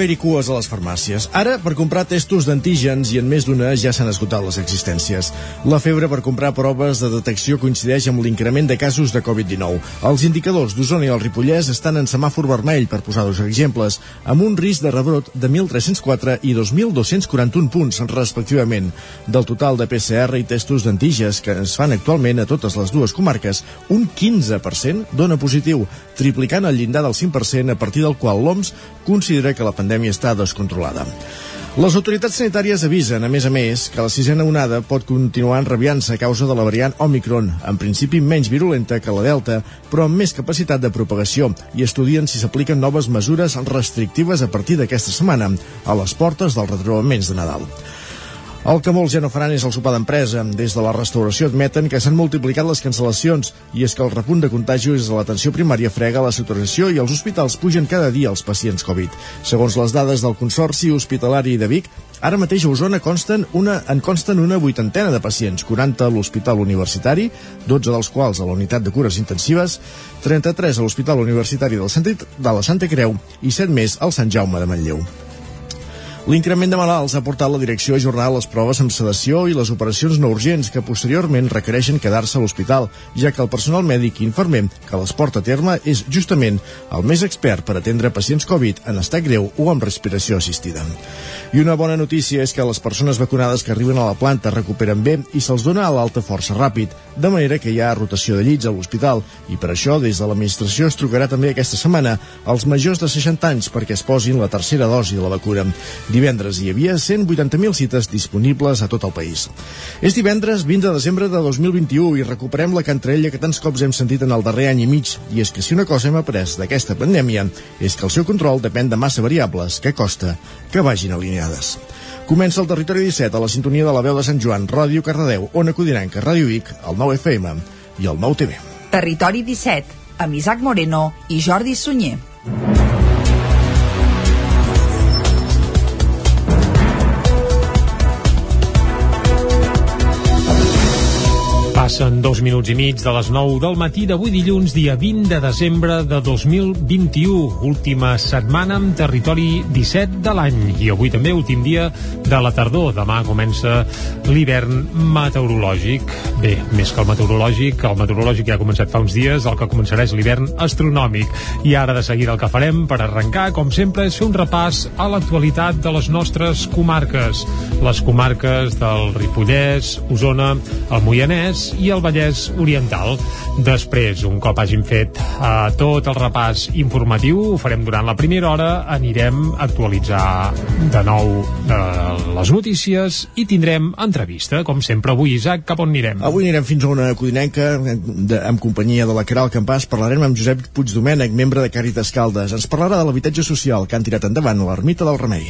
Haver-hi cues a les farmàcies. Ara, per comprar testos d'antígens i en més d'una ja s'han esgotat les existències. La febre per comprar proves de detecció coincideix amb l'increment de casos de Covid-19. Els indicadors d'Osona i el Ripollès estan en semàfor vermell, per posar dos exemples, amb un risc de rebrot de 1.304 i 2.241 punts, respectivament. Del total de PCR i testos d'antígens que es fan actualment a totes les dues comarques, un 15% dona positiu, triplicant el llindar del 5% a partir del qual l'OMS considera que la pandèmia està descontrolada. Les autoritats sanitàries avisen, a més a més, que la sisena onada pot continuar enrabiant-se a causa de la variant Omicron, en principi menys virulenta que la Delta, però amb més capacitat de propagació, i estudien si s'apliquen noves mesures restrictives a partir d'aquesta setmana, a les portes dels retrobaments de Nadal. El que molts ja no faran és el sopar d'empresa. Des de la restauració admeten que s'han multiplicat les cancel·lacions i és que el repunt de contagis a l'atenció primària frega la saturació i els hospitals pugen cada dia els pacients Covid. Segons les dades del Consorci Hospitalari de Vic, ara mateix a Osona consten una, en consten una vuitantena de pacients, 40 a l'Hospital Universitari, 12 dels quals a la unitat de cures intensives, 33 a l'Hospital Universitari del Santa, de la Santa Creu i 7 més al Sant Jaume de Manlleu. L'increment de malalts ha portat la direcció a ajornar les proves amb sedació i les operacions no urgents que posteriorment requereixen quedar-se a l'hospital, ja que el personal mèdic i infermer que les porta a terme és justament el més expert per atendre pacients Covid en estat greu o amb respiració assistida. I una bona notícia és que les persones vacunades que arriben a la planta recuperen bé i se'ls dona a l'alta força ràpid, de manera que hi ha rotació de llits a l'hospital i per això des de l'administració es trucarà també aquesta setmana als majors de 60 anys perquè es posin la tercera dosi de la vacuna. Divendres hi havia 180.000 cites disponibles a tot el país. És divendres 20 de desembre de 2021 i recuperem la cantarella que tants cops hem sentit en el darrer any i mig, i és que si una cosa hem après d'aquesta pandèmia és que el seu control depèn de massa variables que costa que vagin alineades. Comença el Territori 17 a la sintonia de la veu de Sant Joan, Ràdio Cardedeu, Ona Codinenca, Ràdio Vic, el 9 FM i el 9 TV. Territori 17, amb Isaac Moreno i Jordi Sunyer. Passen dos minuts i mig de les 9 del matí d'avui dilluns, dia 20 de desembre de 2021. Última setmana amb territori 17 de l'any. I avui també últim dia de la tardor. Demà comença l'hivern meteorològic. Bé, més que el meteorològic, el meteorològic ja ha començat fa uns dies, el que començarà és l'hivern astronòmic. I ara de seguida el que farem per arrencar, com sempre, és fer un repàs a l'actualitat de les nostres comarques. Les comarques del Ripollès, Osona, el Moianès i el Vallès Oriental. Després, un cop hàgim fet uh, tot el repàs informatiu, ho farem durant la primera hora, anirem a actualitzar de nou uh, les notícies i tindrem entrevista, com sempre avui, Isaac, cap on anirem? Avui anirem fins a una codinenca de, amb companyia de la Caral Campàs, parlarem amb Josep Puigdomènec, membre de Càritas Caldes. Ens parlarà de l'habitatge social que han tirat endavant a l'ermita del Remei.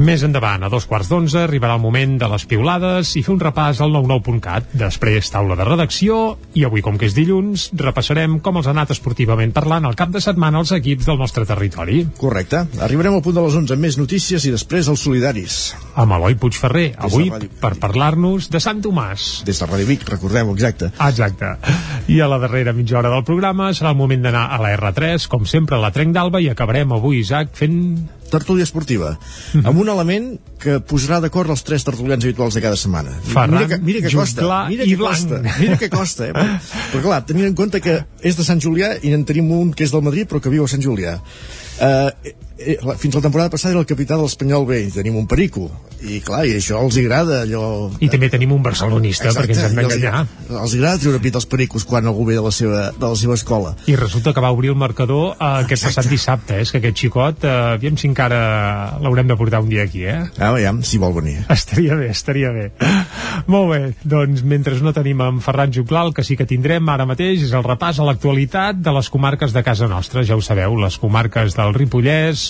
Més endavant, a dos quarts d'onze, arribarà el moment de les piulades i fer un repàs al 99.cat. Després, taula de redacció i avui, com que és dilluns, repassarem com els ha anat esportivament parlant al cap de setmana els equips del nostre territori. Correcte. Arribarem al punt de les 11 amb més notícies i després els solidaris. Amb Eloi Puigferrer, avui per parlar-nos de Sant Tomàs. Des de Ràdio Vic, recordem-ho, exacte. Exacte. I a la darrera mitja hora del programa serà el moment d'anar a la R3, com sempre a la Trenc d'Alba, i acabarem avui, Isaac, fent tertúlia esportiva, mm -hmm. amb un element que posarà d'acord els tres tertulians habituals de cada setmana. Ferran, mira que, mira que costa, mira que costa, mira que costa, eh? Però, però clar, tenint en compte que és de Sant Julià i en tenim un que és del Madrid però que viu a Sant Julià. Uh, eh, fins la temporada passada era el capità de l'Espanyol B i tenim un perico i clar, i això els agrada allò... i també tenim un barcelonista Exacte, perquè ens hem d'enganyar els agrada treure pit als pericos quan algú ve de la seva, de la seva escola i resulta que va obrir el marcador eh, aquest Exacte. passat dissabte eh? és que aquest xicot, eh, aviam si encara l'haurem de portar un dia aquí eh? ah, aviam, si vol venir estaria bé, estaria bé molt bé, doncs mentre no tenim en Ferran Juclà el que sí que tindrem ara mateix és el repàs a l'actualitat de les comarques de casa nostra ja ho sabeu, les comarques del Ripollès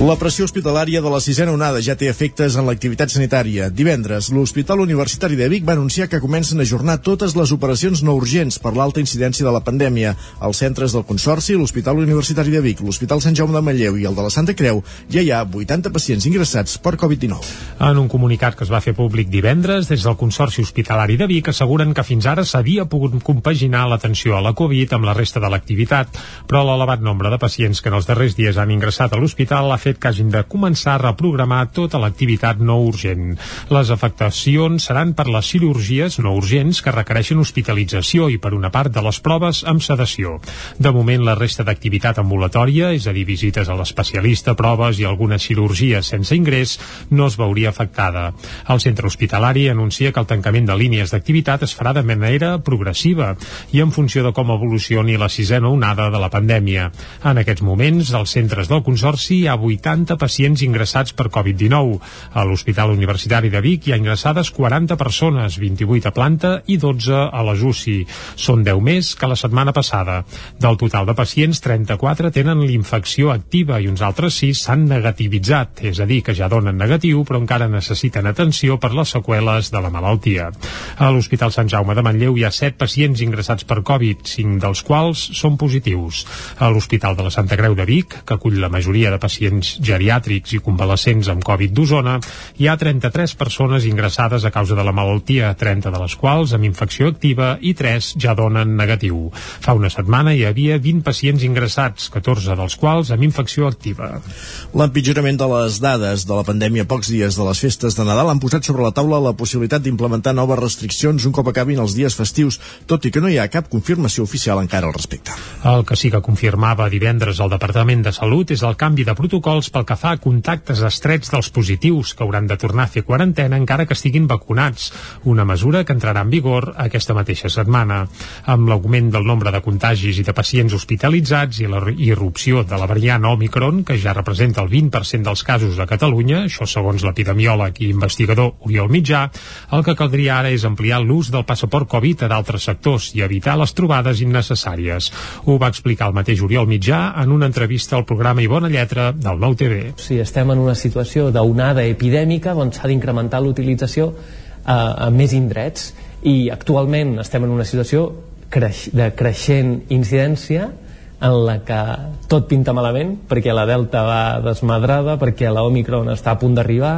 La pressió hospitalària de la sisena onada ja té efectes en l'activitat sanitària. Divendres, l'Hospital Universitari de Vic va anunciar que comencen a ajornar totes les operacions no urgents per l'alta incidència de la pandèmia. Els centres del Consorci, l'Hospital Universitari de Vic, l'Hospital Sant Jaume de Manlleu i el de la Santa Creu ja hi ha 80 pacients ingressats per Covid-19. En un comunicat que es va fer públic divendres, des del Consorci Hospitalari de Vic asseguren que fins ara s'havia pogut compaginar l'atenció a la Covid amb la resta de l'activitat, però l'elevat nombre de pacients que en els darrers dies han ingressat a l'hospital ha fet fet que hagin de començar a reprogramar tota l'activitat no urgent. Les afectacions seran per les cirurgies no urgents que requereixen hospitalització i per una part de les proves amb sedació. De moment, la resta d'activitat ambulatòria, és a dir, visites a l'especialista, proves i algunes cirurgies sense ingrés, no es veuria afectada. El centre hospitalari anuncia que el tancament de línies d'activitat es farà de manera progressiva i en funció de com evolucioni la sisena onada de la pandèmia. En aquests moments, als centres del Consorci hi ha 8 80 pacients ingressats per Covid-19. A l'Hospital Universitari de Vic hi ha ingressades 40 persones, 28 a planta i 12 a la UCI. Són 10 més que la setmana passada. Del total de pacients, 34 tenen l'infecció activa i uns altres 6 s'han negativitzat, és a dir, que ja donen negatiu però encara necessiten atenció per les seqüeles de la malaltia. A l'Hospital Sant Jaume de Manlleu hi ha 7 pacients ingressats per Covid, 5 dels quals són positius. A l'Hospital de la Santa Creu de Vic, que acull la majoria de pacients geriàtrics i convalescents amb Covid d'Osona, hi ha 33 persones ingressades a causa de la malaltia, 30 de les quals amb infecció activa i 3 ja donen negatiu. Fa una setmana hi havia 20 pacients ingressats, 14 dels quals amb infecció activa. L'empitjorament de les dades de la pandèmia pocs dies de les festes de Nadal han posat sobre la taula la possibilitat d'implementar noves restriccions un cop acabin els dies festius, tot i que no hi ha cap confirmació oficial encara al respecte. El que sí que confirmava divendres el Departament de Salut és el canvi de protocol protocols pel que fa a contactes estrets dels positius que hauran de tornar a fer quarantena encara que estiguin vacunats, una mesura que entrarà en vigor aquesta mateixa setmana. Amb l'augment del nombre de contagis i de pacients hospitalitzats i la irrupció de la variant Omicron, que ja representa el 20% dels casos a Catalunya, això segons l'epidemiòleg i investigador Oriol Mitjà, el que caldria ara és ampliar l'ús del passaport Covid a d'altres sectors i evitar les trobades innecessàries. Ho va explicar el mateix Oriol Mitjà en una entrevista al programa I Bona Lletra del Nou TV. Si estem en una situació d'onada epidèmica, doncs s'ha d'incrementar l'utilització a, a més indrets i actualment estem en una situació creix, de creixent incidència en la que tot pinta malament perquè la Delta va desmadrada, perquè la Omicron està a punt d'arribar,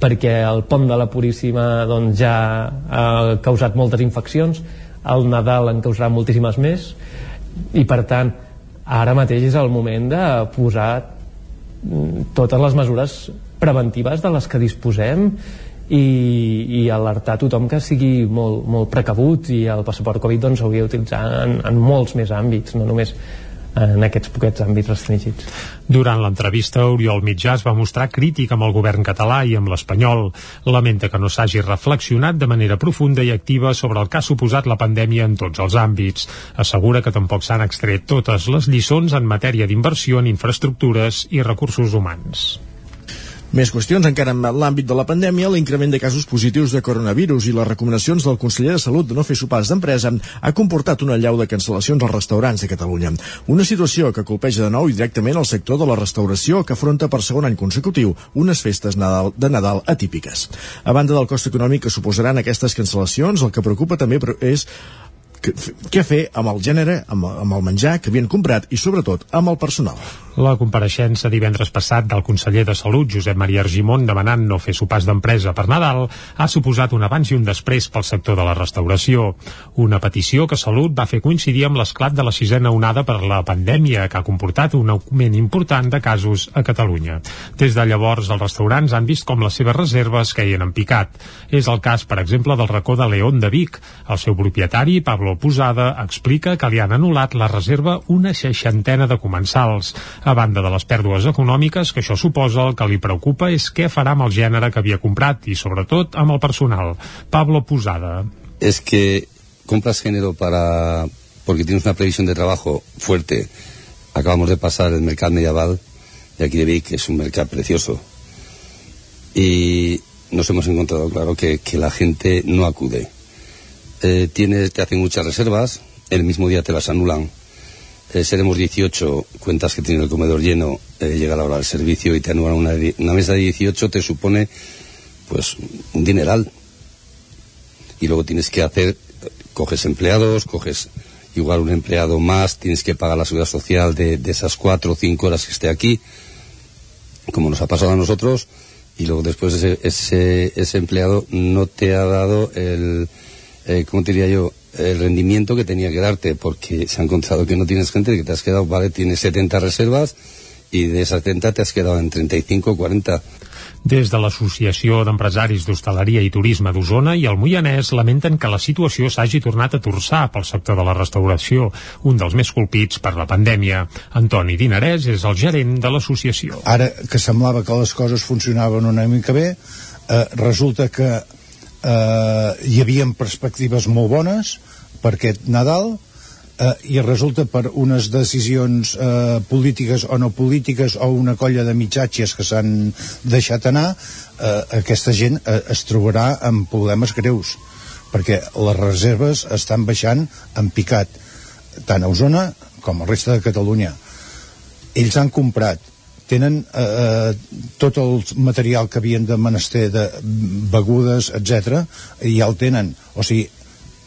perquè el pont de la Puríssima doncs, ja ha causat moltes infeccions, el Nadal en causarà moltíssimes més, i per tant ara mateix és el moment de posar totes les mesures preventives de les que disposem i, i alertar tothom que sigui molt, molt precabut i el passaport Covid doncs, d'utilitzar en, en molts més àmbits, no només en aquests poquets àmbits restringits. Durant l'entrevista, Oriol Mitjà es va mostrar crític amb el govern català i amb l'espanyol. Lamenta que no s'hagi reflexionat de manera profunda i activa sobre el que ha suposat la pandèmia en tots els àmbits. Assegura que tampoc s'han extret totes les lliçons en matèria d'inversió en infraestructures i recursos humans. Més qüestions encara en l'àmbit de la pandèmia, l'increment de casos positius de coronavirus i les recomanacions del conseller de Salut de no fer sopars d'empresa ha comportat una llau de cancel·lacions als restaurants de Catalunya. Una situació que colpeja de nou i directament el sector de la restauració que afronta per segon any consecutiu unes festes Nadal, de Nadal atípiques. A banda del cost econòmic que suposaran aquestes cancel·lacions, el que preocupa també és què fer amb el gènere, amb, amb el menjar que havien comprat i sobretot amb el personal. La compareixença divendres passat del conseller de Salut, Josep Maria Argimon, demanant no fer sopars d'empresa per Nadal, ha suposat un abans i un després pel sector de la restauració. Una petició que Salut va fer coincidir amb l'esclat de la sisena onada per la pandèmia, que ha comportat un augment important de casos a Catalunya. Des de llavors, els restaurants han vist com les seves reserves caien en picat. És el cas, per exemple, del racó de León de Vic. El seu propietari, Pablo Posada, explica que li han anul·lat la reserva una seixantena de comensals. A banda de les pèrdues econòmiques que això suposa, el que li preocupa és què farà amb el gènere que havia comprat i, sobretot, amb el personal. Pablo Posada. Es que compras género para porque tienes una previsión de trabajo fuerte. Acabamos de pasar el mercado medieval de aquí de Vic, que es un mercado precioso. Y nos hemos encontrado claro que, que la gente no acude. Eh, tienes, te hacen muchas reservas, el mismo día te las anulan eh, seremos 18, cuentas que tiene el comedor lleno, eh, llega la hora del servicio y te anulan una, mesa de 18 te supone pues un dineral. Y luego tienes que hacer, coges empleados, coges igual un empleado más, tienes que pagar la seguridad social de, esas cuatro o cinco horas que esté aquí, como nos ha pasado a nosotros, y luego después ese, ese empleado no te ha dado el, eh, ¿cómo te diría yo? el rendimiento que tenía que darte, porque se ha encontrado que no tienes gente, que te has quedado, vale, tienes 70 reservas y de esas 70 te has quedado en 35 o 40. Des de l'Associació d'Empresaris d'Hostaleria i Turisme d'Osona i el Moianès lamenten que la situació s'hagi tornat a torçar pel sector de la restauració, un dels més colpits per la pandèmia. Antoni Dinarès és el gerent de l'associació. Ara que semblava que les coses funcionaven una mica bé, eh, resulta que eh, hi havia perspectives molt bones per aquest Nadal, eh, i resulta per unes decisions eh, polítiques o no polítiques o una colla de mitjatges que s'han deixat anar eh, aquesta gent eh, es trobarà amb problemes greus perquè les reserves estan baixant en picat tant a Osona com a resta de Catalunya. Ells han comprat tenen eh, eh, tot el material que havien de menester de begudes, etc i ja el tenen. O sigui,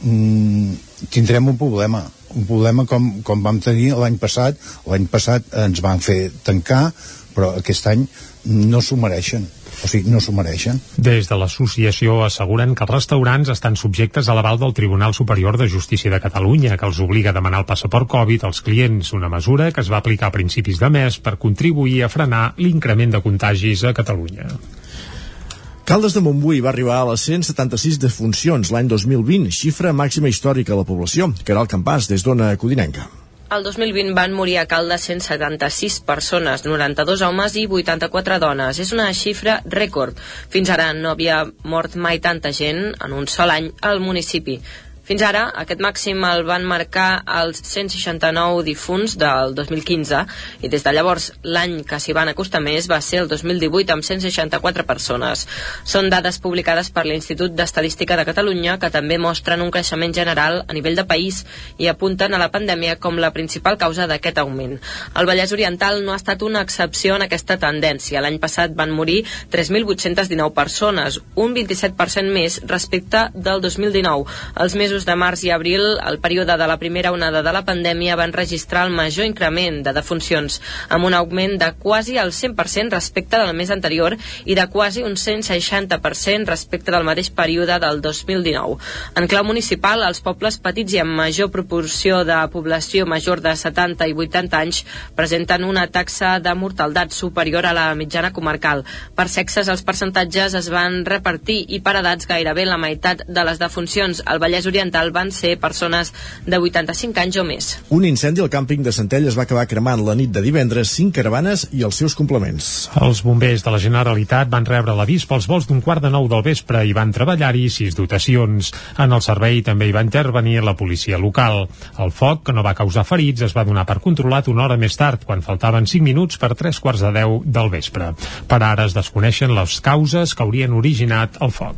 mm, tindrem un problema. Un problema com, com vam tenir l'any passat. L'any passat ens van fer tancar però aquest any no s'ho mereixen o sigui, no s'ho mereixen. Des de l'associació asseguren que els restaurants estan subjectes a l'aval del Tribunal Superior de Justícia de Catalunya, que els obliga a demanar el passaport Covid als clients, una mesura que es va aplicar a principis de mes per contribuir a frenar l'increment de contagis a Catalunya. Caldes de Montbui va arribar a les 176 defuncions l'any 2020, xifra màxima històrica a la població. Caral Campàs, des d'Ona Codinenca. El 2020 van morir a Caldes 176 persones, 92 homes i 84 dones. És una xifra rècord. Fins ara no havia mort mai tanta gent en un sol any al municipi. Fins ara, aquest màxim el van marcar els 169 difunts del 2015 i des de llavors l'any que s'hi van acostar més va ser el 2018 amb 164 persones. Són dades publicades per l'Institut d'Estadística de Catalunya que també mostren un creixement general a nivell de país i apunten a la pandèmia com la principal causa d'aquest augment. El Vallès Oriental no ha estat una excepció en aquesta tendència. L'any passat van morir 3.819 persones, un 27% més respecte del 2019. Els mesos mesos de març i abril, el període de la primera onada de la pandèmia, van registrar el major increment de defuncions, amb un augment de quasi el 100% respecte del mes anterior i de quasi un 160% respecte del mateix període del 2019. En clau municipal, els pobles petits i amb major proporció de població major de 70 i 80 anys presenten una taxa de mortaldat superior a la mitjana comarcal. Per sexes, els percentatges es van repartir i per edats gairebé la meitat de les defuncions al Vallès Oriental Oriental van ser persones de 85 anys o més. Un incendi al càmping de Centelles va acabar cremant la nit de divendres cinc caravanes i els seus complements. Els bombers de la Generalitat van rebre l'avís pels vols d'un quart de nou del vespre i van treballar-hi sis dotacions. En el servei també hi va intervenir la policia local. El foc, que no va causar ferits, es va donar per controlat una hora més tard, quan faltaven 5 minuts per tres quarts de 10 del vespre. Per ara es desconeixen les causes que haurien originat el foc.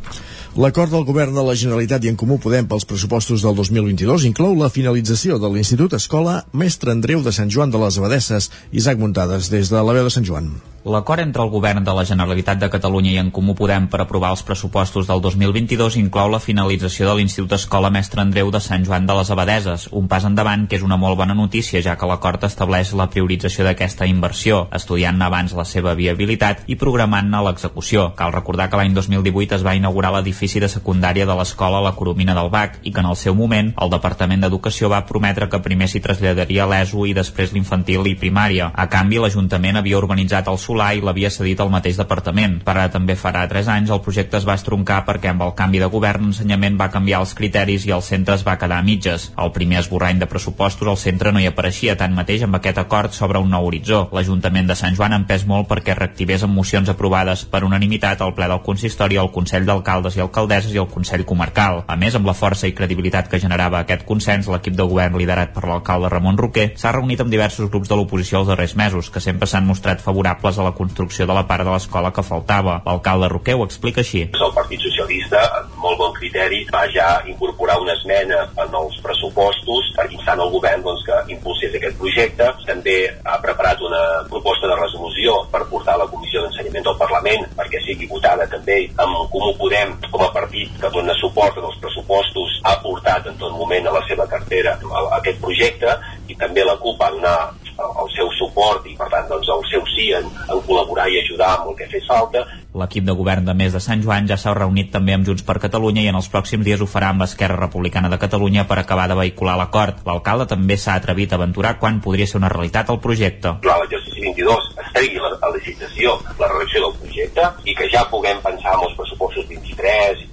L'acord del govern de la Generalitat i en Comú Podem pels pressupostos del 2022 inclou la finalització de l'Institut Escola Mestre Andreu de Sant Joan de les Abadesses. Isaac Muntades, des de la veu de Sant Joan. L'acord entre el govern de la Generalitat de Catalunya i en Comú Podem per aprovar els pressupostos del 2022 inclou la finalització de l'Institut Escola Mestre Andreu de Sant Joan de les Abadeses, un pas endavant que és una molt bona notícia ja que l'acord estableix la priorització d'aquesta inversió, estudiant abans la seva viabilitat i programant-ne l'execució. Cal recordar que l'any 2018 es va inaugurar l'edifici de secundària de l'escola La Coromina del Bac i que en el seu moment el Departament d'Educació va prometre que primer s'hi traslladaria l'ESO i després l'infantil i primària. A canvi, l'Ajuntament havia urbanitzat el Solà i l'havia cedit al mateix departament. Per ara també farà 3 anys el projecte es va estroncar perquè amb el canvi de govern l'ensenyament va canviar els criteris i el centre es va quedar a mitges. El primer esborrany de pressupostos al centre no hi apareixia, tanmateix amb aquest acord s'obre un nou horitzó. L'Ajuntament de Sant Joan ha empès molt perquè reactivés amb mocions aprovades per unanimitat al ple del consistori, el Consell d'Alcaldes i el alcaldesses i el Consell Comarcal. A més, amb la força i credibilitat que generava aquest consens, l'equip de govern liderat per l'alcalde Ramon Roquer s'ha reunit amb diversos grups de l'oposició els darrers mesos, que sempre s'han mostrat favorables a la construcció de la part de l'escola que faltava. L'alcalde Roquer ho explica així. El Partit Socialista, amb molt bon criteri, va ja incorporar una esmena en els pressupostos per instar el govern doncs, que impulsés aquest projecte. També ha preparat una proposta de resolució per portar a la Comissió d'Ensenyament del Parlament perquè sigui votada també amb Comú Podem com a partit que dona suport els pressupostos ha portat en tot moment a la seva cartera aquest projecte i també la CUP va donar el seu suport i per tant doncs, el seu sí en, en col·laborar i ajudar amb el que fes falta L'equip de govern de Més de Sant Joan ja s'ha reunit també amb Junts per Catalunya i en els pròxims dies ho farà amb l'Esquerra Republicana de Catalunya per acabar de vehicular l'acord. L'alcalde també s'ha atrevit a aventurar quan podria ser una realitat el projecte. Clar, l'exercici 22 es tregui la, la licitació, la redacció del projecte i que ja puguem pensar en els pressupostos 23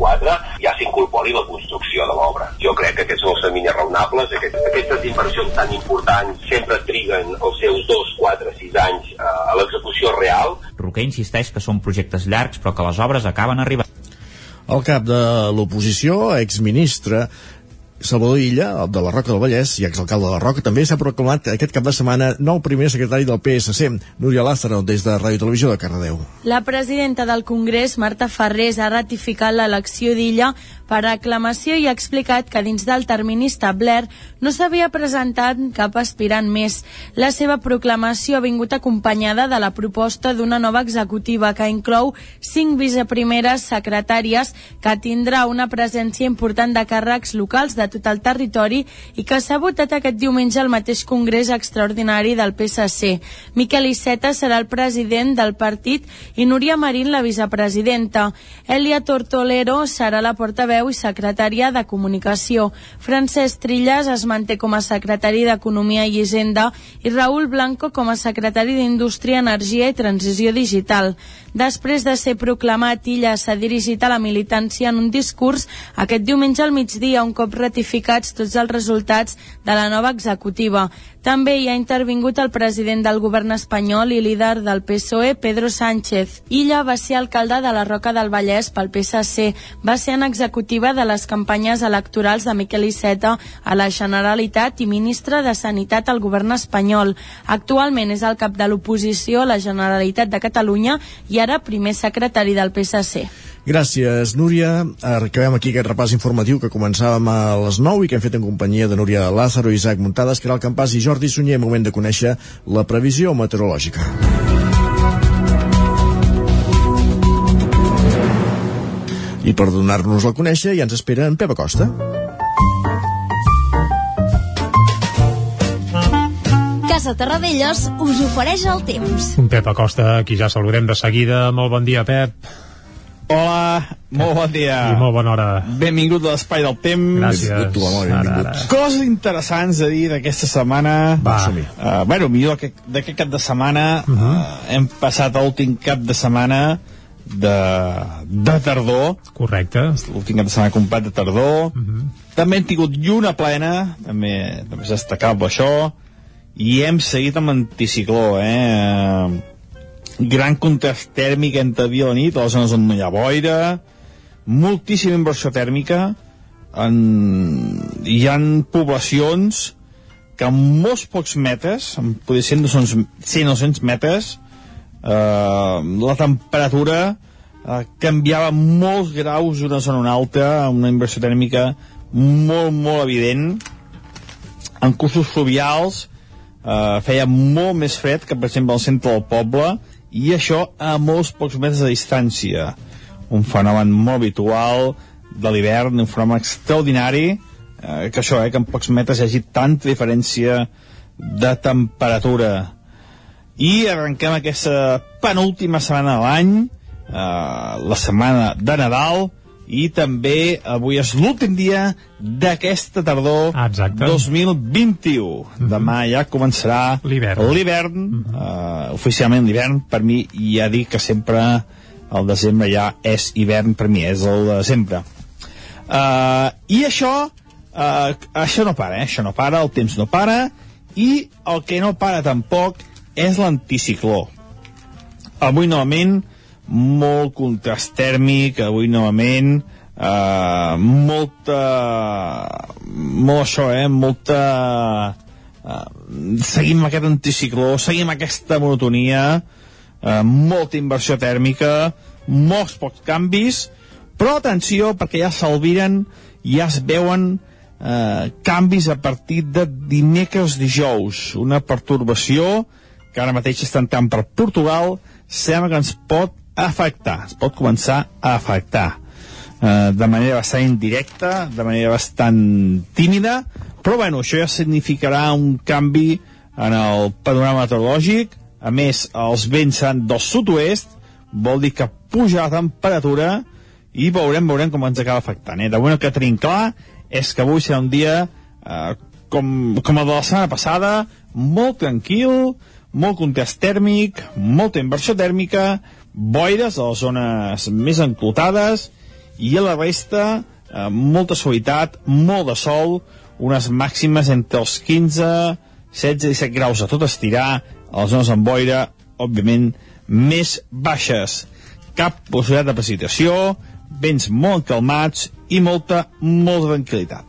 2024 ja s'incorpori la construcció de l'obra. Jo crec que aquests són els terminis raonables, aquestes, aquestes inversions tan importants sempre triguen els seus 2, 4, 6 anys eh, a l'execució real. Roquer insisteix que són projectes llargs però que les obres acaben arribant. El cap de l'oposició, exministre, Salvador Illa, de la Roca del Vallès i exalcalde de la Roca, també s'ha proclamat aquest cap de setmana nou primer secretari del PSC, Núria Lázaro, des de Ràdio Televisió de Cardedeu. La presidenta del Congrés, Marta Ferrés, ha ratificat l'elecció d'Illa per aclamació i ha explicat que dins del termini establert no s'havia presentat cap aspirant més. La seva proclamació ha vingut acompanyada de la proposta d'una nova executiva que inclou cinc viceprimeres secretàries que tindrà una presència important de càrrecs locals de tot el territori i que s'ha votat aquest diumenge al mateix Congrés Extraordinari del PSC. Miquel Iceta serà el president del partit i Núria Marín la vicepresidenta. Elia Tortolero serà la portaveu i secretària de Comunicació. Francesc Trillas es manté com a secretari d'Economia i Hisenda i Raül Blanco com a secretari d'Indústria, Energia i Transició Digital. Després de ser proclamat, Illa s'ha dirigit a la militància en un discurs aquest diumenge al migdia, un cop ratificats tots els resultats de la nova executiva. També hi ha intervingut el president del govern espanyol i líder del PSOE, Pedro Sánchez. Illa va ser alcalde de la Roca del Vallès pel PSC. Va ser en executiva de les campanyes electorals de Miquel Iceta a la Generalitat i ministre de Sanitat al govern espanyol. Actualment és el cap de l'oposició a la Generalitat de Catalunya i ara primer secretari del PSC. Gràcies, Núria. Acabem aquí aquest repàs informatiu que començàvem a les 9 i que hem fet en companyia de Núria Lázaro i Isaac Muntades, el campàs, i Jordi Sunyer, moment de conèixer la previsió meteorològica. I per donar-nos a conèixer ja ens espera en Pep Acosta. Casa Terradellos us ofereix el temps. Un Pep Acosta, aquí ja saludem de seguida. Molt bon dia, Pep. Hola, molt bon dia. I molt bona hora. Benvingut a l'Espai del Temps. Gràcies. Tu, home, benvingut. Ara, ara. Coses interessants a dir d'aquesta setmana. Va. Uh, bueno, millor que- d'aquest cap de setmana. Uh Mhm. -huh. uh, hem passat l'últim cap de setmana de, de tardor. Correcte. L'últim cap de setmana complet de tardor. Uh -huh. També hem tingut lluna plena, també, també és destacable això, i hem seguit amb anticicló, eh? Gran contrast tèrmic entre dia i la nit, a les zones on no hi ha boira, moltíssima inversió tèrmica, en... hi han poblacions que en molts pocs metres, en poder ser 100 o 100 metres, eh, la temperatura eh, canviava molts graus d'una zona a una altra, una inversió tèrmica molt, molt evident. En cursos fluvials eh, feia molt més fred que, per exemple, al centre del poble, i això a molts pocs metres de distància. Un fenomen molt habitual de l'hivern, un fenomen extraordinari, eh, que això, eh, que en pocs metres hi hagi tanta diferència de temperatura. I arrenquem aquesta penúltima setmana de l'any, eh, la setmana de Nadal, i també avui és l'últim dia d'aquesta tardor exacte. 2021. Demà ja començarà L'hivern. l'hivern, eh, oficialment l'hivern, per mi ja dic que sempre el desembre ja és hivern, per mi és el desembre. Uh, I això, uh, això no para, eh? això no para, el temps no para, i el que no para tampoc és l'anticicló. Avui novament molt contrast tèrmic, avui novament, eh, molta... molt això, eh? Molta... Eh, seguim aquest anticicló, seguim aquesta monotonia, eh, molta inversió tèrmica, molts pocs canvis, però atenció, perquè ja s'alviren, ja es veuen eh, canvis a partir de dimecres dijous. Una pertorbació que ara mateix està entrant per Portugal, sembla que ens pot afectar, es pot començar a afectar eh, de manera bastant indirecta, de manera bastant tímida, però bueno, això ja significarà un canvi en el panorama meteorològic, a més, els vents seran del sud-oest, vol dir que puja la temperatura i veurem, veurem com ens acaba afectant. Eh? De moment el que tenim clar és que avui serà un dia eh, com, com el de la setmana passada, molt tranquil, molt contrast tèrmic, molta inversió tèrmica, boires a les zones més enclotades i a la resta eh, molta suavitat, molt de sol, unes màximes entre els 15, 16 i 17 graus a tot estirar, a les zones amb boira, òbviament, més baixes. Cap possibilitat de precipitació, vents molt calmats i molta, molta tranquil·litat.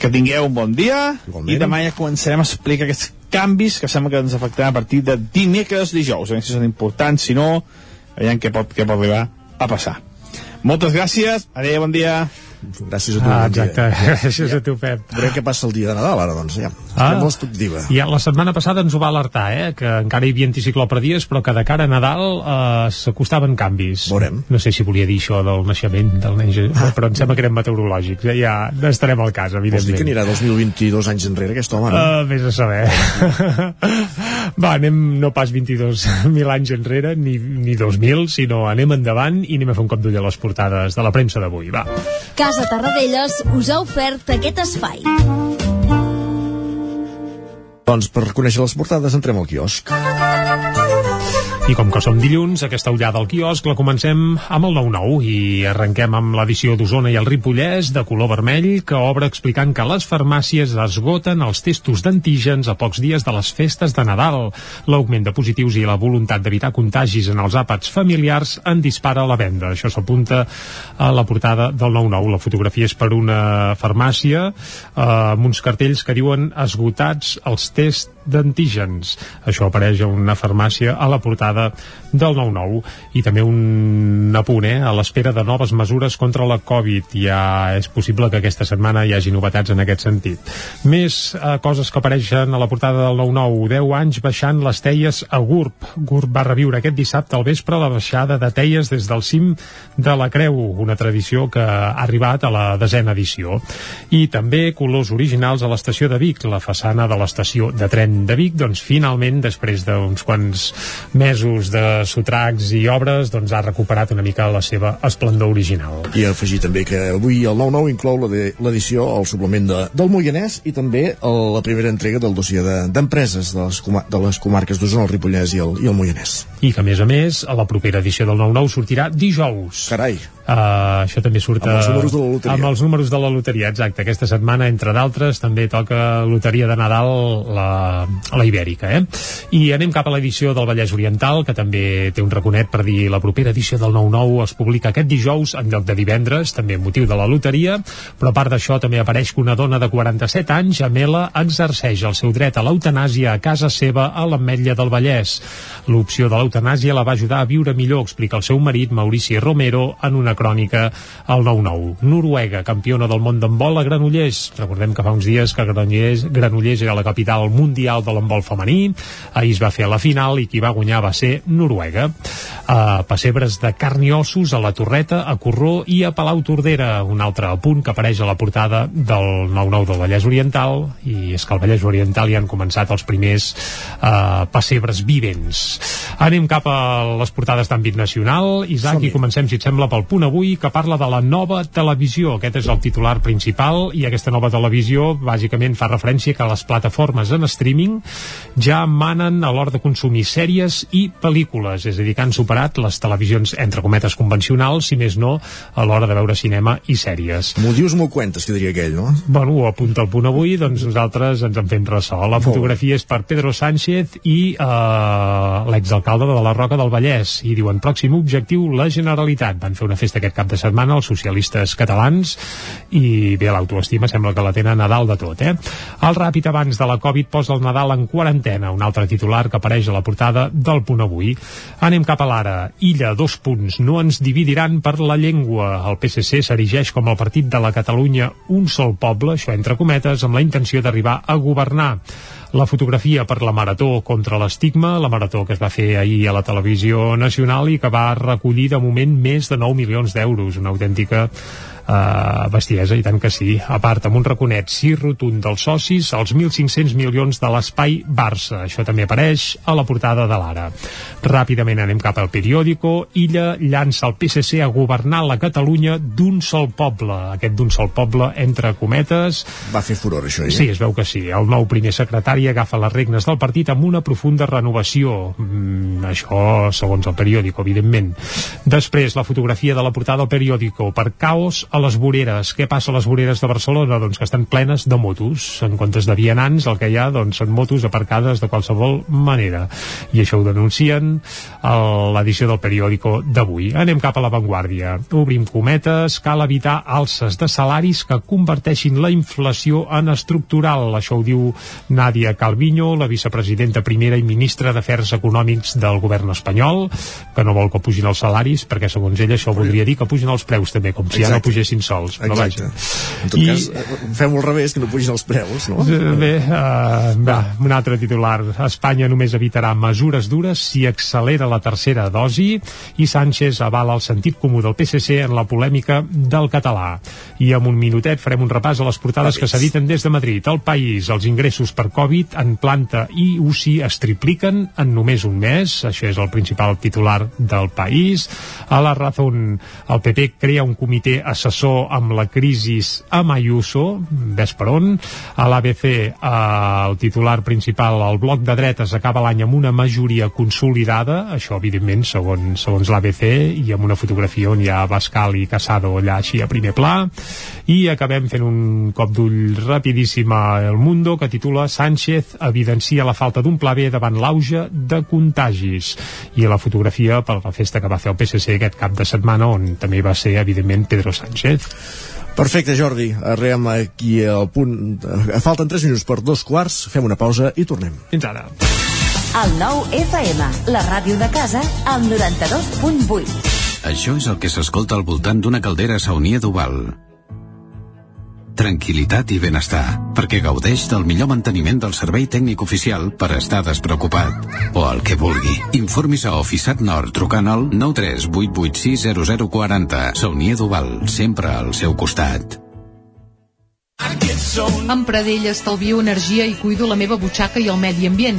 Que tingueu un bon dia Igualment. i demà ja començarem a explicar aquests canvis que sembla que ens afectaran a partir de dimecres dijous. A veure si són importants, si no, veiem què pot, què pot arribar a passar. Moltes gràcies, adéu, bon dia. Gràcies a tu. Ah, bon dia. exacte, gràcies a tu, Pep. Veurem què passa el dia de Nadal, ara, doncs, ja. Ah. Ah. Molt expectativa. Ja, la setmana passada ens ho va alertar, eh, que encara hi havia anticicló per dies, però que de cara a Nadal eh, s'acostaven canvis. Veurem. No sé si volia dir això del naixement del nen, Je- però em sembla que eren meteorològics. Eh? Ja estarem al cas, Vols dir evidentment. que anirà 2022 anys enrere, aquest home, no? Uh, vés a saber. Va, anem no pas 22.000 anys enrere, ni, ni 2.000, sinó anem endavant i anem a fer un cop d'ull a les portades de la premsa d'avui. Va. Casa Tarradellas us ha ofert aquest espai. Doncs per conèixer les portades entrem al quiosc. I com que som dilluns, aquesta ullada al quiosc la comencem amb el 9-9 i arrenquem amb l'edició d'Osona i el Ripollès de color vermell que obre explicant que les farmàcies esgoten els testos d'antígens a pocs dies de les festes de Nadal. L'augment de positius i la voluntat d'evitar contagis en els àpats familiars en dispara la venda. Això s'apunta a la portada del 9-9. La fotografia és per una farmàcia eh, amb uns cartells que diuen esgotats els tests d'antígens. Això apareix a una farmàcia a la portada del 9-9 i també un apunt eh, a l'espera de noves mesures contra la Covid. Ja és possible que aquesta setmana hi hagi novetats en aquest sentit. Més eh, coses que apareixen a la portada del 9-9. 10 anys baixant les teies a GURB. GURB va reviure aquest dissabte al vespre la baixada de teies des del cim de la Creu, una tradició que ha arribat a la desena edició. I també colors originals a l'estació de Vic, la façana de l'estació de tren de Vic, doncs finalment, després d'uns quants mesos de sotracs i obres, doncs ha recuperat una mica la seva esplendor original. I afegir també que avui el 9-9 inclou l'edició, el suplement de, del Moianès i també el, la primera entrega del dossier de- d'empreses de, de, les, de les comarques d'Osona, el Ripollès i el, i el Moianès. I que, a més a més, a la propera edició del 9-9 sortirà dijous. Carai. Uh, això també surt Amb els números de la loteria. amb els números de la loteria, exacte. Aquesta setmana, entre d'altres, també toca loteria de Nadal la, la Ibèrica, eh? I anem cap a l'edició del Vallès Oriental, que també té un raconet per dir la propera edició del 9-9 es publica aquest dijous en lloc de divendres, també amb motiu de la loteria, però a part d'això també apareix que una dona de 47 anys, Amela, exerceix el seu dret a l'eutanàsia a casa seva a l'Ametlla del Vallès. L'opció de l'eutanàsia la va ajudar a viure millor, explica el seu marit, Maurici Romero, en una crònica al 9-9. Noruega, campiona del món d'handbol a Granollers. Recordem que fa uns dies que Granollers, Granollers era la capital mundial de l'handbol femení. Ahir es va fer a la final i qui va guanyar va ser Noruega. Uh, pessebres de carn i ossos a la Torreta, a Corró i a Palau Tordera. Un altre punt que apareix a la portada del 9-9 del Vallès Oriental i és que al Vallès Oriental ja han començat els primers uh, pessebres vivents. Anem cap a les portades d'àmbit nacional. Isaac, i comencem, si et sembla, pel punt avui que parla de la nova televisió. Aquest és el titular principal i aquesta nova televisió bàsicament fa referència que les plataformes en streaming ja manen a l'hora de consumir sèries i pel·lícules, és a dir, que han superat les televisions, entre cometes, convencionals, si més no, a l'hora de veure cinema i sèries. M'ho dius, m'ho cuentes, que diria aquell, no? Bueno, ho apunta al punt avui, doncs nosaltres ens en fem ressò. La fotografia és per Pedro Sánchez i eh, l'exalcalde de la Roca del Vallès. I diuen, pròxim objectiu, la Generalitat. Van fer una festa aquest cap de setmana els socialistes catalans i bé, l'autoestima sembla que la tenen a dalt de tot, eh? El ràpid abans de la Covid posa el Nadal en quarantena, un altre titular que apareix a la portada del punt avui. Anem cap a l'ara. Illa, dos punts. No ens dividiran per la llengua. El PSC s'erigeix com el partit de la Catalunya un sol poble, això entre cometes, amb la intenció d'arribar a governar la fotografia per la Marató contra l'estigma, la Marató que es va fer ahir a la televisió nacional i que va recollir de moment més de 9 milions d'euros, una autèntica uh, bestiesa, i tant que sí. A part, amb un raconet sí rotund dels socis, els 1.500 milions de l'espai Barça. Això també apareix a la portada de l'Ara. Ràpidament anem cap al periòdico. Illa llança el PSC a governar la Catalunya d'un sol poble. Aquest d'un sol poble, entre cometes... Va fer furor, això, eh? Sí, es veu que sí. El nou primer secretari agafa les regnes del partit amb una profunda renovació. Mm, això, segons el periòdico, evidentment. Després, la fotografia de la portada del periòdico. Per caos a les voreres. Què passa a les voreres de Barcelona? Doncs que estan plenes de motos. En comptes de vianants, el que hi ha doncs, són motos aparcades de qualsevol manera. I això ho denuncien a l'edició del periòdico d'avui. Anem cap a l'avantguàrdia. Obrim cometes, cal evitar alces de salaris que converteixin la inflació en estructural. Això ho diu Nàdia Calviño, la vicepresidenta primera i ministra d'Afers Econòmics del govern espanyol, que no vol que pugin els salaris, perquè segons ella això voldria dir que pugin els preus també, com si ja no pugessin sols. Però Exacte. vaja. En tot I- cas, eh, fem-ho al revés, que no pugin els preus, no? Eh, Bé, uh, va, un altre titular. Espanya només evitarà mesures dures si accelera la tercera dosi i Sánchez avala el sentit comú del PSC en la polèmica del català. I amb un minutet farem un repàs a les portades que s'editen des de Madrid. El país, els ingressos per Covid en planta i UCI es tripliquen en només un mes. Això és el principal titular del país. A la Razón, el PP crea un comitè assessor amb la crisi amb Ayuso, ves per on. A l'ABC, eh, el titular principal, el bloc de dretes acaba l'any amb una majoria consolidada, això evidentment segons, segons l'ABC, i amb una fotografia on hi ha Bascal i Casado allà així a primer pla, i acabem fent un cop d'ull rapidíssim a El Mundo, que titula Sánchez evidencia la falta d'un pla B davant l'auge de contagis, i la fotografia per la festa que va fer el PSC aquest cap de setmana, on també va ser, evidentment, Pedro Sánchez. Perfecte, Jordi. Arribem aquí al punt... Falten 3 minuts per dos quarts, fem una pausa i tornem. Fins ara. El nou FM, la ràdio de casa, al 92.8. Això és el que s'escolta al voltant d'una caldera saunia d'Oval. Tranquilitat i benestar, perquè gaudeix del millor manteniment del servei tècnic oficial per estar despreocupat. O el que vulgui. Informis a Oficiat Nord trucant al 938860040. Saunia d'Oval, sempre al seu costat. Amb Pradell estalvio energia i cuido la meva butxaca i el medi ambient.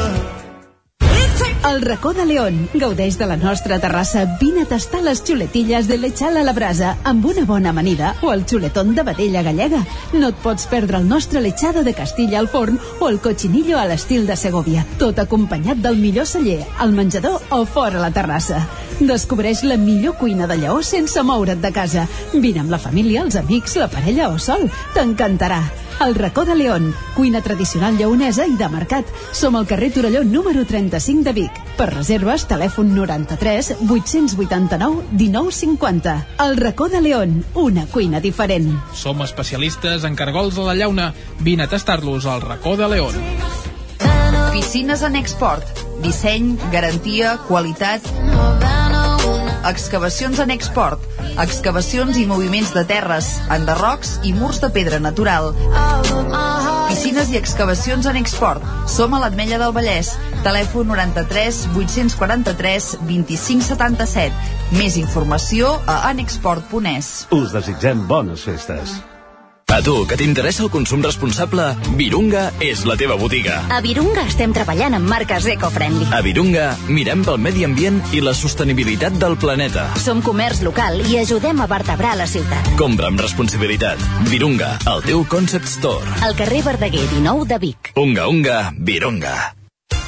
El racó de León. Gaudeix de la nostra terrassa. Vine a tastar les xuletilles de lechal a la brasa amb una bona amanida o el xuletón de vedella gallega. No et pots perdre el nostre lechado de Castilla al forn o el cochinillo a l'estil de Segovia. Tot acompanyat del millor celler, al menjador o fora la terrassa. Descobreix la millor cuina de lleó sense moure't de casa. Vine amb la família, els amics, la parella o sol. T'encantarà. El racó de León, cuina tradicional lleonesa i de mercat. Som al carrer Torelló número 35 de Vic. Per reserves, telèfon 93 889 1950. El racó de León, una cuina diferent. Som especialistes en cargols a la llauna. Vine a tastar-los al racó de León. Piscines en export. Disseny, garantia, qualitat. Excavacions en export, excavacions i moviments de terres, enderrocs i murs de pedra natural. Piscines i excavacions en export. Som a l'Atmella del Vallès. Telèfon 93 843 2577. Més informació a anexport.es. Us desitgem bones festes. A tu, que t'interessa el consum responsable, Virunga és la teva botiga. A Virunga estem treballant amb marques eco-friendly. A Virunga mirem pel medi ambient i la sostenibilitat del planeta. Som comerç local i ajudem a vertebrar la ciutat. Compra amb responsabilitat. Virunga, el teu concept store. Al carrer Verdaguer 19 de Vic. Unga, unga, Virunga.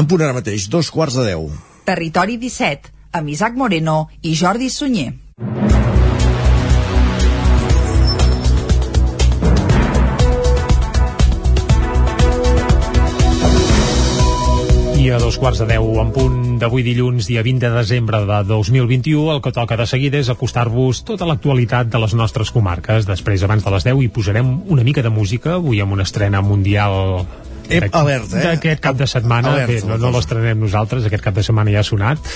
En punt ara mateix, dos quarts de deu. Territori 17, amb Isaac Moreno i Jordi Sunyer. I a dos quarts de deu, en punt d'avui dilluns, dia 20 de desembre de 2021, el que toca de seguida és acostar-vos tota l'actualitat de les nostres comarques. Després, abans de les 10, hi posarem una mica de música, avui amb una estrena mundial Ep, alerta, eh? d'aquest cap de setmana Alerta, bé, no, no cosa. l'estrenem nosaltres, aquest cap de setmana ja ha sonat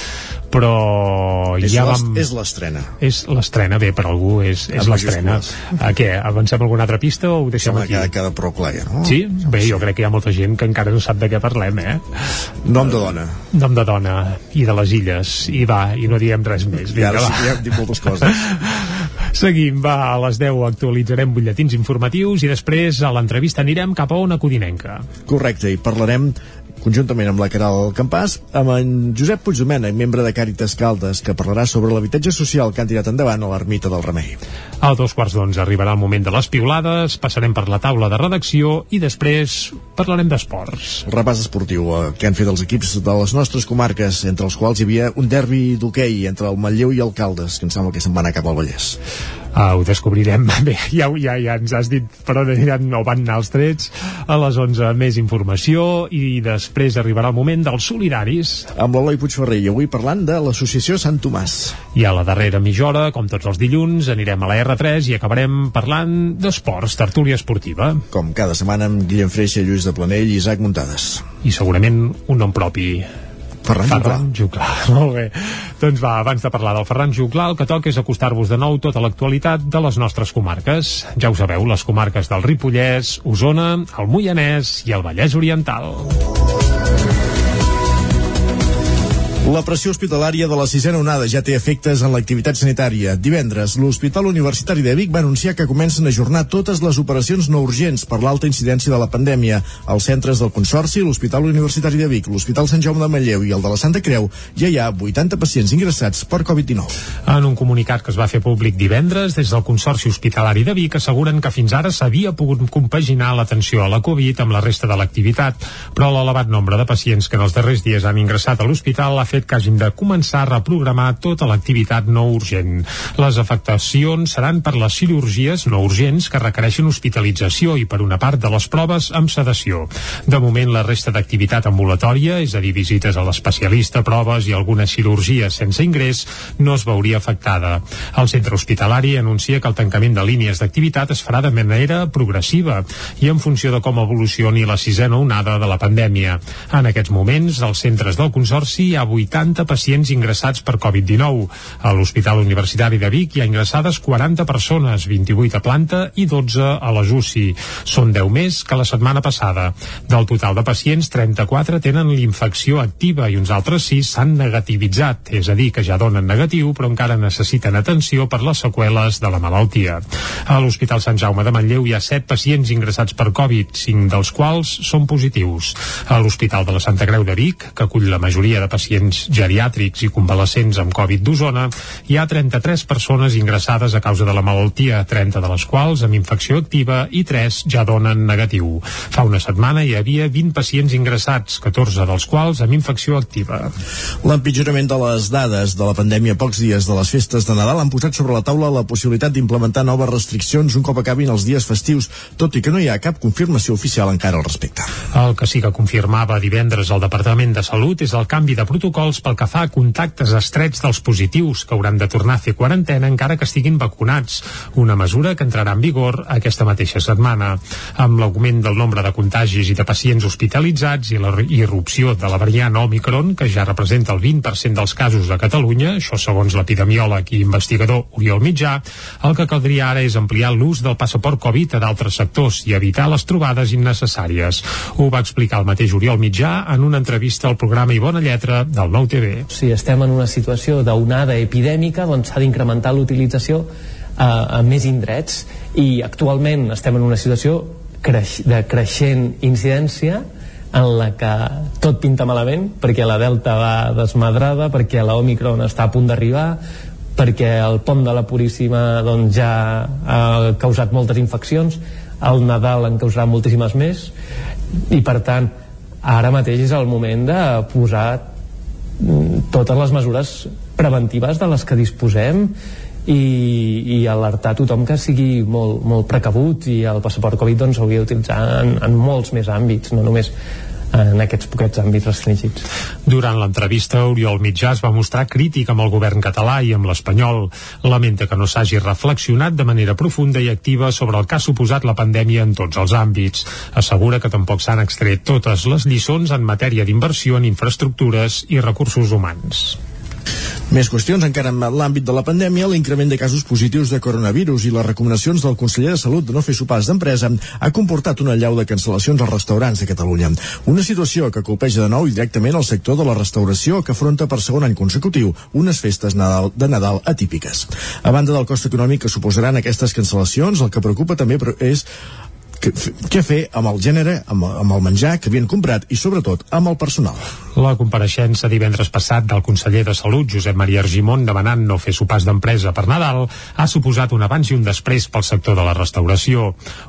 però És ja vam... és l'estrena. és l'estrena, bé, per algú és, és l'estrena a què, avancem alguna altra pista o ho deixem Sembla aquí? que queda prou clar, ja, no? Sí? Bé, jo crec que hi ha molta gent que encara no sap de què parlem, eh? Nom de dona. Nom de dona i de les illes. I va, i no diem res més. I ara Vinga, sí va. que ja hem dit moltes coses. Seguim, va, a les 10 actualitzarem butlletins informatius i després a l'entrevista anirem cap a una codinenca. Correcte, i parlarem conjuntament amb la Caral Campàs, amb en Josep Puigdomènech, membre de Càritas Caldes, que parlarà sobre l'habitatge social que han tirat endavant a l'ermita del Remei. A dos quarts d'onze arribarà el moment de les piulades, passarem per la taula de redacció i després parlarem d'esports. Repàs esportiu eh, que han fet els equips de les nostres comarques, entre els quals hi havia un derbi d'hoquei entre el Manlleu i el Caldes, que em sembla que se'n va anar cap al Vallès. Uh, ho descobrirem. Bé, ja, ja, ja ens has dit per on aniran o van anar els trets. A les 11 més informació i després arribarà el moment dels solidaris. Amb l'Eloi Puigferrer i avui parlant de l'Associació Sant Tomàs. I a la darrera mitja hora, com tots els dilluns, anirem a la R3 i acabarem parlant d'esports, tertúlia esportiva. Com cada setmana amb Guillem Freixa, Lluís de Planell i Isaac Muntades. I segurament un nom propi. Ferran Ferran Juclar. Molt bé. Doncs va, abans de parlar del Ferran Juclar, el que toca és acostar-vos de nou tota l'actualitat de les nostres comarques. Ja ho sabeu, les comarques del Ripollès, Osona, el Moianès i el Vallès Oriental. La pressió hospitalària de la sisena onada ja té efectes en l'activitat sanitària. Divendres, l'Hospital Universitari de Vic va anunciar que comencen a ajornar totes les operacions no urgents per l'alta incidència de la pandèmia. Els centres del Consorci, l'Hospital Universitari de Vic, l'Hospital Sant Jaume de Manlleu i el de la Santa Creu ja hi ha 80 pacients ingressats per Covid-19. En un comunicat que es va fer públic divendres, des del Consorci Hospitalari de Vic asseguren que fins ara s'havia pogut compaginar l'atenció a la Covid amb la resta de l'activitat, però l'elevat nombre de pacients que en els darrers dies han ingressat a l'hospital ha fet que hagin de començar a reprogramar tota l'activitat no urgent. Les afectacions seran per les cirurgies no urgents que requereixen hospitalització i per una part de les proves amb sedació. De moment, la resta d'activitat ambulatòria, és a dir, visites a l'especialista, proves i algunes cirurgies sense ingrés, no es veuria afectada. El centre hospitalari anuncia que el tancament de línies d'activitat es farà de manera progressiva i en funció de com evolucioni la sisena onada de la pandèmia. En aquests moments, als centres del Consorci hi ha 80 pacients ingressats per Covid-19. A l'Hospital Universitari de Vic hi ha ingressades 40 persones, 28 a planta i 12 a les UCI. Són 10 més que la setmana passada. Del total de pacients, 34 tenen l'infecció activa i uns altres 6 s'han negativitzat, és a dir, que ja donen negatiu però encara necessiten atenció per les seqüeles de la malaltia. A l'Hospital Sant Jaume de Manlleu hi ha 7 pacients ingressats per Covid, 5 dels quals són positius. A l'Hospital de la Santa Creu de Vic, que acull la majoria de pacients pacients geriàtrics i convalescents amb Covid d'Osona, hi ha 33 persones ingressades a causa de la malaltia, 30 de les quals amb infecció activa i 3 ja donen negatiu. Fa una setmana hi havia 20 pacients ingressats, 14 dels quals amb infecció activa. L'empitjorament de les dades de la pandèmia pocs dies de les festes de Nadal han posat sobre la taula la possibilitat d'implementar noves restriccions un cop acabin els dies festius, tot i que no hi ha cap confirmació oficial encara al respecte. El que sí que confirmava divendres el Departament de Salut és el canvi de protocols pel que fa a contactes estrets dels positius que hauran de tornar a fer quarantena encara que estiguin vacunats, una mesura que entrarà en vigor aquesta mateixa setmana. Amb l'augment del nombre de contagis i de pacients hospitalitzats i la irrupció de la variant Omicron, que ja representa el 20% dels casos a Catalunya, això segons l'epidemiòleg i investigador Oriol Mitjà, el que caldria ara és ampliar l'ús del passaport Covid a d'altres sectors i evitar les trobades innecessàries. Ho va explicar el mateix Oriol Mitjà en una entrevista al programa I Bona Lletra del Nou TV. Si estem en una situació d'onada epidèmica, doncs s'ha d'incrementar l'utilització a, a més indrets i actualment estem en una situació creix, de creixent incidència en la que tot pinta malament perquè la Delta va desmadrada perquè la Omicron està a punt d'arribar perquè el pont de la Puríssima doncs, ja ha causat moltes infeccions el Nadal en causarà moltíssimes més i per tant ara mateix és el moment de posar totes les mesures preventives de les que disposem i, i alertar tothom que sigui molt, molt precabut i el passaport Covid doncs s'hauria d'utilitzar en, en molts més àmbits, no només en aquests poquets àmbits restringits. Durant l'entrevista, Oriol Mitjà es va mostrar crític amb el govern català i amb l'espanyol. Lamenta que no s'hagi reflexionat de manera profunda i activa sobre el que ha suposat la pandèmia en tots els àmbits. Assegura que tampoc s'han extret totes les lliçons en matèria d'inversió en infraestructures i recursos humans. Més qüestions encara en l'àmbit de la pandèmia, l'increment de casos positius de coronavirus i les recomanacions del conseller de Salut de no fer sopars d'empresa ha comportat una llau de cancel·lacions als restaurants de Catalunya. Una situació que colpeja de nou directament el sector de la restauració que afronta per segon any consecutiu unes festes Nadal, de Nadal atípiques. A banda del cost econòmic que suposaran aquestes cancel·lacions, el que preocupa també és què fer amb el gènere, amb, amb el menjar que havien comprat i sobretot amb el personal. La compareixença divendres passat del conseller de Salut, Josep Maria Argimon, demanant no fer sopars d'empresa per Nadal, ha suposat un abans i un després pel sector de la restauració.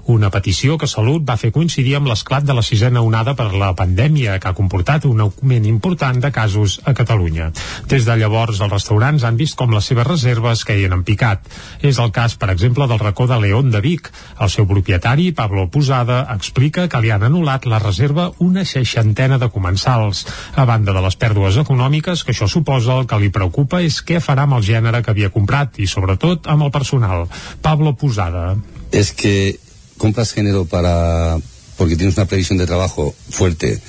Una petició que Salut va fer coincidir amb l'esclat de la sisena onada per la pandèmia, que ha comportat un augment important de casos a Catalunya. Des de llavors, els restaurants han vist com les seves reserves caien en picat. És el cas, per exemple, del racó de León de Vic. El seu propietari, Pablo Posada explica que li han anul·lat la reserva una seixantena de comensals. A banda de les pèrdues econòmiques que això suposa, el que li preocupa és què farà amb el gènere que havia comprat i sobretot amb el personal. Pablo Posada. Es que compras género para porque tienes una previsión de trabajo fuerte.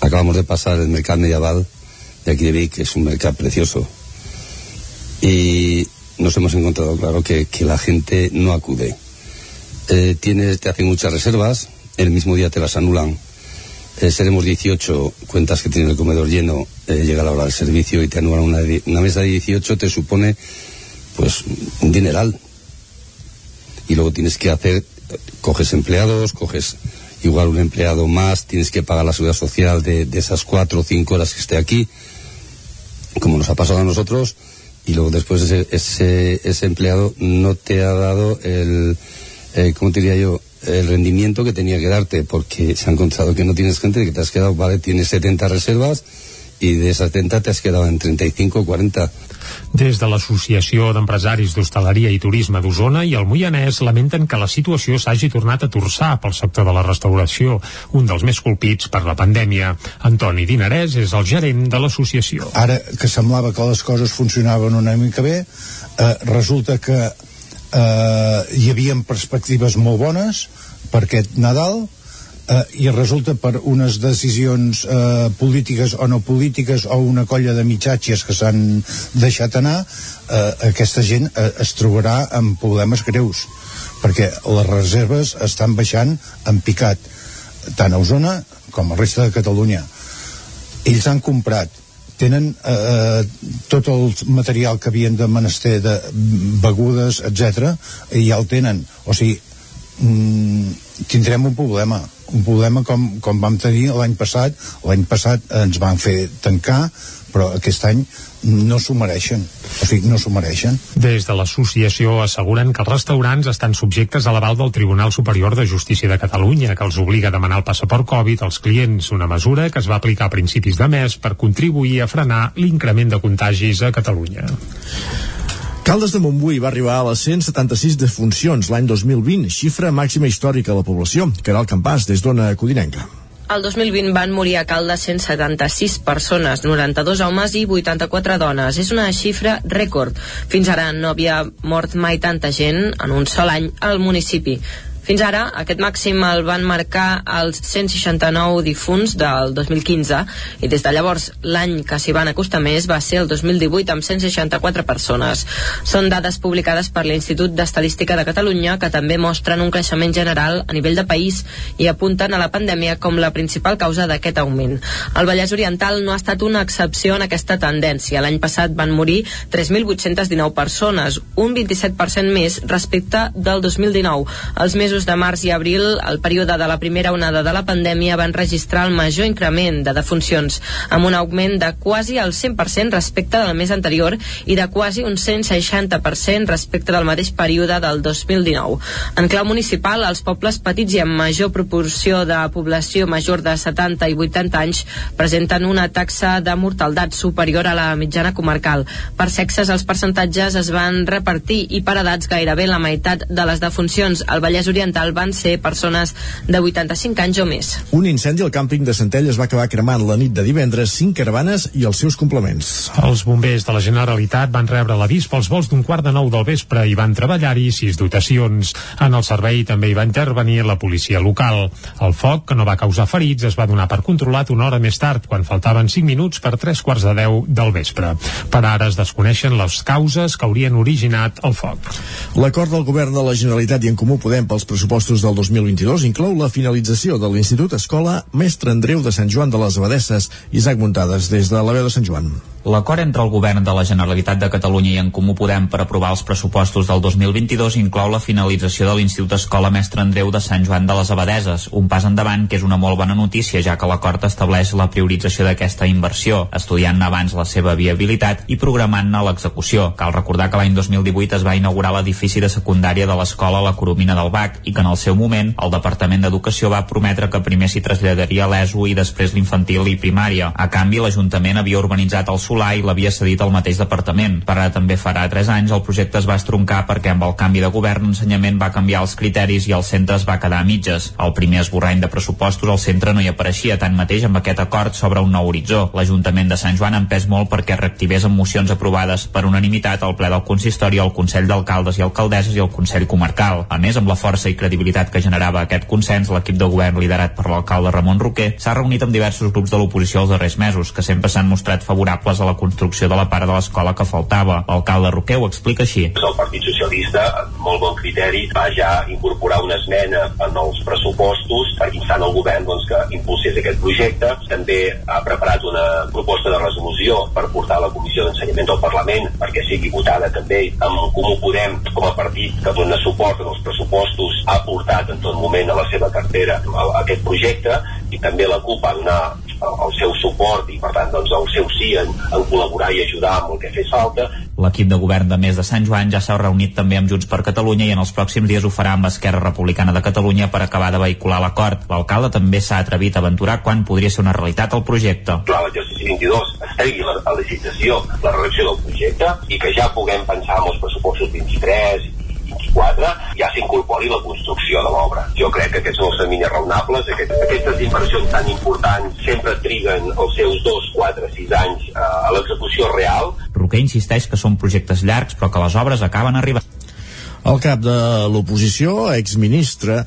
Acabamos de pasar el mercado medieval de aquí de Vic, que es un mercado precioso. Y nos hemos encontrado claro que, que la gente no acude eh, tienes, te hacen muchas reservas, el mismo día te las anulan. Eh, seremos 18 cuentas que tiene el comedor lleno, eh, llega la hora del servicio y te anulan una, mesa de 18, te supone pues un dineral. Y luego tienes que hacer, coges empleados, coges igual un empleado más, tienes que pagar la seguridad social de, esas cuatro o cinco horas que esté aquí, como nos ha pasado a nosotros, y luego después ese empleado no te ha dado el, eh, ¿cómo te diría yo? el rendimiento que tenía que darte, porque se ha encontrado que no tienes gente, que te has quedado, vale, tienes 70 reservas i de esas 70 te has quedado en 35 o 40. Des de l'Associació d'Empresaris d'Hostaleria i Turisme d'Osona i el Moianès lamenten que la situació s'hagi tornat a torçar pel sector de la restauració, un dels més colpits per la pandèmia. Antoni Dinarès és el gerent de l'associació. Ara que semblava que les coses funcionaven una mica bé, eh, resulta que eh, hi havia perspectives molt bones per aquest Nadal eh, i resulta per unes decisions eh, polítiques o no polítiques o una colla de mitjatges que s'han deixat anar eh, aquesta gent eh, es trobarà amb problemes greus perquè les reserves estan baixant en picat tant a Osona com a resta de Catalunya. Ells han comprat tenen eh, eh, tot el material que havien de menester de begudes, etc i ja el tenen. O sigui mm, tindrem un problema. Un problema com, com vam tenir l'any passat. L'any passat ens van fer tancar però aquest any no s'ho mereixen o sigui, no s'ho mereixen Des de l'associació asseguren que els restaurants estan subjectes a l'aval del Tribunal Superior de Justícia de Catalunya, que els obliga a demanar el passaport Covid als clients, una mesura que es va aplicar a principis de mes per contribuir a frenar l'increment de contagis a Catalunya. Caldes de Montbui va arribar a les 176 defuncions l'any 2020, xifra màxima històrica a la població. Caral Campàs, des d'Ona Codinenca. El 2020 van morir a Caldes 176 persones, 92 homes i 84 dones. És una xifra rècord. Fins ara no havia mort mai tanta gent en un sol any al municipi. Fins ara, aquest màxim el van marcar els 169 difunts del 2015 i des de llavors l'any que s'hi van acostar més va ser el 2018 amb 164 persones. Són dades publicades per l'Institut d'Estadística de Catalunya que també mostren un creixement general a nivell de país i apunten a la pandèmia com la principal causa d'aquest augment. El Vallès Oriental no ha estat una excepció en aquesta tendència. L'any passat van morir 3.819 persones, un 27% més respecte del 2019. Els mesos de març i abril, el període de la primera onada de la pandèmia, van registrar el major increment de defuncions, amb un augment de quasi el 100% respecte del mes anterior i de quasi un 160% respecte del mateix període del 2019. En clau municipal, els pobles petits i amb major proporció de població major de 70 i 80 anys presenten una taxa de mortaldat superior a la mitjana comarcal. Per sexes, els percentatges es van repartir i per edats gairebé la meitat de les defuncions al Vallès Oriental van ser persones de 85 anys o més. Un incendi al càmping de Centelles va acabar cremant la nit de divendres cinc caravanes i els seus complements. Els bombers de la Generalitat van rebre l'avís pels vols d'un quart de nou del vespre i van treballar-hi sis dotacions. En el servei també hi va intervenir la policia local. El foc, que no va causar ferits, es va donar per controlat una hora més tard, quan faltaven 5 minuts per tres quarts de 10 del vespre. Per ara es desconeixen les causes que haurien originat el foc. L'acord del govern de la Generalitat i en Comú Podem pels pressupostos del 2022 inclou la finalització de l'Institut Escola Mestre Andreu de Sant Joan de les Abadesses. Isaac Muntades, des de la veu de Sant Joan. L'acord entre el govern de la Generalitat de Catalunya i en Comú Podem per aprovar els pressupostos del 2022 inclou la finalització de l'Institut Escola Mestre Andreu de Sant Joan de les Abadeses, un pas endavant que és una molt bona notícia ja que l'acord estableix la priorització d'aquesta inversió, estudiant abans la seva viabilitat i programant-ne l'execució. Cal recordar que l'any 2018 es va inaugurar l'edifici de secundària de l'escola La Coromina del Bac i que en el seu moment el Departament d'Educació va prometre que primer s'hi traslladaria l'ESO i després l'infantil i primària. A canvi, l'Ajuntament havia urbanitzat el solar i l'havia cedit al mateix departament. Per ara també farà 3 anys el projecte es va estroncar perquè amb el canvi de govern l'ensenyament va canviar els criteris i el centre es va quedar a mitges. Al primer esborrany de pressupostos el centre no hi apareixia, tanmateix amb aquest acord s'obre un nou horitzó. L'Ajuntament de Sant Joan ha empès molt perquè reactivés amb mocions aprovades per unanimitat al ple del consistori, el Consell d'Alcaldes i Alcaldesses i el Consell Comarcal. A més, amb la força i credibilitat que generava aquest consens, l'equip de govern liderat per l'alcalde Ramon Roquer s'ha reunit amb diversos grups de l'oposició els darrers mesos, que sempre s'han mostrat favorables a la construcció de la part de l'escola que faltava. L'alcalde Roquer ho explica així. El Partit Socialista, amb molt bon criteri, va ja incorporar una esmena en els pressupostos per instant el govern doncs, que impulsés aquest projecte. També ha preparat una proposta de resolució per portar a la Comissió d'Ensenyament del Parlament perquè sigui votada també amb Comú Podem com a partit que dona suport els pressupostos ha portat en tot moment a la seva cartera aquest projecte i també la CUP va donar el seu suport i per tant doncs, el seu sí en, en col·laborar i ajudar amb el que fes falta L'equip de govern de Més de Sant Joan ja s'ha reunit també amb Junts per Catalunya i en els pròxims dies ho farà amb Esquerra Republicana de Catalunya per acabar de vehicular l'acord. L'alcalde també s'ha atrevit a aventurar quan podria ser una realitat el projecte. Clar, l'exercici 22 es tregui la, la licitació, la redacció del projecte i que ja puguem pensar en els pressupostos 23 24 ja s'incorpori la construcció de l'obra. Jo crec que aquests són els terminis raonables, aquest, aquestes inversions tan importants sempre triguen els seus 2, 4, 6 anys eh, a l'execució real. Roquer insisteix que són projectes llargs però que les obres acaben arribant. El cap de l'oposició, exministre,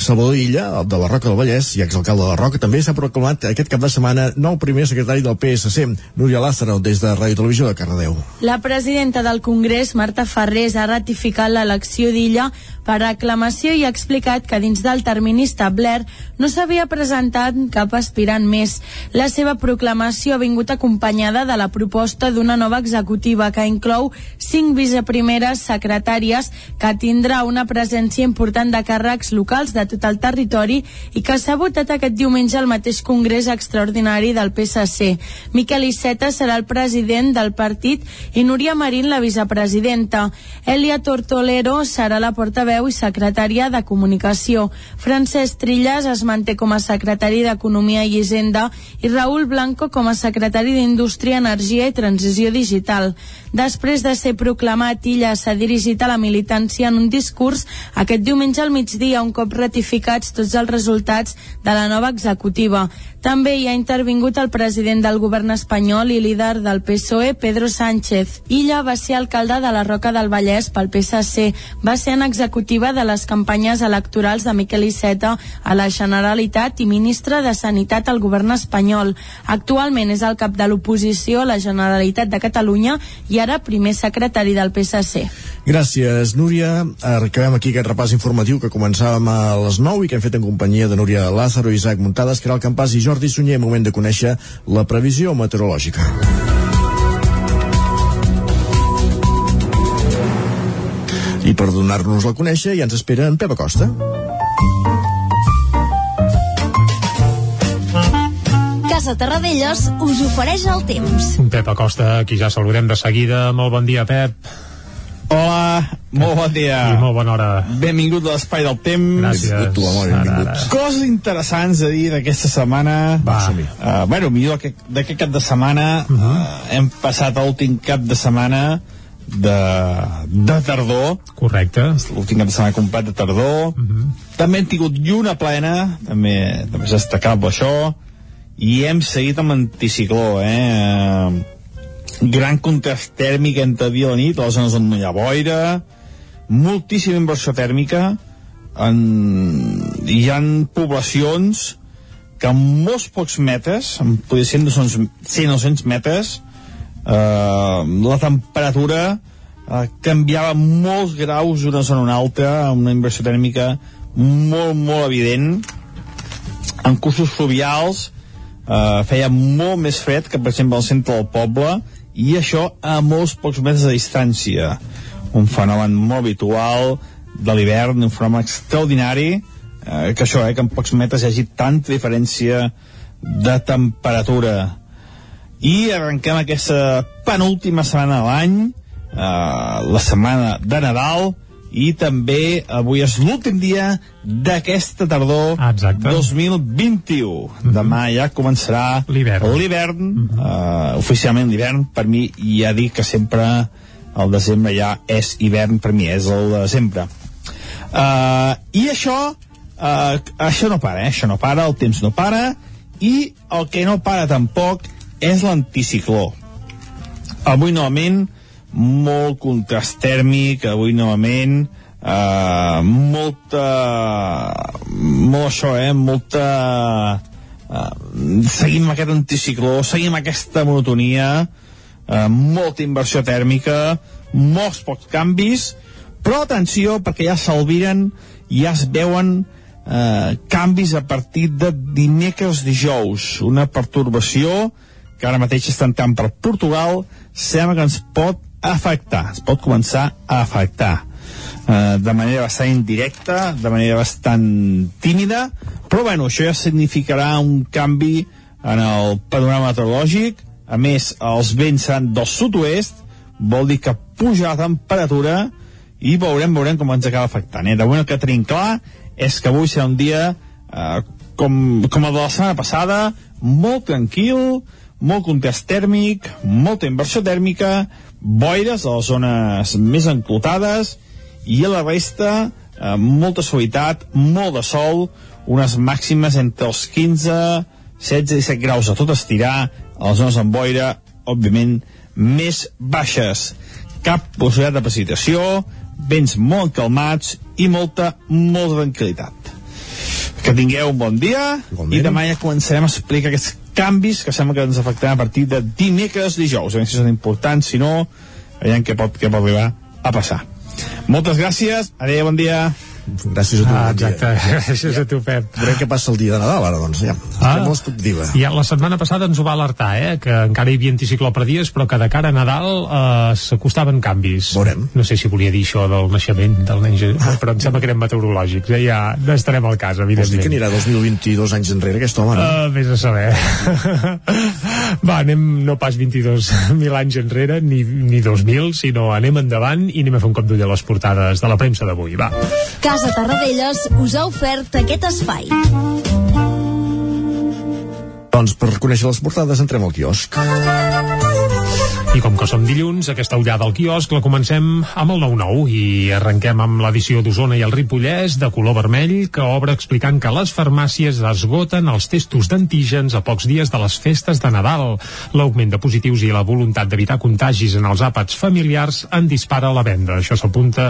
Salvador Illa, de la Roca del Vallès i exalcalde de la Roca, també s'ha proclamat aquest cap de setmana nou primer secretari del PSC, Núria Lázaro, des de Ràdio Televisió de Cardedeu. La presidenta del Congrés, Marta Ferrés, ha ratificat l'elecció d'Illa per aclamació i ha explicat que dins del termini establert no s'havia presentat cap aspirant més. La seva proclamació ha vingut acompanyada de la proposta d'una nova executiva que inclou cinc viceprimeres secretàries que tindrà una presència important de càrrecs locals de tot el territori i que s'ha votat aquest diumenge al mateix Congrés Extraordinari del PSC. Miquel Iceta serà el president del partit i Núria Marín la vicepresidenta. Elia Tortolero serà la portaveu i secretària de Comunicació. Francesc Trillas es manté com a secretari d'Economia i Hisenda i Raül Blanco com a secretari d'Indústria, Energia i Transició Digital. Després de ser proclamat, Illa s'ha dirigit a la militància en un discurs aquest diumenge al migdia, un cop ratificats tots els resultats de la nova executiva. També hi ha intervingut el president del govern espanyol i líder del PSOE, Pedro Sánchez. Illa va ser alcalde de la Roca del Vallès pel PSC. Va ser en executiva de les campanyes electorals de Miquel Iceta a la Generalitat i ministre de Sanitat al govern espanyol. Actualment és el cap de l'oposició a la Generalitat de Catalunya i ara primer secretari del PSC. Gràcies, Núria. Acabem aquí aquest repàs informatiu que començàvem a les 9 i que hem fet en companyia de Núria Lázaro, Isaac Muntades, Caral Campàs i Jordi Sunyer. Moment de conèixer la previsió meteorològica. I per donar-nos a conèixer ja ens espera en Pep Acosta. Casa Terradellos us ofereix el temps. Pep Acosta, aquí ja saludem de seguida. Molt bon dia, Pep. Hola, molt bon dia. I molt bona hora. Benvingut a l'Espai del Temps. Gràcies. Tu, amor, Ara, benvingut. ara. Coses interessants a dir d'aquesta setmana. Va. Uh, bueno, millor que- d'aquest cap de setmana. Uh -huh. uh, hem passat l'últim cap de setmana de, de tardor. Correcte. L'últim cap de setmana complet de tardor. Uh -huh. També hem tingut lluna plena, també, també és destacable això. I hem seguit amb anticicló, eh? Gran contrast tèrmic entre dia i la nit, a les zones on no hi ha boira, moltíssima inversió tèrmica, en, hi han poblacions que en molts pocs metres, en podria ser 100-200 metres, eh, la temperatura eh, canviava molts graus d'una zona a una altra, amb una inversió tèrmica molt, molt evident. En cursos fluvials eh, feia molt més fred que, per exemple, al centre del poble, i això a molts pocs metres de distància. Un fenomen molt habitual de l'hivern, un fenomen extraordinari, eh, que això, eh, que en pocs metres hi hagi tanta diferència de temperatura. I arrenquem aquesta penúltima setmana de l'any, eh, la setmana de Nadal, i també avui és l'últim dia d'aquesta tardor exacte. 2021. Demà ja començarà L'hivern. l'hivern eh, oficialment l'hivern per mi ja dic que sempre el desembre ja és hivern per mi, és el de sempre uh, i això uh, això no para, eh? això no para el temps no para i el que no para tampoc és l'anticicló avui novament molt contrast tèrmic avui novament uh, molta molt això, eh? molta uh, seguim aquest anticicló seguim aquesta monotonia uh, molta inversió tèrmica molts pocs canvis però atenció perquè ja s'albiren ja es veuen eh, canvis a partir de dimecres dijous una pertorbació que ara mateix està entrant per Portugal sembla que ens pot afectar es pot començar a afectar eh, de manera bastant indirecta de manera bastant tímida però bueno, això ja significarà un canvi en el panorama meteorològic a més els vents seran del sud-oest vol dir que puja la temperatura i veurem, veurem com ens acaba afectant. Eh? De moment el que tenim clar és que avui serà un dia eh, com, com el de la setmana passada, molt tranquil, molt contrast tèrmic, molta inversió tèrmica, boires a les zones més enclotades i a la resta eh, molta suavitat, molt de sol, unes màximes entre els 15, 16 i 17 graus a tot estirar, a les zones amb boira, òbviament, més baixes. Cap possibilitat de precipitació, vents molt calmats i molta, molta tranquil·litat. Que tingueu un bon dia Igualment. i demà ja començarem a explicar aquests canvis que sembla que ens afectaran a partir de dimecres, dijous. A veure si són importants, si no, veiem què pot, què pot arribar a passar. Moltes gràcies, adéu, bon dia. Gràcies a tu. Ah, exacte, gràcies a tu, Pep. Veurem què passa el dia de Nadal, ara, doncs. Ja, Ah. ah. molt expectativa. Ja la setmana passada ens ho va alertar, eh, que encara hi havia anticicló per dies, però que de cara a Nadal eh, s'acostaven canvis. Veurem. No sé si volia dir això del naixement del nen, Je- però em sembla que eren meteorològics, eh? ja estarem al cas, Vols dir evidentment. que anirà 2022 anys enrere, aquest home, no? Uh, vés a saber. Va, anem no pas 22.000 anys enrere, ni, ni 2.000, sinó anem endavant i anem a fer un cop d'ull a les portades de la premsa d'avui. Va. Casa Tarradellas us ha ofert aquest espai. Doncs per conèixer les portades entrem al quiosc. I com que som dilluns, aquesta ullada al quiosc la comencem amb el 9-9 i arrenquem amb l'edició d'Osona i el Ripollès de color vermell que obre explicant que les farmàcies esgoten els testos d'antígens a pocs dies de les festes de Nadal. L'augment de positius i la voluntat d'evitar contagis en els àpats familiars en dispara la venda. Això s'apunta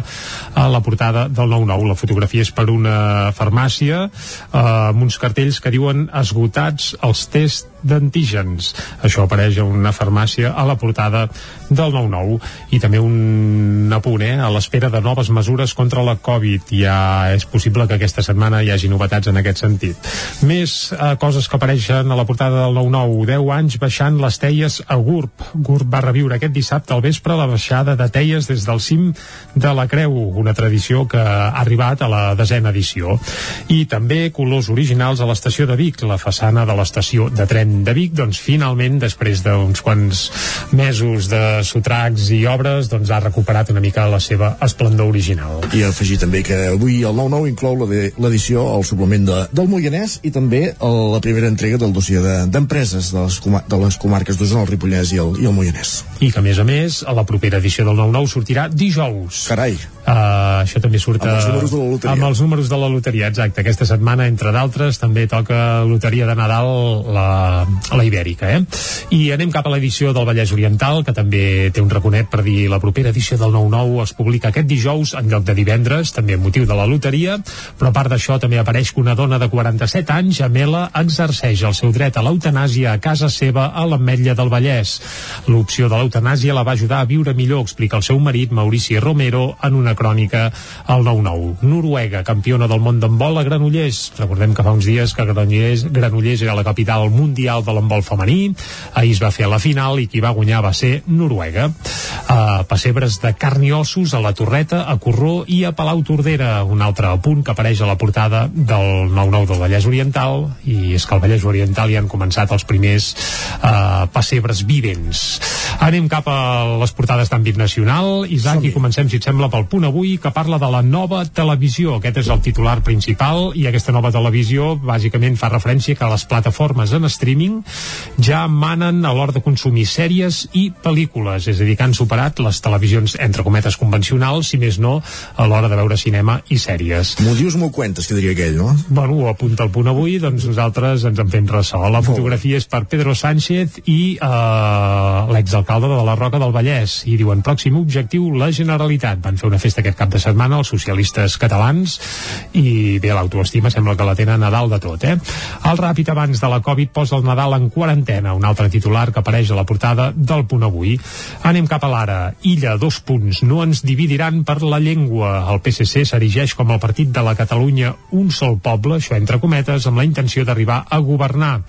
a la portada del 9-9. La fotografia és per una farmàcia eh, amb uns cartells que diuen esgotats els tests d'antígens. Això apareix a una farmàcia a la portada del 9-9 i també un apunt eh, a l'espera de noves mesures contra la Covid. Ja és possible que aquesta setmana hi hagi novetats en aquest sentit. Més eh, coses que apareixen a la portada del 9-9. 10 anys baixant les teies a GURB. GURB va reviure aquest dissabte al vespre la baixada de teies des del cim de la Creu, una tradició que ha arribat a la desena edició. I també colors originals a l'estació de Vic, la façana de l'estació de tren de Vic, doncs finalment, després d'uns quants mesos de sotracs i obres, doncs ha recuperat una mica la seva esplendor original. I afegir també que avui el 9-9 inclou de- l'edició al suplement de, del Moianès i també el, la primera entrega del dossier de- d'empreses de, les coma, de les comarques d'Osona, el Ripollès i el, i el Moianès. I que, a més a més, a la propera edició del 9-9 sortirà dijous. Carai. Uh, això també surt Amb els a- números de la loteria. amb els números de la loteria, exacte. Aquesta setmana, entre d'altres, també toca loteria de Nadal la, la Ibèrica, eh? I anem cap a l'edició del Vallès Oriental, que també té un raconet per dir la propera edició del 9-9 es publica aquest dijous en lloc de divendres, també amb motiu de la loteria, però a part d'això també apareix que una dona de 47 anys, Amela, exerceix el seu dret a l'eutanàsia a casa seva a l'Ametlla del Vallès. L'opció de l'eutanàsia la va ajudar a viure millor, explica el seu marit, Maurici Romero, en una crònica al 9-9. Noruega, campiona del món d'handbol a Granollers. Recordem que fa uns dies que Granollers, Granollers era la capital mundial de l'handbol femení. Ahir es va fer a la final i qui va guanyar va ser Noruega. Uh, pessebres de carn i ossos a la Torreta, a Corró i a Palau Tordera. Un altre punt que apareix a la portada del 9-9 del Vallès Oriental i és que al Vallès Oriental ja han començat els primers uh, pessebres vivents. Anem cap a les portades d'àmbit nacional. Isaac, i comencem, si et sembla, pel punt avui, que parla de la nova televisió. Aquest és el titular principal i aquesta nova televisió bàsicament fa referència que les plataformes en streaming ja manen a l'hora de consumir sèries i pel·lícules, és a dir, que han superat les televisions, entre cometes, convencionals, si més no, a l'hora de veure cinema i sèries. M'ho dius, m'ho cuentes, que diria aquell, no? Bueno, ho apunta el punt avui, doncs nosaltres ens en fem ressò. La fotografia és per Pedro Sánchez i eh, l'exalcalde de la Roca del Vallès. I diuen, pròxim objectiu, la Generalitat. Van fer una festa aquest cap de setmana els socialistes catalans i bé, l'autoestima sembla que la tenen a dalt de tot, eh? El ràpid abans de la Covid posa el Nadal en quarantena, un altre titular que apareix a la portada del punt avui. Anem cap a l'ara. Illa, dos punts. No ens dividiran per la llengua. El PSC s'erigeix com el partit de la Catalunya un sol poble, això entre cometes, amb la intenció d'arribar a governar.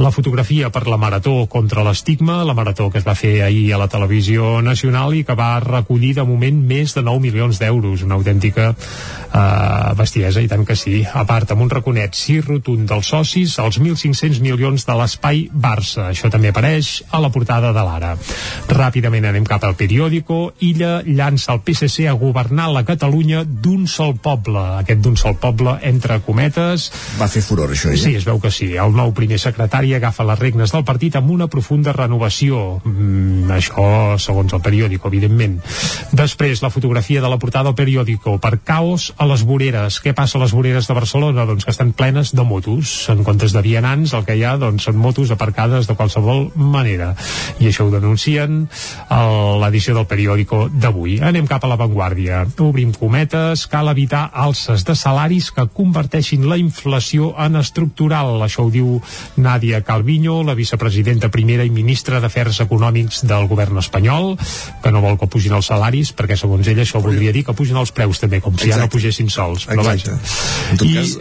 La fotografia per la Marató contra l'estigma, la Marató que es va fer ahir a la televisió nacional i que va recollir de moment més de 9 milions d'euros, una autèntica eh, bestiesa, i tant que sí. A part, amb un raconet sí rotund dels socis, els 1.500 milions de l'espai Barça. Això també apareix a la portada de l'Ara. Ràpidament anem cap al periòdico. Illa llança el PSC a governar la Catalunya d'un sol poble. Aquest d'un sol poble, entre cometes... Va fer furor, això, eh? Sí, es veu que sí. El nou primer secretari agafa les regnes del partit amb una profunda renovació. Mm, això, segons el periòdico, evidentment. Després, la fotografia de la portada del periòdico per caos a les voreres. Què passa a les voreres de Barcelona? Doncs que estan plenes de motos. En comptes de vianants, el que hi ha, doncs, són motos aparcades de qualsevol manera. I això ho denuncien a l'edició del periòdico d'avui. Anem cap a l'avantguàrdia. Obrim cometes, cal evitar alces de salaris que converteixin la inflació en estructural. Això ho diu Nàdia Calviño, la vicepresidenta primera i ministra d'Afers Econòmics del govern espanyol, que no vol que pugin els salaris, perquè segons ella això voldria dir que pugen els preus també, com si Exacte. ja no pugessin sols. Però Exacte. En tot I... cas,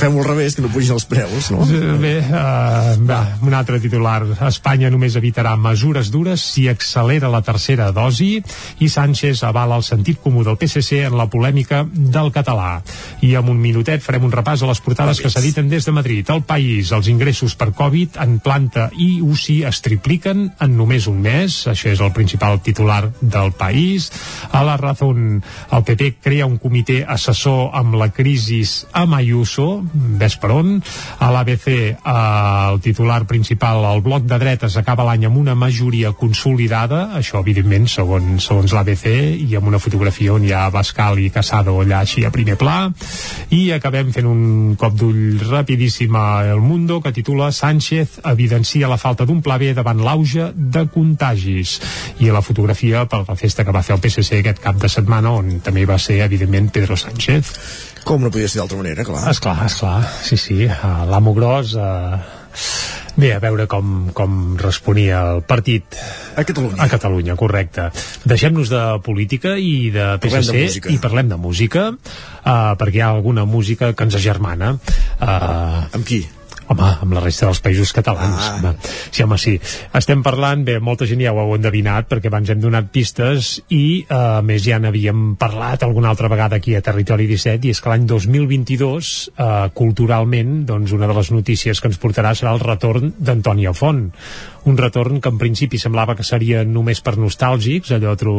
fem-ho al revés, que no pugin els preus, no? Bé, uh, va, un altre titular. Espanya només evitarà mesures dures si accelera la tercera dosi i Sánchez avala el sentit comú del PSC en la polèmica del català. I amb un minutet farem un repàs a les portades que s'editen des de Madrid. El país, els ingressos per Covid en planta i UCI es tripliquen en només un mes. Això és el principal titular del país. A la Razón, el PP crea un comitè assessor amb la crisi a Mayuso, ves per on. A l'ABC, eh, el titular principal, el bloc de dretes acaba l'any amb una majoria consolidada, això evidentment segons, segons l'ABC, i amb una fotografia on hi ha Bascal i Casado allà així a primer pla, i acabem fent un cop d'ull rapidíssim a El Mundo, que titula Sánchez evidencia la falta d'un pla B davant l'auge de contagis. I la fotografia per la festa que va fer el PSC aquest cap de setmana, on també va ser, evidentment, Pedro Sánchez. Com no podia ser d'altra manera, clar. Esclar, esclar, sí, sí. L'amo gros... Uh... Bé, a veure com, com responia el partit a Catalunya. A Catalunya, correcte. Deixem-nos de política i de PSC parlem de i parlem de música, uh, perquè hi ha alguna música que ens agermana. Uh, amb qui? Home, amb la resta dels països catalans. Ah. Home. Sí, home, sí. Estem parlant, bé, molta gent ja ho heu endevinat, perquè abans hem donat pistes i, eh, a més, ja n'havíem parlat alguna altra vegada aquí a Territori 17, i és que l'any 2022, eh, culturalment, doncs una de les notícies que ens portarà serà el retorn d'Antònia Font, un retorn que en principi semblava que seria només per nostàlgics, allò tro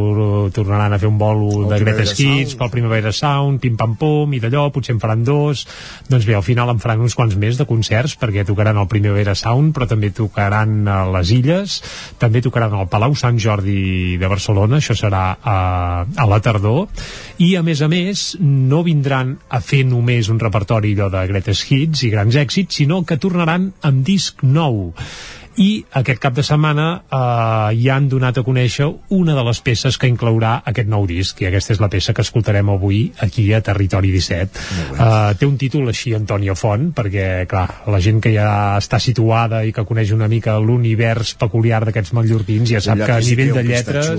tornaran a fer un bolo de Greatest Hits pel Primavera Sound, pim-pam-pum, i d'allò potser en faran dos, doncs bé, al final en faran uns quants més de concerts, perquè tocaran el Primavera Sound, però també tocaran a les Illes, també tocaran al Palau Sant Jordi de Barcelona, això serà a, a la tardor, i a més a més no vindran a fer només un repertori allò de Greatest Hits i grans èxits, sinó que tornaran amb disc nou i aquest cap de setmana eh, ja han donat a conèixer una de les peces que inclourà aquest nou disc i aquesta és la peça que escoltarem avui aquí a Territori 17 eh, té un títol així Antònia Font perquè clar, la gent que ja està situada i que coneix una mica l'univers peculiar d'aquests mallorquins ja sap que a nivell de lletres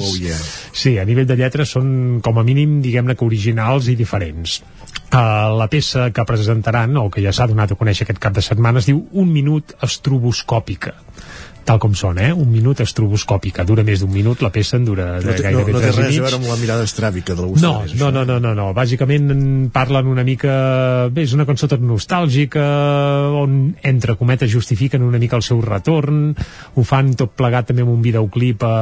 sí, a nivell de lletres són com a mínim diguem-ne que originals i diferents. Uh, la peça que presentaran o que ja s'ha donat a conèixer aquest cap de setmana es diu Un minut estroboscòpica tal com són, eh? Un minut estroboscòpica. Dura més d'un minut, la peça en dura no té, gairebé no, no té res a veure amb la mirada estràbica de no, no, no, no, no, no. Bàsicament parlen una mica... Bé, és una cançó tot nostàlgica, on, entre cometes, justifiquen una mica el seu retorn, ho fan tot plegat també amb un videoclip eh,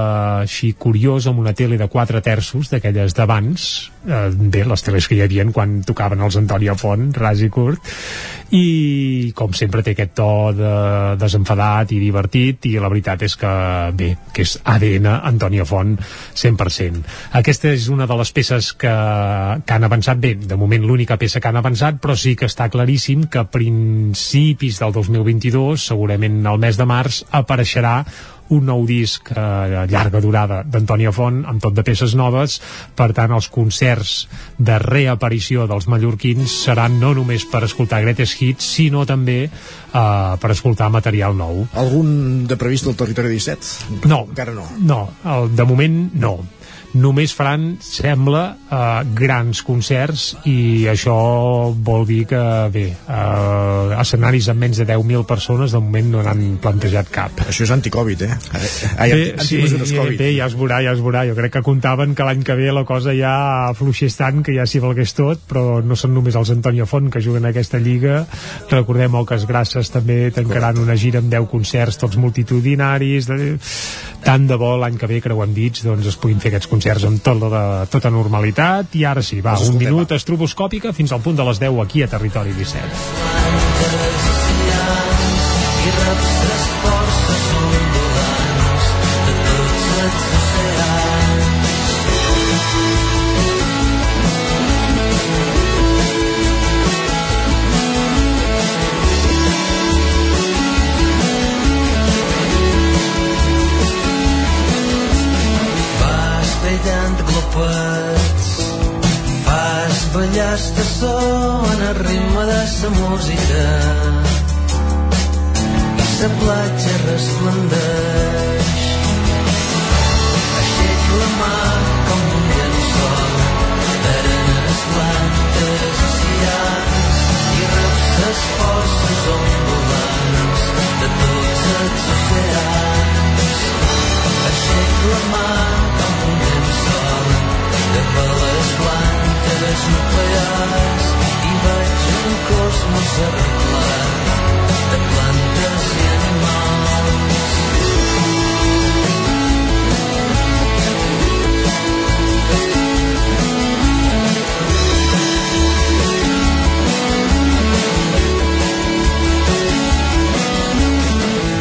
així curiós, amb una tele de quatre terços, d'aquelles d'abans, eh, bé, les teles que hi havia quan tocaven els Antònia Font, ras i curt, i com sempre té aquest to de, desenfadat i divertit i la veritat és que bé, que és ADN Antònia Font 100%. Aquesta és una de les peces que, que han avançat bé, de moment l'única peça que han avançat, però sí que està claríssim que a principis del 2022, segurament al mes de març, apareixerà un nou disc eh, llarga durada d'Antònia Font amb tot de peces noves per tant els concerts de reaparició dels mallorquins seran no només per escoltar Greatest Hits sinó també eh, per escoltar material nou Algun de previst del territori 17? No, encara no. No, el, de moment no només faran, sembla, uh, grans concerts i això vol dir que, bé, uh, escenaris amb menys de 10.000 persones de moment no n'han plantejat cap. Això és anti-Covid, eh? Ai, bé, sí, Covid. Bé, ja es veurà, ja es veurà. Jo crec que comptaven que l'any que ve la cosa ja fluixés tant que ja s'hi valgués tot, però no són només els Antonio Font que juguen a aquesta lliga. Recordem que els Grasses també tancaran una gira amb 10 concerts, tots multitudinaris. De... Tant de bo l'any que ve, creuem dits, doncs es puguin fer aquests concerts amb tot de, tota normalitat i ara sí, va, un minut estroboscòpica fins al punt de les 10 aquí a Territori 17. Son el ritme de sa música i sa platja resplendeix. Aixec la mà blanques nuclears i veig un cosmos arreglat de plantes i animals.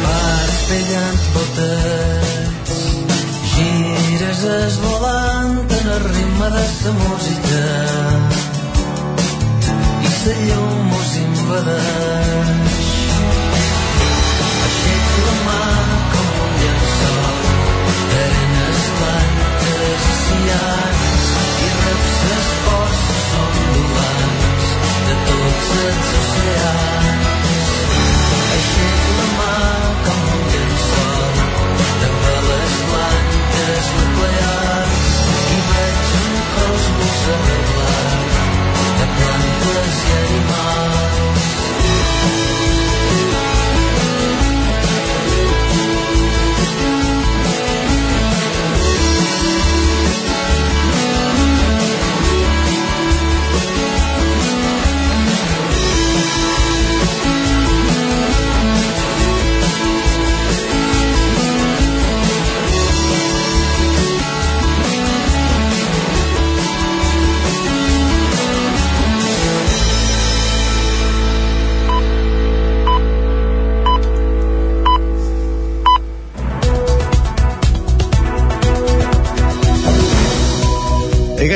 Vas pellant botets, gires esvolant en el ritme de sa música i sa llum us invadeix. Aixec la mà com un llençol d'arenes blanques i cians i rep ses forces ondulants de tots els oceans. Cosmos arreglat de plantes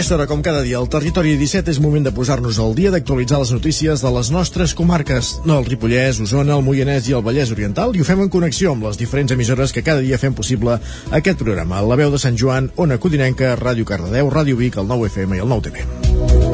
aquesta hora, com cada dia, al Territori 17 és moment de posar-nos al dia d'actualitzar les notícies de les nostres comarques, no el Ripollès, Osona, el Moianès i el Vallès Oriental, i ho fem en connexió amb les diferents emissores que cada dia fem possible aquest programa. La veu de Sant Joan, Ona Codinenca, Ràdio Cardedeu, Ràdio Vic, el 9 FM i el 9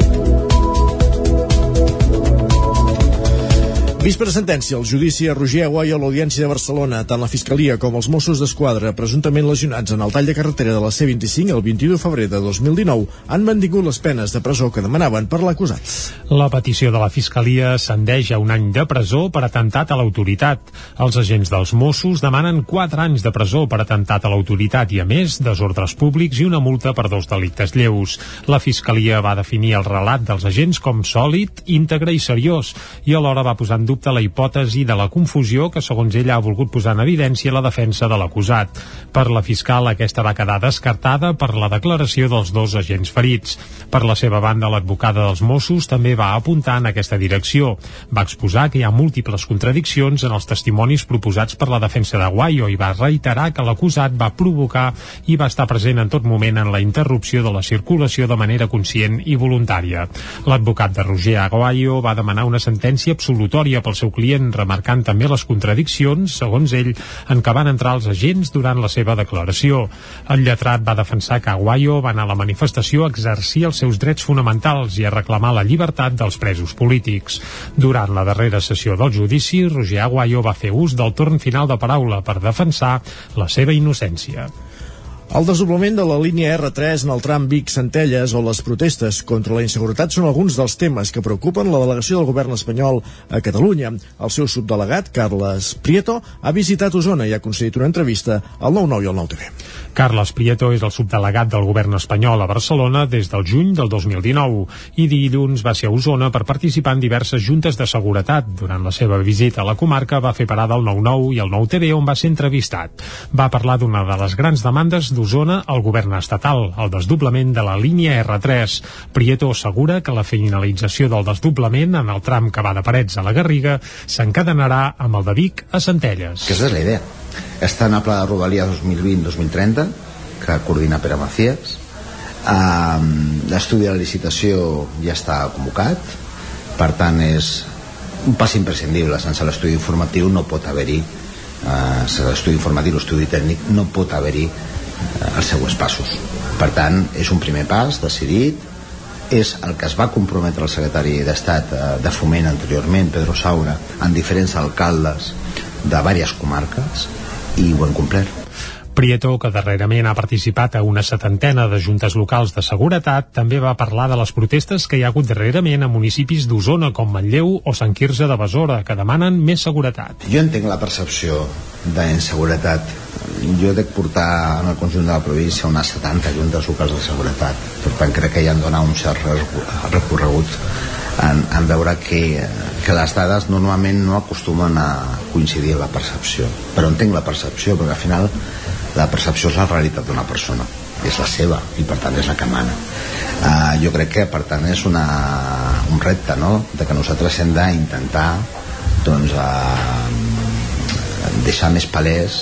Vist per sentència, el judici a Roger Aguayo a l'Audiència de Barcelona, tant la Fiscalia com els Mossos d'Esquadra, presumptament lesionats en el tall de carretera de la C-25 el 21 de febrer de 2019, han mantingut les penes de presó que demanaven per l'acusat. La petició de la Fiscalia ascendeix a un any de presó per atemptat a l'autoritat. Els agents dels Mossos demanen 4 anys de presó per atemptat a l'autoritat i, a més, desordres públics i una multa per dos delictes lleus. La Fiscalia va definir el relat dels agents com sòlid, íntegre i seriós i alhora va posar en dubte la hipòtesi de la confusió que, segons ella, ha volgut posar en evidència la defensa de l'acusat. Per la fiscal, aquesta va quedar descartada per la declaració dels dos agents ferits. Per la seva banda, l'advocada dels Mossos també va apuntar en aquesta direcció. Va exposar que hi ha múltiples contradiccions en els testimonis proposats per la defensa de Guayo i va reiterar que l'acusat va provocar i va estar present en tot moment en la interrupció de la circulació de manera conscient i voluntària. L'advocat de Roger Aguayo va demanar una sentència absolutòria pel seu client, remarcant també les contradiccions, segons ell, en què van entrar els agents durant la seva declaració. El lletrat va defensar que Aguayo va anar a la manifestació a exercir els seus drets fonamentals i a reclamar la llibertat dels presos polítics. Durant la darrera sessió del judici, Roger Aguayo va fer ús del torn final de paraula per defensar la seva innocència. El desdoblament de la línia R3 en el tram Vic-Centelles o les protestes contra la inseguretat són alguns dels temes que preocupen la delegació del govern espanyol a Catalunya. El seu subdelegat, Carles Prieto, ha visitat Osona i ha concedit una entrevista al 9-9 i al 9TV. Carles Prieto és el subdelegat del govern espanyol a Barcelona des del juny del 2019 i dilluns va ser a Osona per participar en diverses juntes de seguretat. Durant la seva visita a la comarca va fer parada al 9-9 i al 9TV on va ser entrevistat. Va parlar d'una de les grans demandes d'Osona al govern estatal, el desdoblament de la línia R3. Prieto assegura que la finalització del desdoblament en el tram que va de Parets a la Garriga s'encadenarà amb el de Vic a Centelles. Aquesta és la idea. Està en el pla de Rodalia 2020-2030, que coordina Pere Macías. Um, L'estudi de la licitació ja està convocat, per tant és un pas imprescindible. Sense l'estudi informatiu no pot haver-hi uh, sense l'estudi informatiu, l'estudi tècnic, no pot haver-hi els següents passos. Per tant, és un primer pas decidit, és el que es va comprometre el secretari d'Estat eh, de Foment anteriorment, Pedro Saura, en diferents alcaldes de diverses comarques i ho hem complert. Prieto, que darrerament ha participat a una setantena de juntes locals de seguretat, també va parlar de les protestes que hi ha hagut darrerament a municipis d'Osona com Manlleu o Sant Quirze de Besora, que demanen més seguretat. Jo entenc la percepció d'inseguretat. Jo dec portar en el conjunt de la província unes 70 juntes locals de seguretat. Per tant, crec que ja han donat un cert recorregut en, en veure que, que les dades normalment no acostumen a coincidir amb la percepció. Però entenc la percepció, perquè al final la percepció és la realitat d'una persona és la seva i per tant és la que mana uh, jo crec que per tant és una, un repte no? de que nosaltres hem d'intentar doncs uh, deixar més palès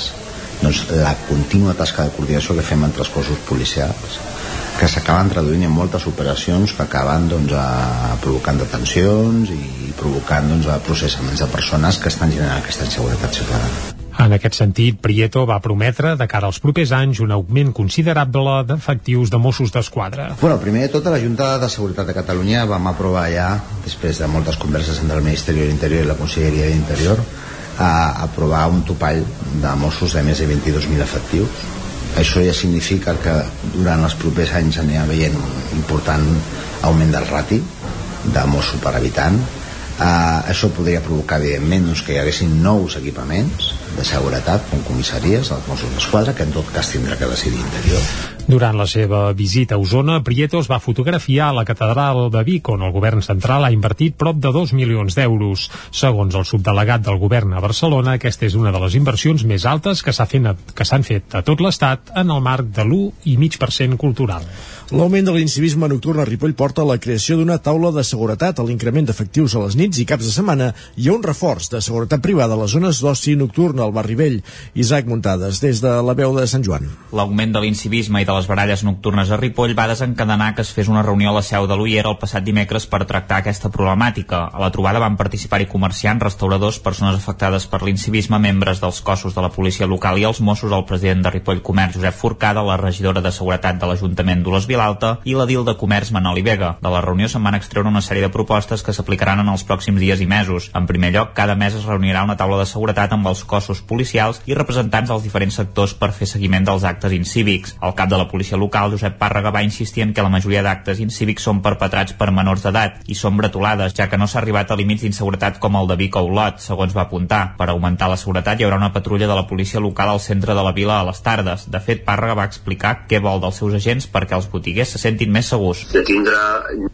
doncs, la contínua tasca de coordinació que fem entre els cossos policials que s'acaben traduint en moltes operacions que acaben doncs, a, provocant detencions i provocant doncs, processaments de persones que estan generant aquesta inseguretat ciutadana. En aquest sentit, Prieto va prometre de cara als propers anys un augment considerable d'efectius de Mossos d'Esquadra. Bueno, primer de tot, la Junta de Seguretat de Catalunya vam aprovar ja, després de moltes converses entre el Ministeri de l'Interior i la Conselleria d'Interior, a aprovar un topall de Mossos de més de 22.000 efectius. Això ja significa que durant els propers anys anirà veient un important augment del rati de Mossos per habitant. Uh, això podria provocar, evidentment, doncs, que hi haguessin nous equipaments, de seguretat, com comissaries dels Mossos d'Esquadra, que en tot cas tindrà que decidir interior. Durant la seva visita a Osona, Prieto es va fotografiar a la catedral de Vic, on el govern central ha invertit prop de 2 milions d'euros. Segons el subdelegat del govern a Barcelona, aquesta és una de les inversions més altes que s'han fet a tot l'Estat en el marc de l'1,5% cultural. L'augment de l'incivisme nocturn a Ripoll porta a la creació d'una taula de seguretat, a l'increment d'efectius a les nits i caps de setmana i a un reforç de seguretat privada a les zones d'oci nocturn al barri vell. Isaac Muntades, des de la veu de Sant Joan. L'augment de l'incivisme i de les baralles nocturnes a Ripoll va desencadenar que es fes una reunió a la seu de l'UIER el passat dimecres per tractar aquesta problemàtica. A la trobada van participar-hi comerciants, restauradors, persones afectades per l'incivisme, membres dels cossos de la policia local i els Mossos, el president de Ripoll Comerç, Josep Forcada, la regidora de Seguretat de l'Ajuntament d'Olès Vilalta i la DIL de Comerç Manoli Vega. De la reunió se'n van extreure una sèrie de propostes que s'aplicaran en els pròxims dies i mesos. En primer lloc, cada mes es reunirà una taula de seguretat amb els cossos policials i representants dels diferents sectors per fer seguiment dels actes incívics. El cap de la policia local, Josep Pàrrega, va insistir en que la majoria d'actes incívics són perpetrats per menors d'edat i són bretolades, ja que no s'ha arribat a límits d'inseguretat com el de Vic o Olot, segons va apuntar. Per augmentar la seguretat hi haurà una patrulla de la policia local al centre de la vila a les tardes. De fet, Pàrrega va explicar què vol dels seus agents perquè els botiguers se sentin més segurs. De tindre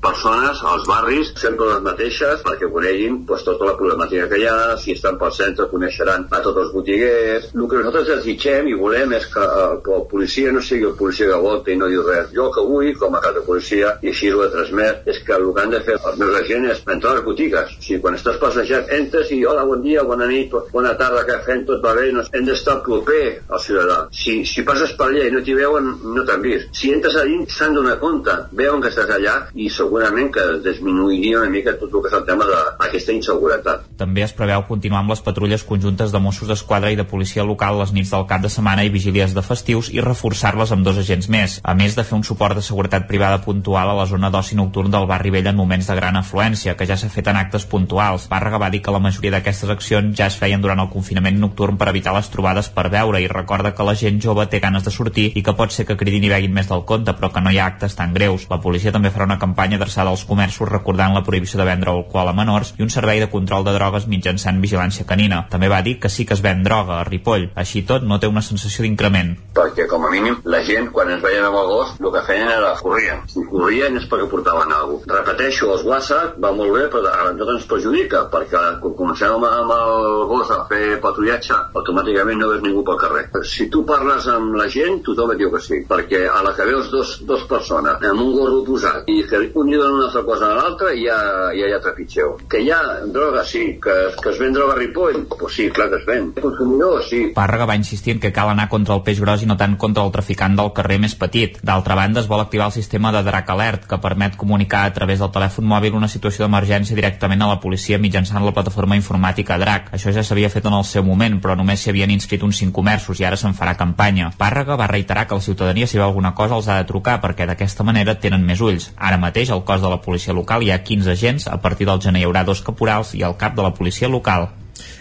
persones als barris, sempre les mateixes, perquè coneguin pues, tota la problemàtica que hi ha, si estan pel centre coneixeran a tots els botiguers. El que nosaltres desitgem i volem és que eh, el policia no sigui el policia que volta i no diu res. Jo que vull, com a cap de policia, i així ho he transmet, és que el que han de fer els meus agents és entrar a les botigues. O sigui, quan estàs passejant, entres i hola, bon dia, bona nit, bona tarda, què fem, tot va bé, no, hem d'estar proper al ciutadà. Si, si passes per allà i no t'hi veuen, no t'han vist. Si entres a dins, s'han donat compte, veuen que estàs allà i segurament que disminuiria una mica tot el que és el tema d'aquesta inseguretat. També es preveu continuar amb les patrulles conjuntes de Mossos d'Esquadra i de policia local les nits del cap de setmana i vigílies de festius i reforçar-les amb dos agents més, a més de fer un suport de seguretat privada puntual a la zona d'oci nocturn del barri vell en moments de gran afluència, que ja s'ha fet en actes puntuals. Bàrrega va dir que la majoria d'aquestes accions ja es feien durant el confinament nocturn per evitar les trobades per veure i recorda que la gent jove té ganes de sortir i que pot ser que cridin i veguin més del compte, però que no hi ha actes tan greus. La policia també farà una campanya adreçada als comerços recordant la prohibició de vendre alcohol a menors i un servei de control de drogues mitjançant vigilància canina. També va dir que sí que es ven droga a Ripoll, així tot no té una sensació d'increment. Perquè com a mínim la gent quan ens veien amb el gos el que feien era corrien. Si corrien és perquè portaven alguna cosa. Repeteixo, els WhatsApp va molt bé però a tot ens perjudica perquè quan comencem amb, el gos a fer patrullatge automàticament no veus ningú pel carrer. Si tu parles amb la gent tothom et diu que sí perquè a la que veus dos, dos persones amb un gorro posat i que un li dona una altra cosa a l'altre ja, ja ha trepitgeu. Que hi ha droga, sí, que, que es ven droga a Ripoll, pues sí, clar que es ven. Consumidor, sí. Pàrrega va insistir en que cal anar contra el peix gros i no tant contra el traficant del carrer més petit. D'altra banda, es vol activar el sistema de Drac Alert, que permet comunicar a través del telèfon mòbil una situació d'emergència directament a la policia mitjançant la plataforma informàtica Drac. Això ja s'havia fet en el seu moment, però només s'hi havien inscrit uns 5 comerços i ara se'n farà campanya. Pàrrega va reiterar que la ciutadania, si veu alguna cosa, els ha de trucar perquè d'aquesta manera tenen més ulls. Ara mateix, al cos de la policia local hi ha 15 agents, a partir del gener hi haurà dos caporals i el cap de la policia local.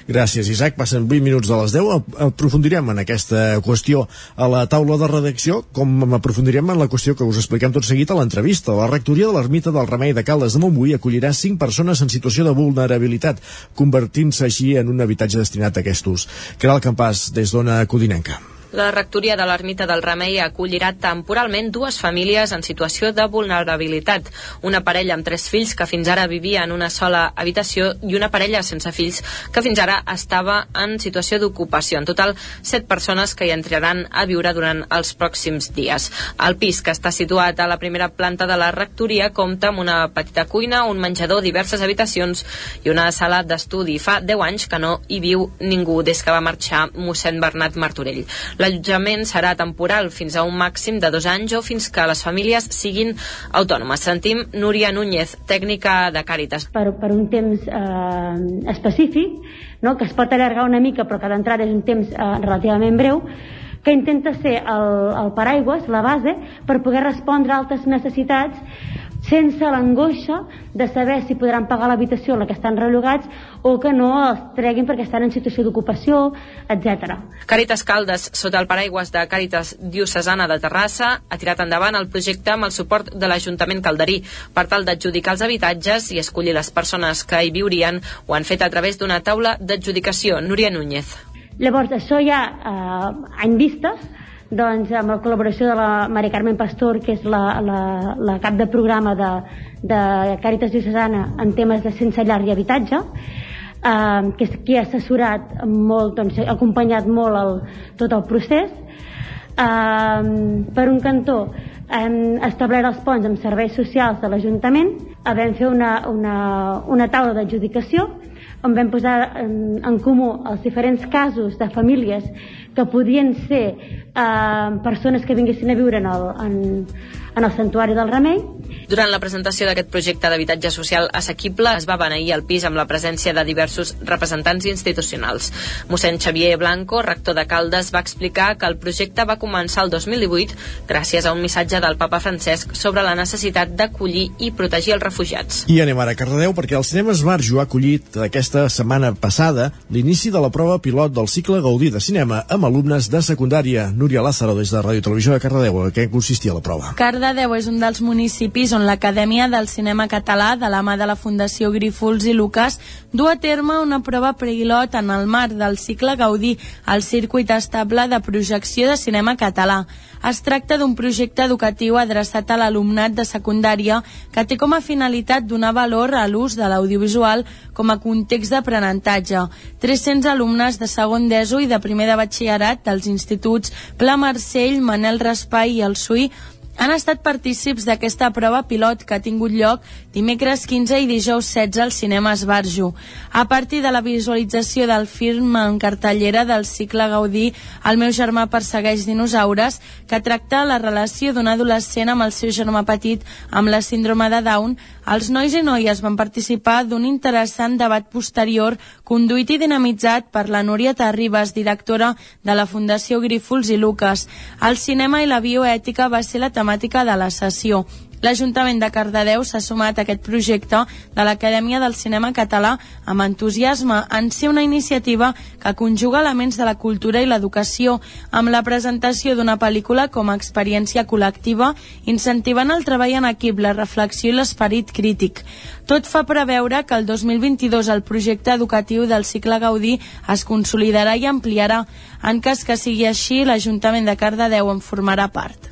Gràcies, Isaac. Passen 20 minuts de les 10. Aprofundirem en aquesta qüestió a la taula de redacció, com aprofundirem en la qüestió que us expliquem tot seguit a l'entrevista. La rectoria de l'ermita del Remei de Caldes de Montbui acollirà 5 persones en situació de vulnerabilitat, convertint-se així en un habitatge destinat a aquest ús. Caral Campàs, des d'Ona Codinenca. La rectoria de l'Ermita del Remei acollirà temporalment dues famílies en situació de vulnerabilitat. Una parella amb tres fills que fins ara vivia en una sola habitació i una parella sense fills que fins ara estava en situació d'ocupació. En total, set persones que hi entraran a viure durant els pròxims dies. El pis, que està situat a la primera planta de la rectoria, compta amb una petita cuina, un menjador, diverses habitacions i una sala d'estudi. Fa 10 anys que no hi viu ningú des que va marxar mossèn Bernat Martorell. L'allotjament serà temporal fins a un màxim de dos anys o fins que les famílies siguin autònomes. Sentim Núria Núñez, tècnica de Càritas. Per, per un temps eh, específic, no? que es pot allargar una mica però que d'entrada és un temps eh, relativament breu, que intenta ser el, el paraigües, la base, per poder respondre a altres necessitats sense l'angoixa de saber si podran pagar l'habitació a la que estan relogats o que no els treguin perquè estan en situació d'ocupació, etc. Càritas Caldes, sota el paraigües de Càritas Diocesana de Terrassa, ha tirat endavant el projecte amb el suport de l'Ajuntament Calderí per tal d'adjudicar els habitatges i escollir les persones que hi viurien ho han fet a través d'una taula d'adjudicació. Núria Núñez. Llavors, això ja eh, any vistes, doncs, amb la col·laboració de la Maria Carmen Pastor, que és la, la, la cap de programa de, de Càritas Diocesana en temes de sense llar i habitatge, eh, que és qui ha assessorat molt, doncs, ha acompanyat molt el, tot el procés. Eh, per un cantó, hem establert els ponts amb serveis socials de l'Ajuntament, vam fer una, una, una taula d'adjudicació on vam posar en, en comú els diferents casos de famílies que podien ser eh, persones que vinguessin a viure en el, en, en el Santuari del Remei. Durant la presentació d'aquest projecte d'habitatge social assequible es va beneir el pis amb la presència de diversos representants institucionals. Mossèn Xavier Blanco, rector de Caldes, va explicar que el projecte va començar el 2018 gràcies a un missatge del papa Francesc sobre la necessitat d'acollir i protegir els refugiats. I anem ara a Cardedeu perquè el Cinema Esbarjo ha acollit aquesta setmana passada l'inici de la prova pilot del cicle Gaudí de Cinema amb alumnes de secundària. Núria Lázaro, des de Ràdio Televisió de Cardedeu. A què consistia la prova? Cardedeu és un dels municipis on l'Acadèmia del Cinema Català, de la mà de la Fundació Grífols i Lucas, du a terme una prova pilot en el marc del cicle Gaudí, el circuit estable de projecció de cinema català. Es tracta d'un projecte educatiu adreçat a l'alumnat de secundària que té com a finalitat donar valor a l'ús de l'audiovisual com a context d'aprenentatge. 300 alumnes de segon d'ESO i de primer de batxillerat dels instituts Pla Marcell, Manel Raspai i el Suí han estat partícips d'aquesta prova pilot que ha tingut lloc dimecres 15 i dijous 16 al cinema Esbarjo. A partir de la visualització del film en cartellera del cicle Gaudí El meu germà persegueix dinosaures, que tracta la relació d'un adolescent amb el seu germà petit amb la síndrome de Down, els nois i noies van participar d'un interessant debat posterior conduït i dinamitzat per la Núria Terribas, directora de la Fundació Grífols i Lucas. El cinema i la bioètica va ser la temàtica de la sessió. L'Ajuntament de Cardedeu s'ha sumat a aquest projecte de l'Acadèmia del Cinema Català amb entusiasme en ser una iniciativa que conjuga elements de la cultura i l'educació amb la presentació d'una pel·lícula com a experiència col·lectiva incentivant el treball en equip, la reflexió i l'esperit crític. Tot fa preveure que el 2022 el projecte educatiu del cicle Gaudí es consolidarà i ampliarà. En cas que sigui així, l'Ajuntament de Cardedeu en formarà part.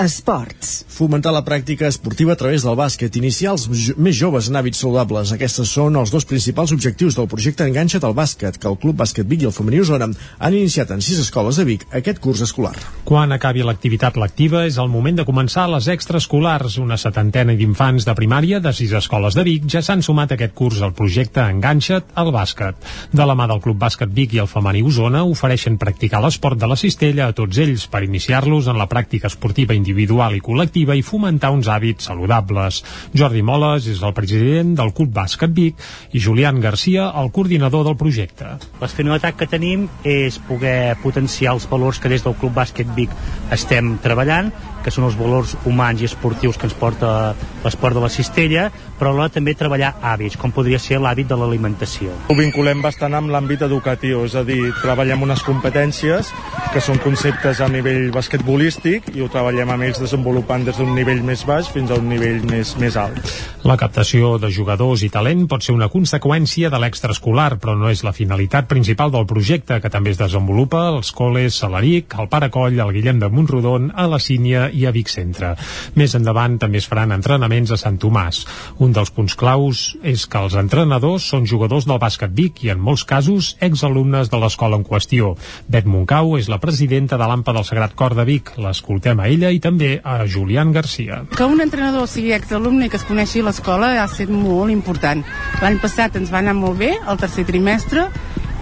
Esports. Fomentar la pràctica esportiva a través del bàsquet, iniciar els més joves en hàbits saludables. Aquests són els dos principals objectius del projecte Enganxa't al bàsquet, que el Club Bàsquet Vic i el Femení Osona han iniciat en sis escoles de Vic aquest curs escolar. Quan acabi l'activitat lectiva és el moment de començar les extraescolars. Una setantena d'infants de primària de sis escoles de Vic ja s'han sumat a aquest curs al projecte Enganxa't al bàsquet. De la mà del Club Bàsquet Vic i el Femení Osona ofereixen practicar l'esport de la cistella a tots ells per iniciar-los en la pràctica esportiva individual i col·lectiva i fomentar uns hàbits saludables. Jordi Moles és el president del Club Bàsquet Vic i Julián Garcia, el coordinador del projecte. La finalitat que tenim és poder potenciar els valors que des del Club Bàsquet Vic estem treballant, que són els valors humans i esportius que ens porta l'esport de la cistella, però alhora també treballar hàbits, com podria ser l'hàbit de l'alimentació. Ho vinculem bastant amb l'àmbit educatiu, és a dir, treballem unes competències que són conceptes a nivell basquetbolístic i ho treballem amb ells desenvolupant des d'un nivell més baix fins a un nivell més, més alt. La captació de jugadors i talent pot ser una conseqüència de l'extraescolar, però no és la finalitat principal del projecte, que també es desenvolupa als col·les Salaric, al Paracoll, al Guillem de Montrodon, a la Sínia i a Vic Centre. Més endavant també es faran entrenaments a Sant Tomàs. Un dels punts claus és que els entrenadors són jugadors del bàsquet Vic i en molts casos exalumnes de l'escola en qüestió. Bet Moncau és la presidenta de l'AMPA del Sagrat Cor de Vic. L'escoltem a ella i també a Julián Garcia. Que un entrenador sigui exalumne i que es coneixi l'escola ha estat molt important. L'any passat ens va anar molt bé, el tercer trimestre,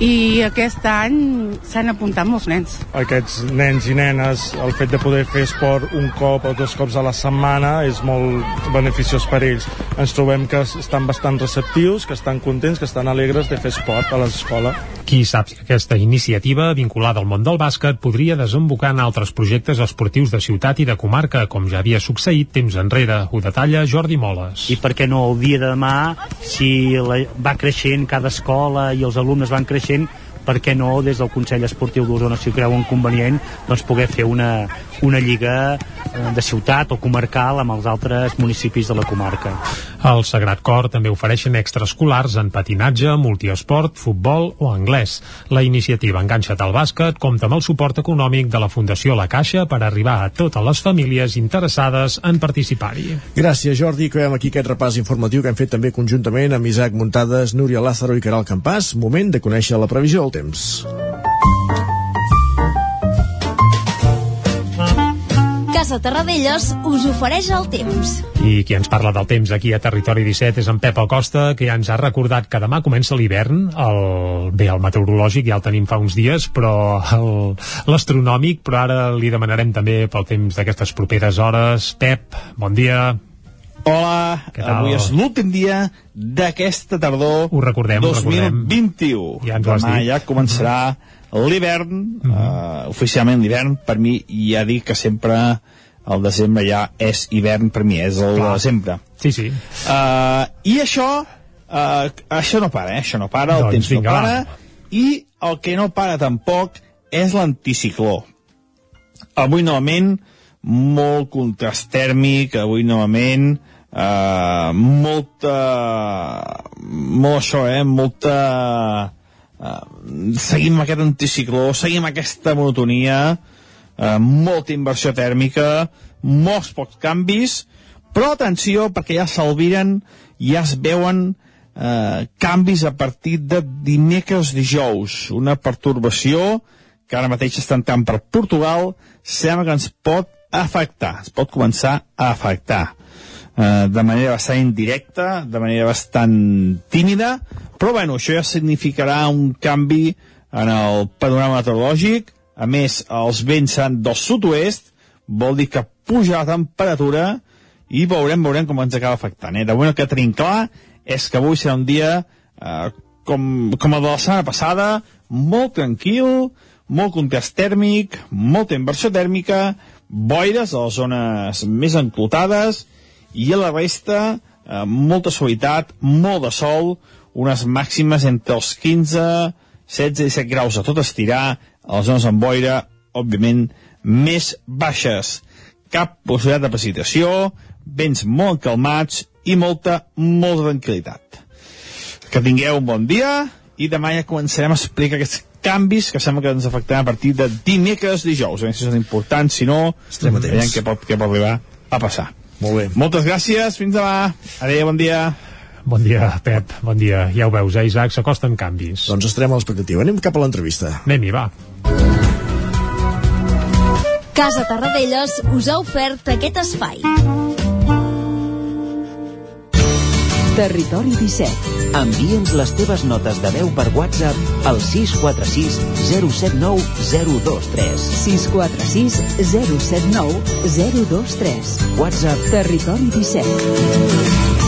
i aquest any s'han apuntat molts nens. Aquests nens i nenes, el fet de poder fer esport un cop o dos cops a la setmana és molt beneficiós per ells. Ens trobem que estan bastant receptius, que estan contents, que estan alegres de fer esport a l'escola. Qui sap si aquesta iniciativa vinculada al món del bàsquet podria desembocar en altres projectes esportius de ciutat i de comarca, com ja havia succeït temps enrere. Ho detalla Jordi Moles. I per què no el dia de demà, si la, va creixent cada escola i els alumnes van creixent, per què no des del Consell Esportiu d'Osona, si ho creuen convenient, doncs poder fer una, una lliga de ciutat o comarcal amb els altres municipis de la comarca. Al Sagrat Cor també ofereixen extraescolars en patinatge, multiesport, futbol o anglès. La iniciativa Enganxa't al bàsquet compta amb el suport econòmic de la Fundació La Caixa per arribar a totes les famílies interessades en participar-hi. Gràcies, Jordi. Acabem aquí aquest repàs informatiu que hem fet també conjuntament amb Isaac Muntades, Núria Lázaro i Caral Campàs. Moment de conèixer la previsió del temps. Casa Terradellos us ofereix el temps. I qui ens parla del temps aquí a Territori 17 és en Pep Acosta, que ja ens ha recordat que demà comença l'hivern, el... bé, el meteorològic ja el tenim fa uns dies, però el- l'astronòmic, però ara li demanarem també pel temps d'aquestes properes hores. Pep, bon dia. Hola, avui és l'últim dia d'aquesta tardor Ho recordem, ho recordem. 2021. Ja ens ho has Demà dit. ja començarà l'hivern, eh, oficialment l'hivern, per mi ja dic que sempre el desembre ja és hivern per mi, és el Clar. desembre. Sí, sí. Uh, I això, uh, això no para, eh? això no para, el Doncs temps vinga, no para, i el que no para tampoc és l'anticicló. Avui novament, molt contrast tèrmic, avui novament, uh, molta... molt això, eh? Molta... Uh, seguim aquest anticicló, seguim aquesta monotonia, uh, molta inversió tèrmica, molts pocs canvis, però atenció, perquè ja s'albiren, ja es veuen eh, canvis a partir de dimecres dijous. Una pertorbació que ara mateix està entrant per Portugal, sembla que ens pot afectar, es pot començar a afectar eh, de manera bastant indirecta, de manera bastant tímida, però bueno, això ja significarà un canvi en el panorama meteorològic, a més, els vents seran del sud-oest, vol dir que puja la temperatura i veurem, veurem com ens acaba afectant. Eh? De moment el que tenim clar és que avui serà un dia eh, com, com el de la setmana passada, molt tranquil, molt contrast tèrmic, molta inversió tèrmica, boires a les zones més enclotades i a la resta eh, molta suavitat, molt de sol, unes màximes entre els 15, 16 i 17 graus a tot estirar, a les zones amb boira, òbviament, més baixes. Cap possibilitat de precipitació, vents molt calmats i molta, molta tranquil·litat. Que tingueu un bon dia i demà ja començarem a explicar aquests canvis que sembla que ens afectaran a partir de dimecres, dijous. A veure si són importants, si no, veiem què pot, què pot arribar a passar. Molt bé. Moltes gràcies, fins demà. Adéu, bon dia. Bon dia, Pep, bon dia. Ja ho veus, eh, Isaac, s'acosten canvis. Doncs estarem a l'expectativa. Anem cap a l'entrevista. Anem-hi, va. Casa Tarradellas us ha ofert aquest espai. Territori 17. Envia'ns les teves notes de veu per WhatsApp al 646 079 023. 646 079 023. WhatsApp Territori 17.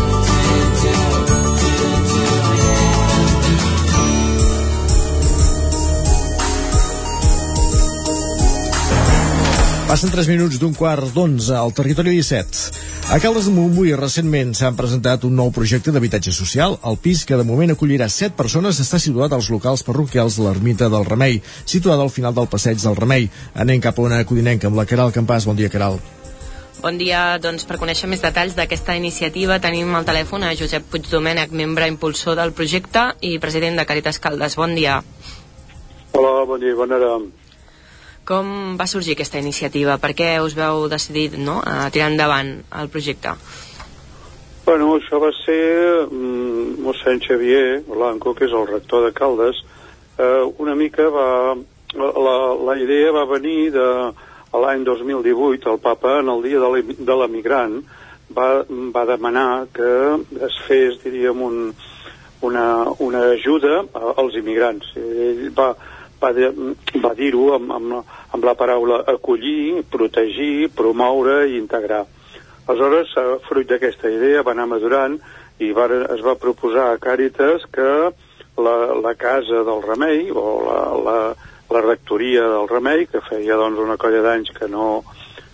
Passen 3 minuts d'un quart d'onze al territori 17. A Caldes de Montbui recentment s'han presentat un nou projecte d'habitatge social. El pis, que de moment acollirà 7 persones, està situat als locals parroquials de l'Ermita del Remei, situada al final del passeig del Remei. Anem cap a una codinenca amb la Caral Campàs. Bon dia, Caral. Bon dia, doncs per conèixer més detalls d'aquesta iniciativa tenim al telèfon a Josep Puigdomènech, membre impulsor del projecte i president de Caritas Caldes. Bon dia. Hola, bon dia, bona hora. Com va sorgir aquesta iniciativa? Per què us veu decidit no, a tirar endavant el projecte? Bueno, això va ser mm, mossèn Xavier Blanco, que és el rector de Caldes. Eh, una mica va... La, la idea va venir de l'any 2018, el papa, en el dia de l'em- de l'emigrant, va, va demanar que es fes, diríem, un, una, una ajuda als immigrants. Ell va, va, va dir-ho amb, amb, amb la paraula acollir, protegir, promoure i integrar. Aleshores, eh, fruit d'aquesta idea, va anar madurant i va, es va proposar a Càritas que la, la casa del Remei, o la, la, la rectoria del Remei, que feia doncs, una colla d'anys que no,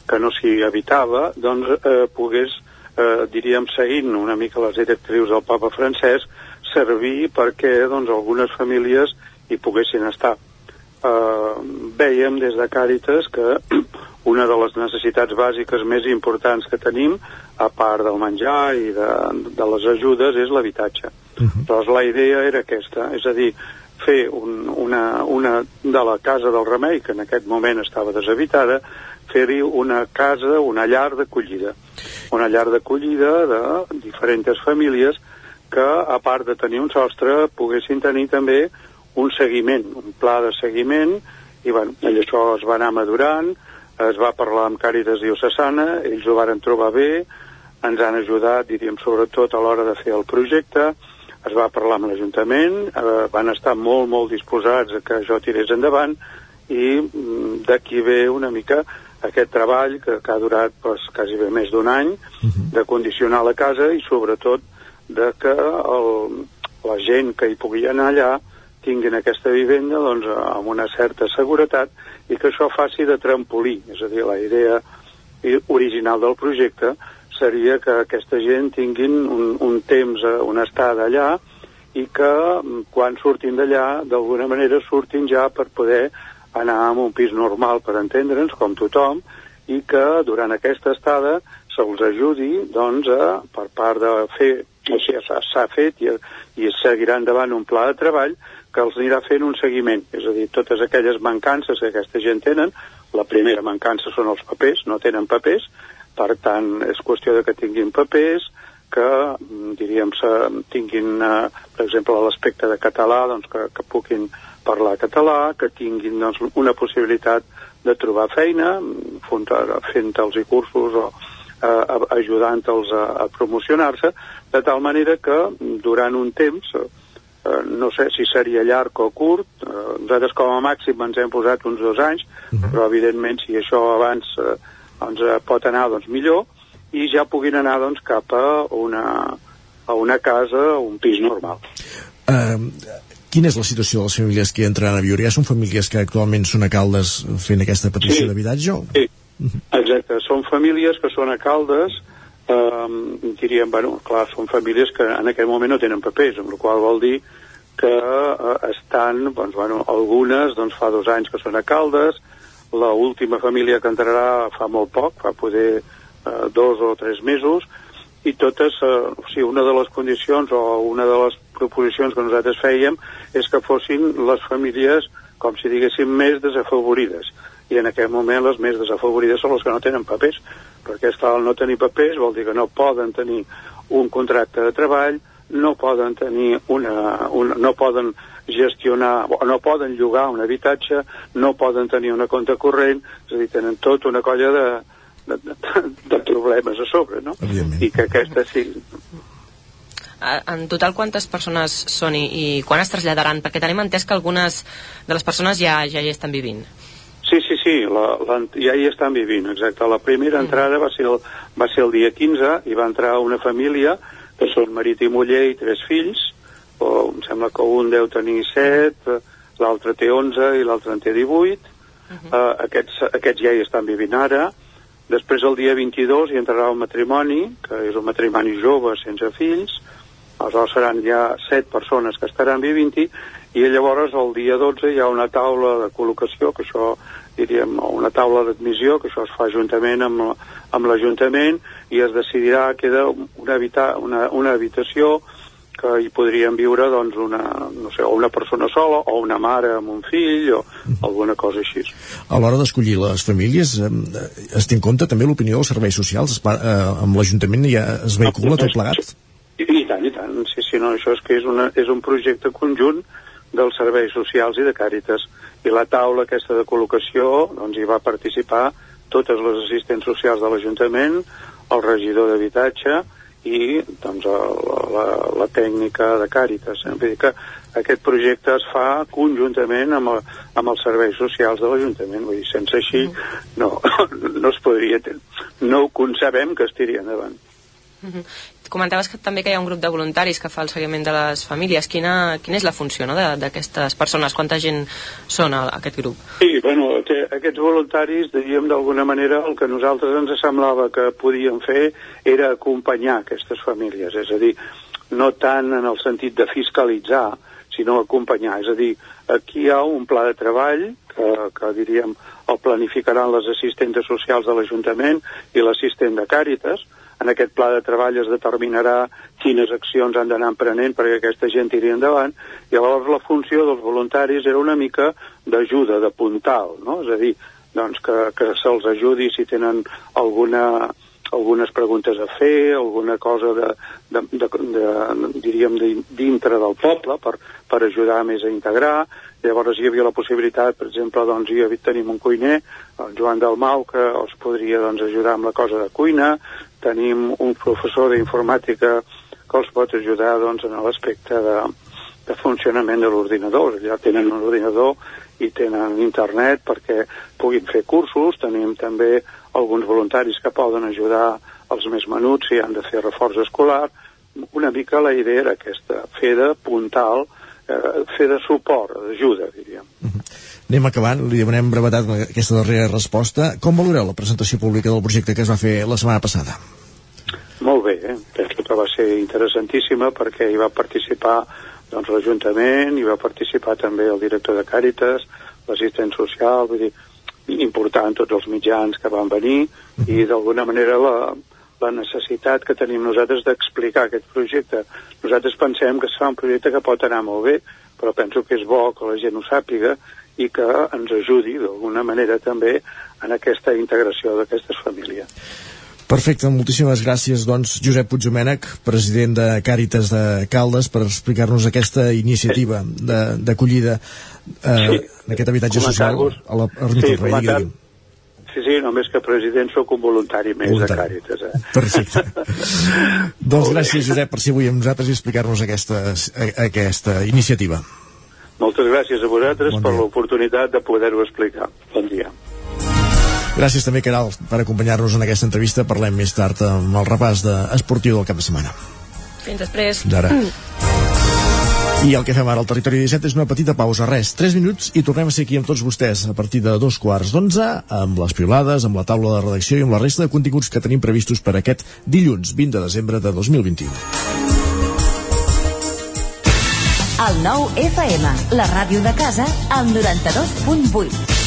que no s'hi habitava, doncs eh, pogués, eh, diríem, seguint una mica les directrius del papa francès, servir perquè doncs, algunes famílies hi poguessin estar. Eh, vèiem des de Càritas que una de les necessitats bàsiques més importants que tenim, a part del menjar i de, de les ajudes, és l'habitatge. Doncs la idea era aquesta, és a dir, fer un, una, una de la casa del Remei, que en aquest moment estava deshabitada, fer-hi una casa, una llar d'acollida. Una llar d'acollida de diferents famílies que, a part de tenir un sostre, poguessin tenir també un seguiment, un pla de seguiment, i bueno, ell això es va anar madurant, es va parlar amb Càritas Diocesana, ells ho varen trobar bé, ens han ajudat, diríem, sobretot a l'hora de fer el projecte, es va parlar amb l'Ajuntament, eh, van estar molt, molt disposats a que això tirés endavant, i mm, d'aquí ve una mica aquest treball que, que ha durat pues, quasi bé més d'un any, de condicionar la casa i sobretot de que el, la gent que hi pugui anar allà tinguin aquesta vivenda doncs, amb una certa seguretat i que això faci de trampolí. És a dir, la idea original del projecte seria que aquesta gent tinguin un, un temps, eh, una estada allà i que mm, quan surtin d'allà d'alguna manera surtin ja per poder anar a un pis normal per entendre'ns com tothom i que durant aquesta estada se'ls ajudi doncs, a, per part de fer així s'ha s'ha fet i, i seguirà endavant un pla de treball que els anirà fent un seguiment, és a dir, totes aquelles mancances que aquesta gent tenen, la primera mancança són els papers, no tenen papers, per tant, és qüestió de que tinguin papers, que, mm, diríem, tinguin, eh, per exemple, l'aspecte de català, doncs que, que puguin parlar català, que tinguin doncs, una possibilitat de trobar feina, mm, fent, fent els cursos o eh, ajudant-los a, a promocionar-se, de tal manera que durant un temps, eh, no sé si seria llarg o curt, eh, nosaltres com a màxim ens hem posat uns dos anys, però evidentment si això abans eh, doncs, eh, pot anar doncs, millor, i ja puguin anar doncs, cap a una, a una casa un pis normal. Uh, quina és la situació de les famílies que entraran a viure? Ja són famílies que actualment són a Caldes fent aquesta petició Sí. d'habitatge? o- Sí, exacte. Són famílies que són a Caldes, eh, diríem, bueno, clar, són famílies que en aquest moment no tenen papers, amb la qual vol dir que eh, estan, doncs, bueno, algunes doncs, fa dos anys que són a Caldes, la última família que entrarà fa molt poc, fa poder eh, dos o tres mesos, i totes, eh, o sigui, una de les condicions o una de les proposicions que nosaltres fèiem és que fossin les famílies, com si diguéssim, més desafavorides. I en aquest moment les més desafavorides són les que no tenen papers, perquè, esclar, el no tenir papers vol dir que no poden tenir un contracte de treball, no poden tenir una, una no poden gestionar, no poden llogar un habitatge, no poden tenir una compte corrent, és a dir, tenen tot una colla de, de, de, de problemes a sobre, no? I que aquesta sí, En total, quantes persones són i, i quan es traslladaran? Perquè tenim entès que algunes de les persones ja, ja hi estan vivint. Sí, sí, sí, la, la, ja hi estan vivint, exacte. La primera entrada va ser, el, va ser el dia 15 i va entrar una família que són marit i muller i tres fills, o em sembla que un deu tenir 7, l'altre té 11 i l'altre en té 18. Uh, aquests, aquests ja hi estan vivint ara. Després el dia 22 hi entrarà un matrimoni, que és un matrimoni jove sense fills, aleshores seran ja set persones que estaran vivint-hi, i llavors el dia 12 hi ha una taula de col·locació, que això diríem, una taula d'admissió, que això es fa juntament amb, amb l'Ajuntament, i es decidirà, queda una, habita, una, una habitació que hi podrien viure doncs, una, no sé, o una persona sola, o una mare amb un fill, o alguna cosa així. A l'hora d'escollir les famílies, eh, es té en compte també l'opinió dels serveis socials? Es Eh, amb l'Ajuntament ja es vehicula tot plegat? I, I tant, i tant. Sí, sí, no, això és que és, una, és un projecte conjunt dels serveis socials i de Càritas. I la taula aquesta de col·locació, doncs hi va participar totes les assistents socials de l'Ajuntament, el regidor d'habitatge i doncs, la, la, la tècnica de Càritas. Eh? Vull dir que aquest projecte es fa conjuntament amb, el, amb els serveis socials de l'Ajuntament. Vull dir, sense així no, no es podria... No ho concebem que es tiri endavant. Comentaves que també que hi ha un grup de voluntaris que fa el seguiment de les famílies. Quina, quina és la funció no, d'aquestes persones? Quanta gent són a, a aquest grup? Sí, bueno, que aquests voluntaris, diríem d'alguna manera, el que nosaltres ens semblava que podíem fer era acompanyar aquestes famílies, és a dir, no tant en el sentit de fiscalitzar, sinó acompanyar. És a dir, aquí hi ha un pla de treball que, que diríem, el planificaran les assistentes socials de l'Ajuntament i l'assistent de Càritas. En aquest pla de treball es determinarà quines accions han d'anar emprenent perquè aquesta gent tiri endavant. I llavors la funció dels voluntaris era una mica d'ajuda, de puntal, no? És a dir, doncs que, que se'ls ajudi si tenen alguna, algunes preguntes a fer, alguna cosa de, de, de, de diríem, de, dintre del poble per, per ajudar més a integrar. Llavors hi havia la possibilitat, per exemple, doncs hi havia, tenim un cuiner, el Joan Dalmau, que els podria doncs, ajudar amb la cosa de cuina, tenim un professor d'informàtica que els pot ajudar doncs, en l'aspecte de, de funcionament de l'ordinador. Ja tenen un ordinador i tenen internet perquè puguin fer cursos. Tenim també alguns voluntaris que poden ajudar els més menuts si han de fer reforç escolar. Una mica la idea era aquesta, fer de puntal, eh, fer de suport, d'ajuda, diríem. Anem acabant, li demanem brevetat aquesta darrera resposta. Com valoreu la presentació pública del projecte que es va fer la setmana passada? Molt bé, eh? penso que va ser interessantíssima perquè hi va participar doncs, l'Ajuntament, hi va participar també el director de Càritas, l'assistent social, vull dir, important tots els mitjans que van venir i d'alguna manera la, la necessitat que tenim nosaltres d'explicar aquest projecte. Nosaltres pensem que serà un projecte que pot anar molt bé, però penso que és bo que la gent ho sàpiga i que ens ajudi d'alguna manera també en aquesta integració d'aquestes famílies. Perfecte, moltíssimes gràcies, doncs, Josep Puigdomènech, president de Càritas de Caldes, per explicar-nos aquesta iniciativa d'acollida eh, Sí. d'aquest habitatge social a l'Ermita Sí, Rei. Sí, sí, només que president sóc un voluntari més Voluntari. de Càritas. Eh? Perfecte. doncs gràcies, Josep, per ser avui amb nosaltres i explicar-nos aquesta, aquesta iniciativa. Moltes gràcies a vosaltres bon per l'oportunitat de poder-ho explicar. Bon dia. Gràcies també, Caral, per acompanyar-nos en aquesta entrevista. Parlem més tard amb el repàs de esportiu del cap de setmana. Fins després. Fins ara. I el que fem ara al Territori 17 és una petita pausa, res, 3 minuts i tornem a ser aquí amb tots vostès a partir de dos quarts d'onze, amb les piulades, amb la taula de redacció i amb la resta de continguts que tenim previstos per aquest dilluns 20 de desembre de 2021. El nou FM, la ràdio de casa, al 92.8.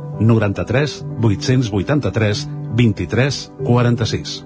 93 883 23 46.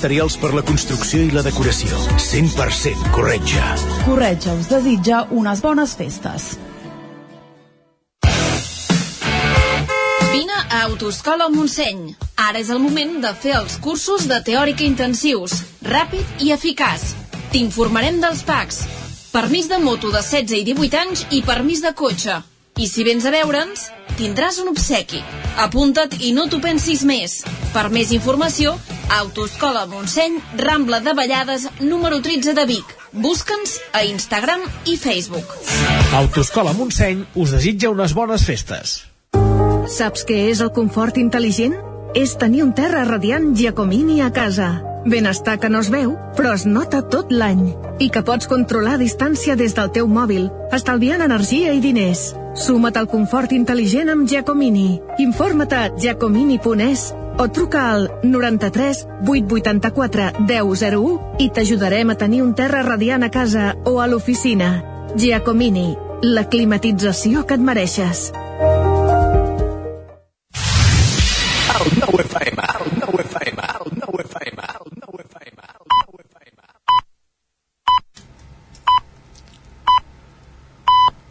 materials per la construcció i la decoració. 100% Corretja. Corretja us desitja unes bones festes. Vine a Autoscola Montseny. Ara és el moment de fer els cursos de teòrica intensius, ràpid i eficaç. T'informarem dels PACs. Permís de moto de 16 i 18 anys i permís de cotxe. I si vens a veure'ns, tindràs un obsequi. Apunta't i no t'ho pensis més. Per més informació, Autoscola Montseny, Rambla de Vallades, número 13 de Vic. Busca'ns a Instagram i Facebook. Autoscola Montseny us desitja unes bones festes. Saps què és el confort intel·ligent? És tenir un terra radiant Giacomini a casa. Benestar que no es veu, però es nota tot l'any. I que pots controlar a distància des del teu mòbil, estalviant energia i diners. Suma't al confort intel·ligent amb Giacomini. Informa't a giacomini.es o truca al 93 884 1001 i t'ajudarem a tenir un terra radiant a casa o a l'oficina. Giacomini, la climatització que et mereixes. El nou FM, el nou FM, el nou FM, el nou FM.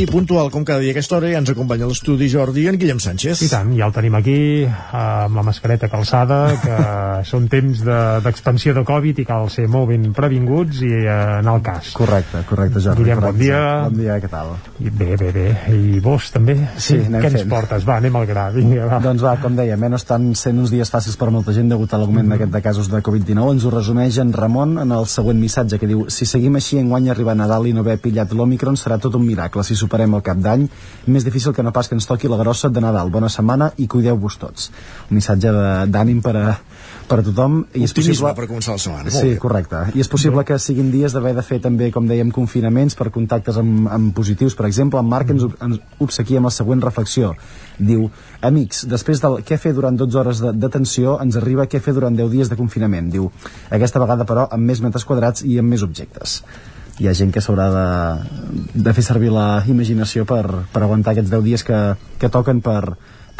I puntual, com cada dia a aquesta hora, ja ens acompanya a l'estudi Jordi en Guillem Sánchez. I tant, ja el tenim aquí, eh, amb la mascareta calçada, que són temps de- d'expansió de, de Covid i cal ser molt ben previnguts i eh, anar al cas. Correcte, correcte, Jordi. Guillem, bon correcte. dia. Bon dia, què tal? I bé, bé, bé. I vos, també? Sí, anem Què ens fent. portes? Va, anem al gra. Vinga, va. Doncs va, com dèiem, eh, no estan sent uns dies fàcils per molta gent degut a l'augment Mm-hmm. d'aquest de casos de Covid-19. Ens ho resumeix en Ramon en el següent missatge que diu Si seguim així enguany arribar a Nadal i no haver pillat l'Omicron serà tot un miracle. Si superem el cap d'any, més difícil que no pas que ens toqui la grossa de Nadal. Bona setmana i cuideu-vos tots. Un missatge d'ànim per a, per a tothom. I és possible... per començar la setmana. Sí, correcte. I és possible que siguin dies d'haver de fer també, com dèiem, confinaments per contactes amb, amb positius. Per exemple, en Marc ens, ens obsequia amb la següent reflexió. Diu, amics, després del què fer durant 12 hores de detenció, ens arriba què fer durant 10 dies de confinament. Diu, aquesta vegada, però, amb més metres quadrats i amb més objectes. Hi ha gent que s'haurà de, de fer servir la imaginació per, per aguantar aquests 10 dies que, que toquen per,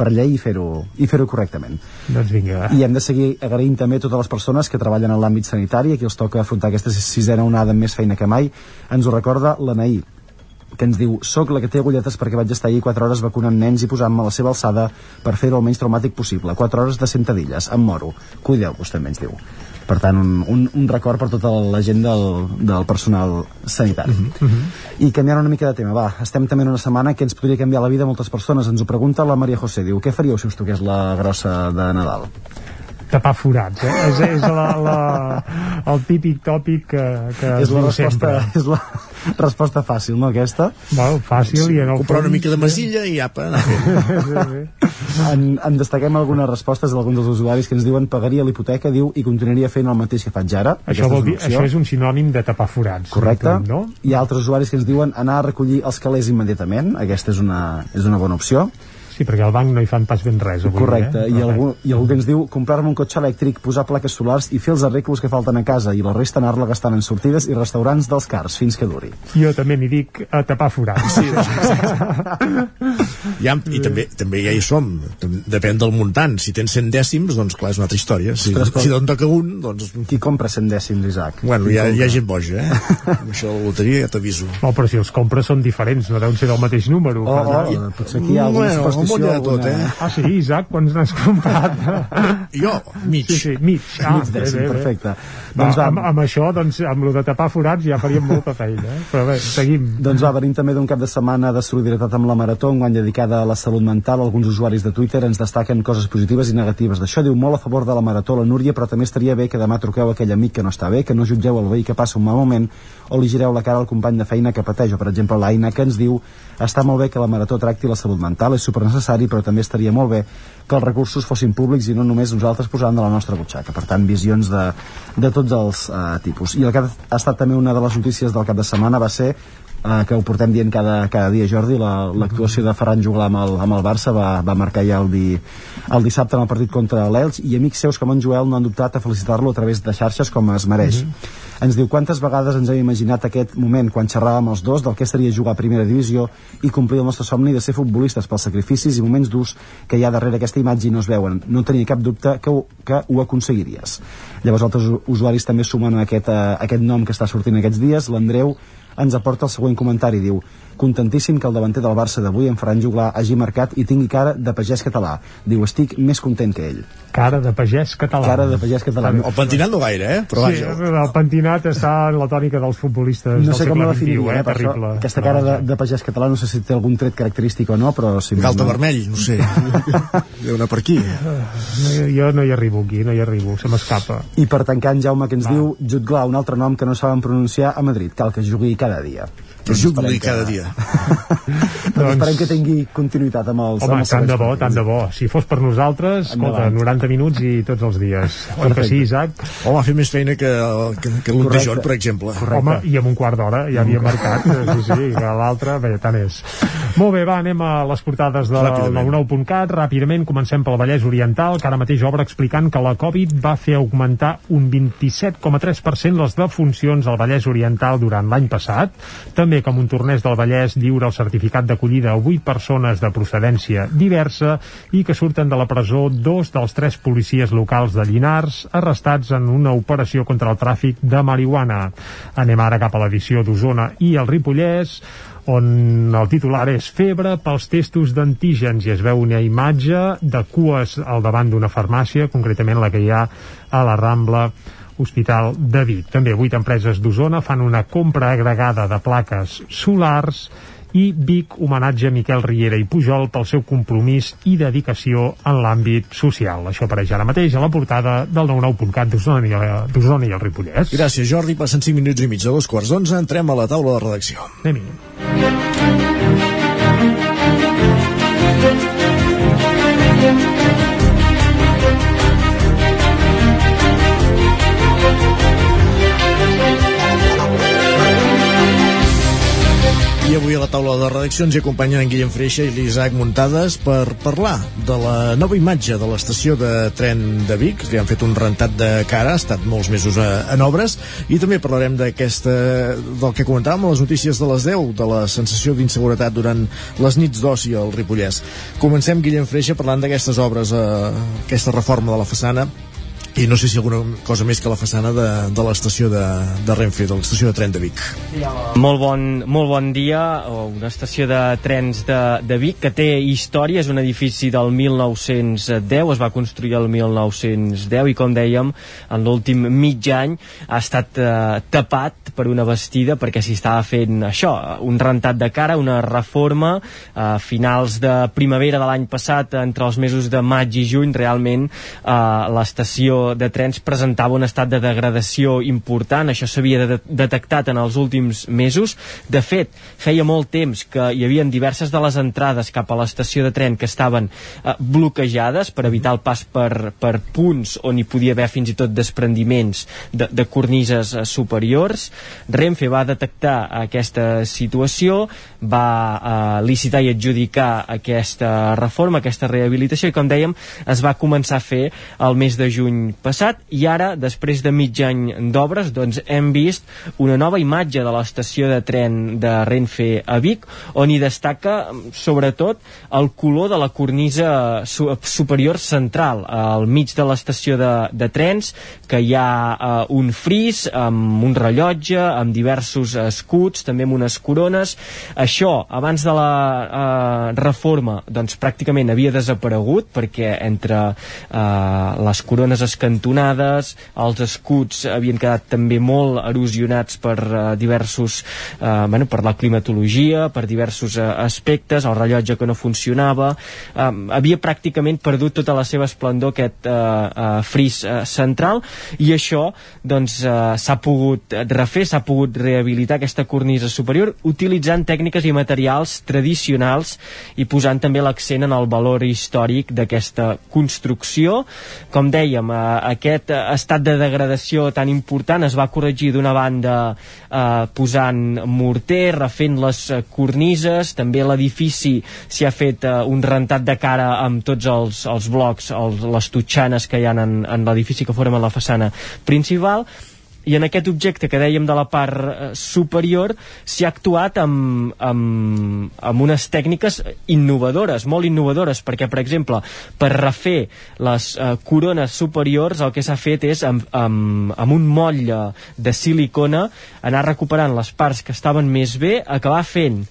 per llei i fer-ho i fer-ho correctament. Doncs vinga. I hem de seguir agraint també a totes les persones que treballen en l'àmbit sanitari, a qui els toca afrontar aquesta sisena onada amb més feina que mai. Ens ho recorda l'Anaí, que ens diu soc la que té agulletes perquè vaig estar ahir 4 hores vacunant nens i posant-me a la seva alçada per fer-ho el menys traumàtic possible. 4 hores de sentadilles, em moro. Cuideu-vos, també ens diu. Per tant, un, un, un record per tota la gent del, del personal sanitari. I canviant una mica de tema, va, estem també en una setmana que ens podria canviar la vida a moltes persones. Ens ho pregunta la Maria José, diu, què faríeu si us toqués la grossa de Nadal? Tapar forats, eh? És, és la, la, el típic tòpic que, que és la resposta, sempre. és la resposta fàcil, no, aquesta? Bueno, fàcil i en el Comprar una mica de masilla i apa, anar fent. en, en destaquem algunes respostes d'alguns dels usuaris que ens diuen pagaria l'hipoteca, diu, i continuaria fent el mateix que faig ara. Això, vol dir, això és un sinònim de tapar forats. Correcte. No? Hi ha altres usuaris que ens diuen anar a recollir els calés immediatament. Aquesta és una, és una bona opció. Sí, perquè al banc no hi fan pas ben res avui, Correcte, eh? i, algú, i algú que ens diu comprar-me un cotxe elèctric, posar plaques solars i fer els arreglos que falten a casa i la resta anar-la gastant en sortides i restaurants dels cars fins que duri. Jo també n'hi dic a tapar forats. Sí, ja, I també, també ja hi som. Depèn del muntant. Si tens 100 dècims, doncs clar, és una altra història. Si, Ostres, si te'n toca un, doncs... Qui compra 100 dècims, Isaac? Bueno, hi ha, hi ha gent boja, eh? Amb això de la loteria ja t'aviso. No, però si els compres són diferents, no deuen ser del mateix número. Oh, oh, potser aquí hi ha alguna Bueno, ha de tot, eh? Ah, sí, Isaac, quants n'has comprat? Jo, mig. Sí, sí, mig. Ah, Mig dècim, bé, bé, bé. perfecte. Va, Doncs va. amb, amb això, doncs, amb lo de tapar forats ja faríem molta feina, eh? Però bé, seguim. Doncs va, venim també d'un cap de setmana de solidaritat amb la Marató, un any dedicada a la salut mental. Alguns usuaris de Twitter ens destaquen coses positives i negatives. D'això diu molt a favor de la Marató la Núria, però també estaria bé que demà truqueu a aquell amic que no està bé, que no jutgeu el veí que passa un mal moment, o li gireu la cara al company de feina que pateix, o per exemple l'Aina que ens diu està molt bé que la Marató tracti la salut mental, és supernecessari, però també estaria molt bé que els recursos fossin públics i no només nosaltres posant de la nostra butxaca. Per tant, visions de, de tots els uh, tipus. I el que ha estat també una de les notícies del cap de setmana va ser uh, que ho portem dient cada, cada dia, Jordi, la- l'actuació de Ferran Juglar amb el, amb el Barça va, va marcar ja el, di, el dissabte en el partit contra l'Elx i amics seus com en Joel no han dubtat a felicitar-lo a través de xarxes com es mereix. Ens diu quantes vegades ens hem imaginat aquest moment quan xerràvem els dos del que seria jugar a primera divisió i complir el nostre somni de ser futbolistes pels sacrificis i moments durs que hi ha darrere aquesta imatge i no es veuen. No tenia cap dubte que ho, que ho aconseguiries. Llavors altres usuaris també sumen a aquest, a aquest nom que està sortint aquests dies. L'Andreu ens aporta el següent comentari. Diu, contentíssim que el davanter del Barça d'avui, en Ferran Juglar, hagi marcat i tingui cara de pagès català. Diu, estic més content que ell. Cara de pagès català. Cara de pagès català. El pentinat no gaire, eh? Però sí, vaja. el pentinat està en la tònica dels futbolistes No del sé com segle la XXI, definiria, eh? eh? per això, Terrible. aquesta cara de, de pagès català no sé si té algun tret característic o no, però... Si Galta no. vermell, no sé. Deu anar per aquí. No, jo no hi arribo aquí, no hi arribo, se m'escapa. I per tancar en Jaume que ens diu Jutglar, un altre nom que no saben pronunciar a Madrid, cal que jugui cada dia. Que jugui cada dia. doncs esperem que tingui continuïtat amb els... Home, amb els tant de bo, tant de bo. Si fos per nosaltres, escolta, Endavant. 90 minuts i tots els dies. Oi que sí, Isaac? Home, ha fet més feina que, que, que l'Untejón, Correcte. per exemple. Home, i amb un quart d'hora ja havia marcat, sí, sí, que l'altre, bé, tant és. Molt bé, va, anem a les portades del Ràpidament. 99.cat. Ràpidament comencem pel Vallès Oriental, que ara mateix obre explicant que la Covid va fer augmentar un 27,3% les defuncions al Vallès Oriental durant l'any passat. També que Montornès del Vallès lliura el certificat d'acollida a 8 persones de procedència diversa i que surten de la presó dos dels tres policies locals de Llinars arrestats en una operació contra el tràfic de marihuana. Anem ara cap a l'edició d'Osona i el Ripollès on el titular és febre pels testos d'antígens i es veu una imatge de cues al davant d'una farmàcia, concretament la que hi ha a la Rambla Hospital de Vic. També vuit empreses d'Osona fan una compra agregada de plaques solars i Vic homenatge a Miquel Riera i Pujol pel seu compromís i dedicació en l'àmbit social. Això apareix ara mateix a la portada del 99.cat d'Osona i, el Ripollès. Gràcies, Jordi. Passen 5 minuts i mig de dos quarts d'onze. Entrem a la taula de redacció. Anem-hi. Taula de redacció ens hi acompanyen en Guillem Freixa i l'Isaac Muntades per parlar de la nova imatge de l'estació de tren de Vic. Li han fet un rentat de cara, ha estat molts mesos a, en obres, i també parlarem d'aquesta del que comentàvem a les notícies de les 10, de la sensació d'inseguretat durant les nits d'oci al Ripollès. Comencem, Guillem Freixa, parlant d'aquestes obres, eh, aquesta reforma de la façana, i no sé si alguna cosa més que la façana de, de l'estació de, de Renfe, de l'estació de tren de Vic. Molt bon, molt bon dia, una estació de trens de, de Vic que té història, és un edifici del 1910, es va construir el 1910 i com dèiem, en l'últim mig any ha estat eh, tapat per una vestida perquè s'hi estava fent això, un rentat de cara, una reforma a finals de primavera de l'any passat, entre els mesos de maig i juny, realment eh, l'estació de trens presentava un estat de degradació important, això s'havia de detectat en els últims mesos. De fet, feia molt temps que hi havia diverses de les entrades cap a l'estació de tren que estaven eh, bloquejades per evitar el pas per, per punts on hi podia haver fins i tot desprendiments de, de cornises eh, superiors. Renfe va detectar aquesta situació, va eh, licitar i adjudicar aquesta reforma, aquesta rehabilitació i com dèiem es va començar a fer el mes de juny passat i ara, després de mig any d'obres, doncs hem vist una nova imatge de l'estació de tren de Renfe a Vic on hi destaca sobretot el color de la cornisa su superior central al mig de l'estació de, de trens que hi ha eh, un fris amb un rellotge, amb diversos escuts, també amb unes corones això abans de la eh, reforma doncs pràcticament havia desaparegut perquè entre eh, les corones escantonades els escuts havien quedat també molt erosionats per eh, diversos eh, bueno, per la climatologia per diversos eh, aspectes el rellotge que no funcionava eh, havia pràcticament perdut tota la seva esplendor aquest eh, eh, fris eh, central i això doncs eh, s'ha pogut refer, s'ha pogut rehabilitar aquesta cornisa superior utilitzant tècniques i materials tradicionals i posant també l'accent en el valor històric d'aquesta construcció. Com dèiem, eh, aquest estat de degradació tan important es va corregir d'una banda eh, posant morter, refent les cornises, també l'edifici s'hi ha fet eh, un rentat de cara amb tots els, els blocs, els, les totxanes que hi ha en, en l'edifici que formen la façana principal i en aquest objecte que dèiem de la part eh, superior s'hi ha actuat amb, amb, amb unes tècniques innovadores, molt innovadores, perquè, per exemple, per refer les eh, corones superiors el que s'ha fet és amb, amb, amb un motlle de silicona anar recuperant les parts que estaven més bé, acabar fent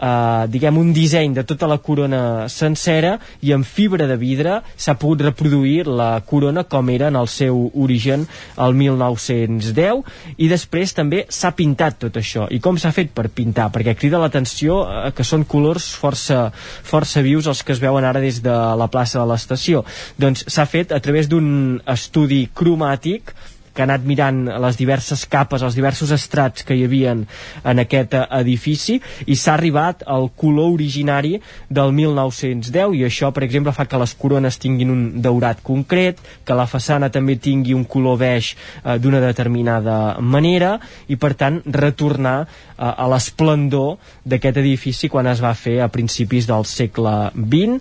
eh, diguem, un disseny de tota la corona sencera i amb fibra de vidre s'ha pogut reproduir la corona com era en el seu origen al 1910 i després també s'ha pintat tot això. I com s'ha fet per pintar? Perquè crida l'atenció eh, que són colors força, força vius els que es veuen ara des de la plaça de l'estació. Doncs s'ha fet a través d'un estudi cromàtic que ha anat mirant les diverses capes, els diversos estrats que hi havien en aquest edifici i s'ha arribat al color originari del 1910 i això, per exemple, fa que les corones tinguin un daurat concret, que la façana també tingui un color beix eh, d'una determinada manera i, per tant, retornar eh, a l'esplendor d'aquest edifici quan es va fer a principis del segle XX.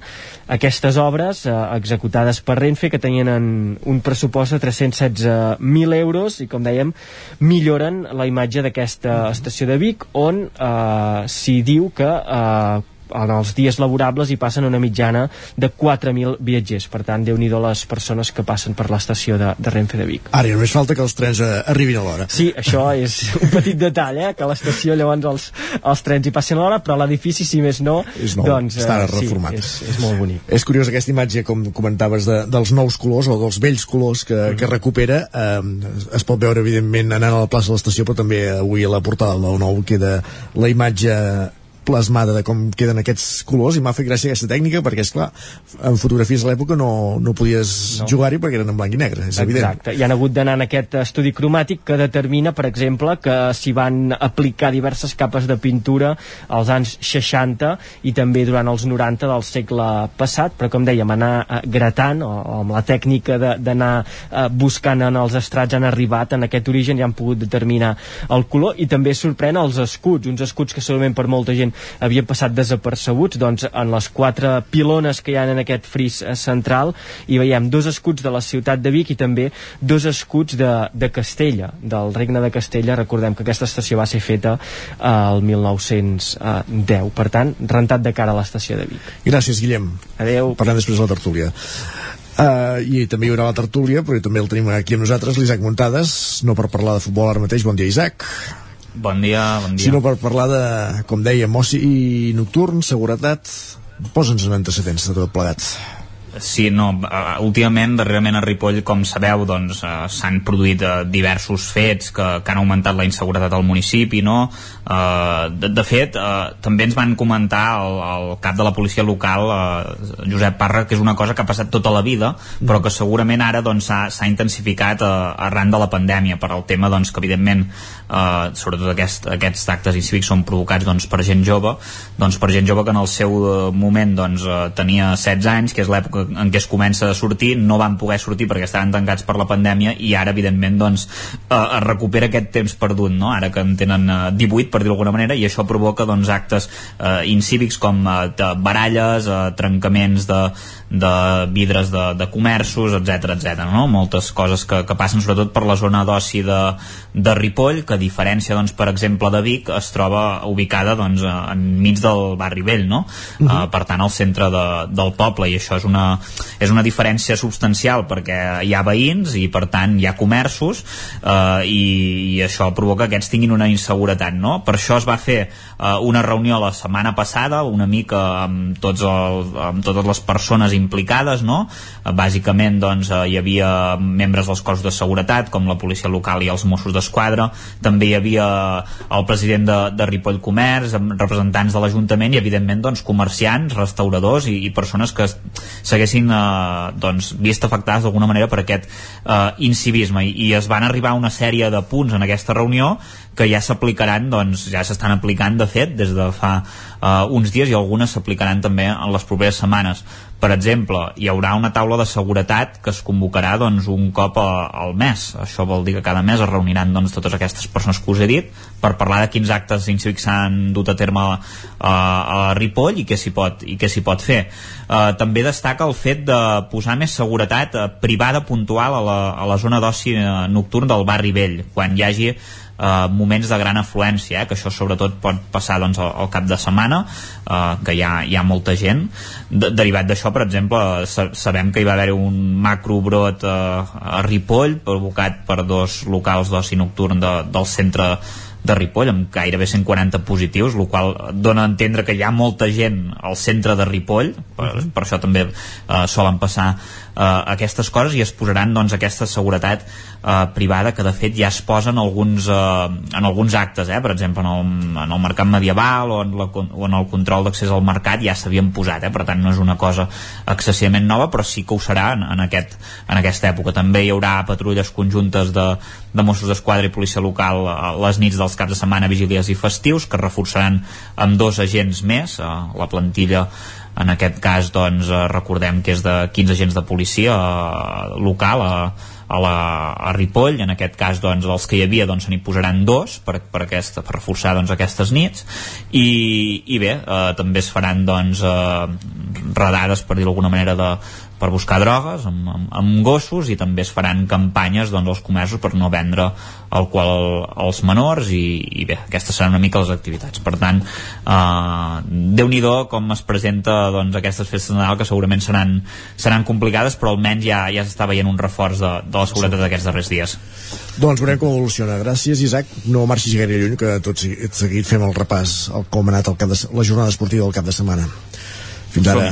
Aquestes obres, eh, executades per Renfe, que tenien un pressupost de 316.000 1.000 euros i com dèiem milloren la imatge d'aquesta estació de Vic on eh, s'hi diu que eh, en els dies laborables hi passen una mitjana de 4.000 viatgers. Per tant, déu nhi les persones que passen per l'estació de, de Renfe de Vic. Ara, només falta que els trens eh, arribin a l'hora. Sí, això és un petit detall, eh? que a l'estació llavors els, els trens hi passin a l'hora, però l'edifici, si més no, és nou, doncs, està eh, reformat. Sí, és, és molt bonic. És curiós aquesta imatge, com comentaves, de, dels nous colors o dels vells colors que, mm. que recupera. Eh, es pot veure, evidentment, anant a la plaça de l'estació, però també avui a la portada del 9-9 queda la imatge plasmada de com queden aquests colors i m'ha fet gràcia aquesta tècnica perquè, és clar, en fotografies a l'època no, no podies no. jugar-hi perquè eren en blanc i negre, és Exacte. evident. Exacte, i han hagut d'anar en aquest estudi cromàtic que determina, per exemple, que s'hi van aplicar diverses capes de pintura als anys 60 i també durant els 90 del segle passat, però com dèiem, anar eh, gratant o, o amb la tècnica d'anar eh, buscant en els estrats han arribat en aquest origen i han pogut determinar el color i també sorprèn els escuts, uns escuts que segurament per molta gent havien passat desapercebuts doncs en les quatre pilones que hi ha en aquest fris eh, central. Hi veiem dos escuts de la ciutat de Vic i també dos escuts de, de Castella del regne de Castella. Recordem que aquesta estació va ser feta eh, 1910 per tant, rentat de cara a l'estació de Vic. Gràcies Guillem. Adeu Parlem després de la tertúlia. Uh, i també hi haurà la tertúlia però també el tenim aquí amb nosaltres l'Isaac Muntades. No per parlar de futbol ara mateix, bon dia Isaac Bon dia, bon dia. Sinó per parlar de, com dèiem, oci nocturn, seguretat... Posa'ns en antecedents de tot plegat. Sí, no, uh, últimament, darrerament a Ripoll, com sabeu, doncs uh, s'han produït uh, diversos fets que, que han augmentat la inseguretat al municipi, no? Uh, de, de fet, uh, també ens van comentar el, el cap de la policia local, Josep Parra, que és una cosa que ha passat tota la vida, però que segurament ara s'ha doncs, intensificat uh, arran de la pandèmia, per al tema doncs, que evidentment, uh, sobretot aquest, aquests actes incívics són provocats doncs, per gent jove, doncs per gent jove que en el seu moment doncs, uh, tenia 16 anys, que és l'època en què es comença a sortir, no van poder sortir perquè estaven tancats per la pandèmia i ara evidentment doncs eh, es recupera aquest temps perdut, no? ara que en tenen eh, 18 per dir alguna manera i això provoca doncs actes eh, incívics com eh, baralles, eh, trencaments de, de vidres de, de comerços, etc etc. no? moltes coses que, que passen sobretot per la zona d'oci de, de Ripoll que a diferència doncs, per exemple de Vic es troba ubicada doncs, enmig del barri vell no? Uh -huh. uh, per tant al centre de, del poble i això és una, és una diferència substancial perquè hi ha veïns i per tant hi ha comerços eh, i, i això provoca que aquests tinguin una inseguretat no? per això es va fer eh, una reunió la setmana passada una mica amb, tots el, amb totes les persones implicades no? eh, bàsicament doncs, eh, hi havia membres dels cossos de seguretat com la policia local i els Mossos d'Esquadra també hi havia el president de, de Ripoll Comerç representants de l'Ajuntament i evidentment doncs, comerciants, restauradors i, i persones que s'haguessin eh, doncs, vist afectades d'alguna manera per aquest eh, incivisme. I, i es van arribar a una sèrie de punts en aquesta reunió que ja s'aplicaran, doncs ja s'estan aplicant de fet des de fa uh, uns dies i algunes s'aplicaran també en les properes setmanes. Per exemple, hi haurà una taula de seguretat que es convocarà doncs, un cop a, al mes. Això vol dir que cada mes es reuniran doncs, totes aquestes persones que us he dit per parlar de quins actes incívics s'han dut a terme a, a Ripoll i què s'hi pot, i què s'hi pot fer. Uh, també destaca el fet de posar més seguretat privada puntual a la, a la zona d'oci nocturn del barri vell, quan hi hagi eh, moments de gran afluència, eh, que això sobretot pot passar doncs, al, al cap de setmana, eh, que hi ha, hi ha molta gent. De, derivat d'això, per exemple, sa sabem que hi va haver un macrobrot eh, a Ripoll, provocat per dos locals d'oci nocturn de, del centre de Ripoll amb gairebé 140 positius el qual dona a entendre que hi ha molta gent al centre de Ripoll per, per això també eh, solen passar eh, aquestes coses i es posaran doncs, aquesta seguretat eh, privada que de fet ja es posen alguns, eh, en alguns actes, eh? per exemple en el, en el mercat medieval o en, la, o en el control d'accés al mercat ja s'havien posat, eh? per tant no és una cosa excessivament nova però sí que ho serà en, en, aquest, en aquesta època. També hi haurà patrulles conjuntes de, de Mossos d'Esquadra i policia local a les nits dels caps de setmana, vigílies i festius que reforçaran amb dos agents més, eh, la plantilla en aquest cas doncs, eh, recordem que és de 15 agents de policia eh, local a, a, la, a Ripoll, en aquest cas doncs, els que hi havia doncs, se n'hi posaran dos per, per, aquesta, per reforçar doncs, aquestes nits. I, i bé, eh, també es faran doncs, eh, redades per dir d'alguna manera de, per buscar drogues amb, amb, amb gossos i també es faran campanyes doncs, als comerços per no vendre alcohol als menors i, i bé, aquestes seran una mica les activitats per tant, eh, déu nhi com es presenta doncs, aquestes festes de Nadal que segurament seran, seran complicades però almenys ja, ja s'està veient un reforç de, de la seguretat d'aquests darrers dies doncs veurem com evoluciona. Gràcies, Isaac. No marxis gaire lluny, que tot seguit fem el repàs el com ha anat el cap de, la jornada esportiva del cap de setmana. Fins ara.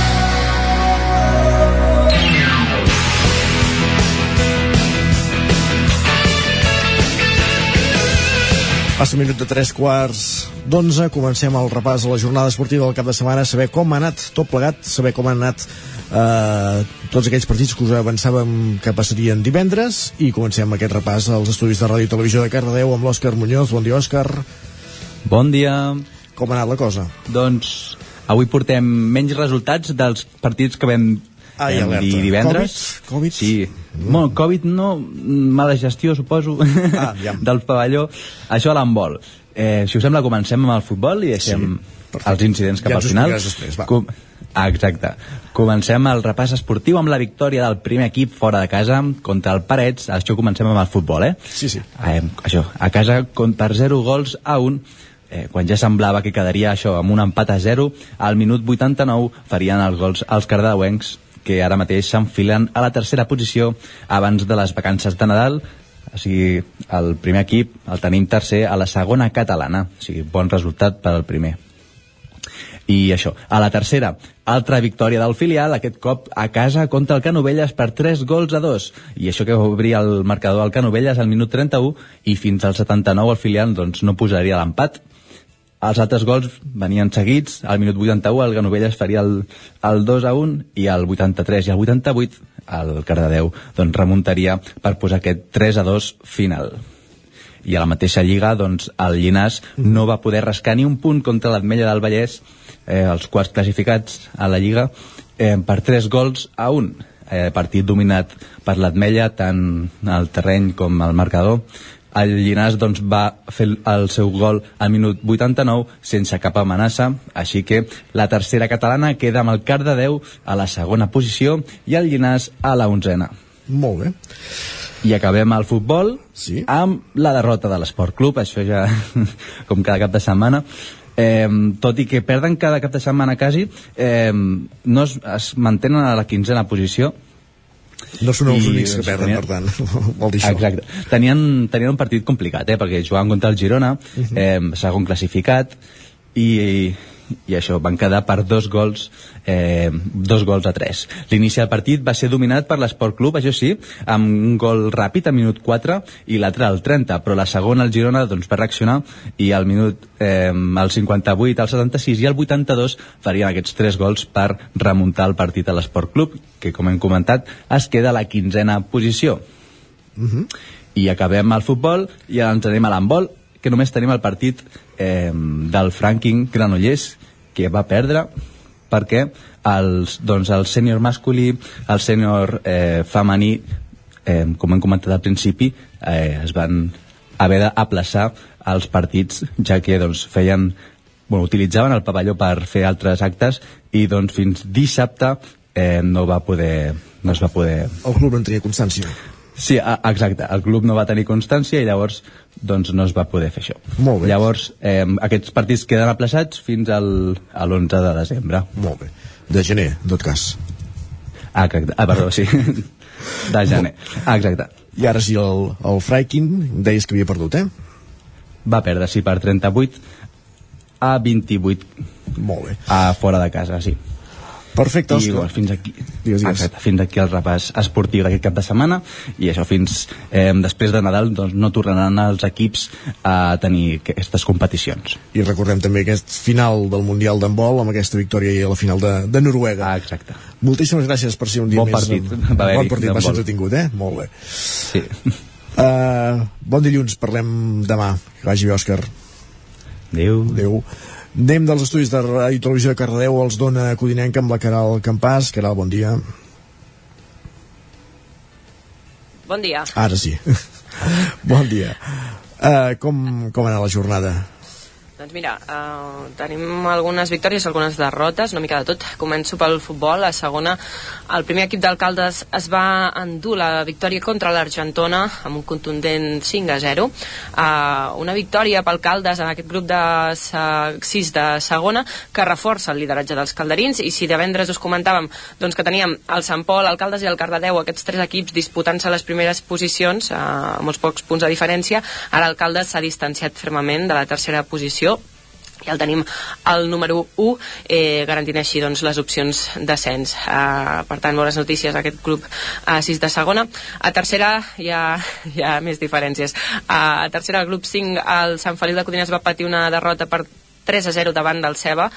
Passa un minut de tres quarts d'onze, comencem el repàs a la jornada esportiva del cap de setmana, saber com ha anat tot plegat, saber com han anat eh, tots aquells partits que us avançàvem que passarien divendres i comencem aquest repàs als estudis de ràdio i televisió de Cardedeu amb l'Òscar Muñoz. Bon dia, Òscar. Bon dia. Com ha anat la cosa? Doncs avui portem menys resultats dels partits que vam Ai, vam alerta. dir divendres. Covid? Covid? Sí. Mm. Bueno, Covid no, mala gestió, suposo, ah, ja. del pavelló. Això a l'handbol. Eh, si us sembla, comencem amb el futbol i deixem sí, els incidents cap ja al final. Després, va. Com... Ah, exacte. Comencem el repàs esportiu amb la victòria del primer equip fora de casa contra el Parets. Això comencem amb el futbol, eh? Sí, sí. Eh, això, a casa per 0 gols a 1 eh, quan ja semblava que quedaria això amb un empat a 0, al minut 89 farien els gols als cardauencs que ara mateix s'enfilen a la tercera posició abans de les vacances de Nadal. O sigui, el primer equip el tenim tercer a la segona catalana. O sigui, bon resultat per al primer. I això, a la tercera altra victòria del filial, aquest cop a casa contra el Canovelles per 3 gols a 2 i això que va obrir el marcador al Canovelles al minut 31 i fins al 79 el filial doncs, no posaria l'empat els altres gols venien seguits, al minut 81 el Ganovelles faria el, el 2 a 1 i al 83 i al 88 el Cardedeu doncs, remuntaria per posar aquest 3 a 2 final. I a la mateixa lliga doncs, el Llinàs no va poder rascar ni un punt contra l'Atmella del Vallès eh, els quarts classificats a la lliga eh, per 3 gols a 1 eh, partit dominat per l'Atmella tant al terreny com al marcador el Llinàs doncs, va fer el seu gol al minut 89 sense cap amenaça, així que la tercera catalana queda amb el Cardedeu a la segona posició i el Llinàs a la onzena. Molt bé. I acabem el futbol sí. amb la derrota de l'Esport Club, això ja com cada cap de setmana. Eh, tot i que perden cada cap de setmana quasi, eh, no es, es mantenen a la quinzena posició, no són els únics que perden, tenien... per tant, vol dir això. Exacte. Tenien, tenien un partit complicat, eh, perquè jugaven contra el Girona, uh -huh. eh, segon classificat, i, i això, van quedar per dos gols eh, dos gols a tres. L'inici del partit va ser dominat per l'Esport Club, això sí, amb un gol ràpid a minut 4 i l'altre al 30, però la segona el Girona doncs, va reaccionar i al minut eh, al 58, al 76 i al 82 farien aquests tres gols per remuntar el partit a l'Esport Club, que com hem comentat es queda a la quinzena posició. Uh -huh. I acabem el futbol i ens anem a l'handbol, que només tenim el partit eh, del Franking Granollers, que va perdre perquè els, doncs, el sènior masculí, el sènior eh, femení, eh, com hem comentat al principi, eh, es van haver d'aplaçar els partits, ja que doncs, feien bueno, utilitzaven el pavelló per fer altres actes i doncs fins dissabte eh, no va poder no es va poder... El club no tenia constància. Sí, a, exacte. El club no va tenir constància i llavors doncs no es va poder fer això. Molt bé. Llavors, eh, aquests partits queden aplaçats fins al, a l'11 de desembre. Molt bé. De gener, en tot cas. Ah, exacte. Ah, perdó, sí. De gener. Ah, exacte. I ara sí, el, el Freikin deies que havia perdut, eh? Va perdre, sí, per 38 a 28. Molt bé. A fora de casa, sí. Perfecte, I, bueno, fins aquí, digues, digues. Exacte, fins aquí el repàs esportiu d'aquest cap de setmana i això fins eh, després de Nadal doncs, no tornaran els equips a tenir aquestes competicions. I recordem també aquest final del Mundial d'handbol amb aquesta victòria a la final de, de Noruega. Ah, exacte. Moltíssimes gràcies per ser un dia bon més. Partit. Amb... Va bon partit, va ser entretingut, eh? Molt bé. Sí. Uh, bon dilluns, parlem demà. Que vagi bé, Òscar. Adéu. Adéu. Anem dels estudis de Ràdio i Televisió de Cardedeu els dona Codinenca amb la Caral Campàs. Caral, bon dia. Bon dia. Ara sí. bon dia. Uh, com, com ha anat la jornada? Doncs mira, uh, tenim algunes victòries, algunes derrotes, una mica de tot. Començo pel futbol. A segona, el primer equip d'alcaldes es va endur la victòria contra l'Argentona amb un contundent 5 a 0. Uh, una victòria pel Caldes en aquest grup de 6 de segona que reforça el lideratge dels calderins i si divendres us comentàvem doncs, que teníem el Sant Pol, el Caldes i el Cardedeu, aquests tres equips disputant-se les primeres posicions, uh, amb uns pocs punts de diferència, ara el Caldes s'ha distanciat fermament de la tercera posició i el tenim al número 1 eh, garantint així doncs, les opcions d'ascens. Eh, per tant bones notícies aquest club a 6 de segona. A tercera hi ha, hi ha més diferències. A tercera el grup 5 el Sant Feliu de Codines va patir una derrota per 3 a 0 davant del Ceba,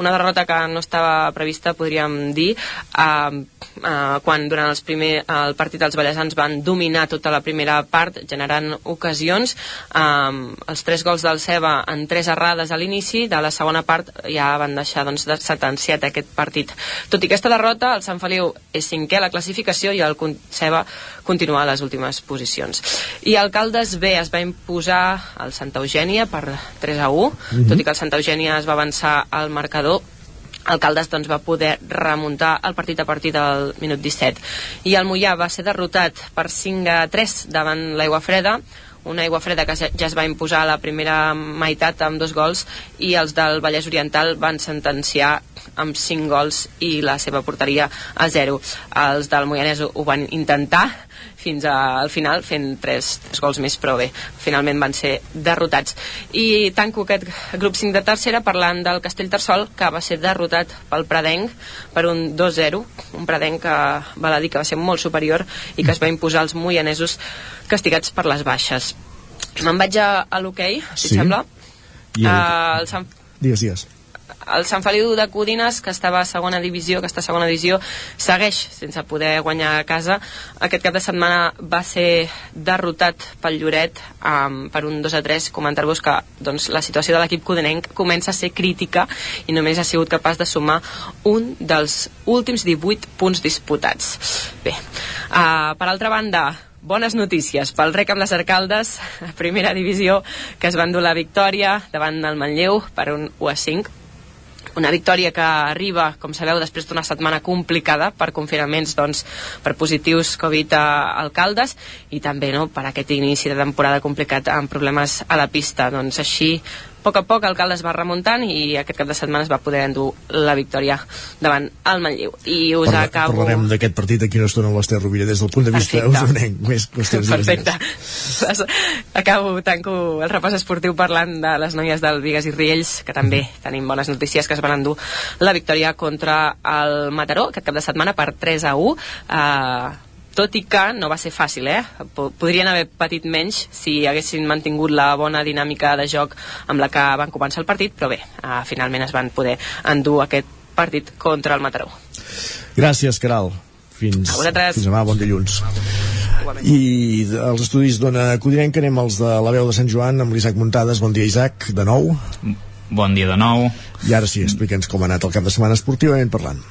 una derrota que no estava prevista, podríem dir, eh, eh, quan durant els primer, el partit els ballesans van dominar tota la primera part, generant ocasions. Eh, els tres gols del Ceba en tres errades a l'inici, de la segona part ja van deixar doncs, de sentenciat aquest partit. Tot i aquesta derrota, el Sant Feliu és cinquè a la classificació i el Ceba continua a les últimes posicions. I el Caldes B es va imposar al Santa Eugènia per 3 a 1, mm -hmm. tot i que el Santa Eugènia es va avançar al marcador el Caldes doncs, va poder remuntar el partit a partir del minut 17 i el Mollà va ser derrotat per 5 a 3 davant l'Aigua Freda una aigua freda que ja es va imposar a la primera meitat amb dos gols i els del Vallès Oriental van sentenciar amb 5 gols i la seva porteria a 0. Els del Moianès ho van intentar fins al final fent tres, tres gols més però bé, finalment van ser derrotats. I tanco aquest grup 5 de tercera parlant del Castell Tarsol que va ser derrotat pel Pradenc per un 2-0 un Pradenc que val a dir que va ser molt superior i que es va imposar als moianesos castigats per les baixes. Me'n vaig a, a l'hoquei, si sí. sembla. I el... uh, el Sant... Digues, digues el Sant Feliu de Codines, que estava a segona divisió, que està a segona divisió, segueix sense poder guanyar a casa. Aquest cap de setmana va ser derrotat pel Lloret um, per un 2 a 3. Comentar-vos que doncs, la situació de l'equip codinenc comença a ser crítica i només ha sigut capaç de sumar un dels últims 18 punts disputats. Bé, uh, per altra banda, bones notícies pel rec amb les Arcaldes, primera divisió, que es van dur la victòria davant del Manlleu per un 1 a 5 una victòria que arriba, com sabeu, després d'una setmana complicada per confinaments doncs, per positius Covid a alcaldes i també no, per aquest inici de temporada complicat amb problemes a la pista. Doncs així poc a poc el Caldes va remuntant i aquest cap de setmana es va poder endur la victòria davant el Manlleu. I us Parla, acabo... Parlarem d'aquest partit aquí no estona l'Ester Rovira des del punt de vista usonenc. Més qüestions Perfecte. acabo, tanco el repàs esportiu parlant de les noies del Vigues i Riells, que també mm. tenim bones notícies que es van endur la victòria contra el Mataró aquest cap de setmana per 3 a 1. Uh, tot i que no va ser fàcil, eh? Podrien haver patit menys si haguessin mantingut la bona dinàmica de joc amb la que van començar el partit, però bé, uh, finalment es van poder endur aquest partit contra el Mataró. Gràcies, Caral. Fins, a fins demà, bon dilluns. I els estudis d'Ona Codinenca anem als de la veu de Sant Joan amb l'Isaac Muntades. Bon dia, Isaac, de nou. Bon dia de nou. I ara sí, explica'ns com ha anat el cap de setmana esportivament parlant.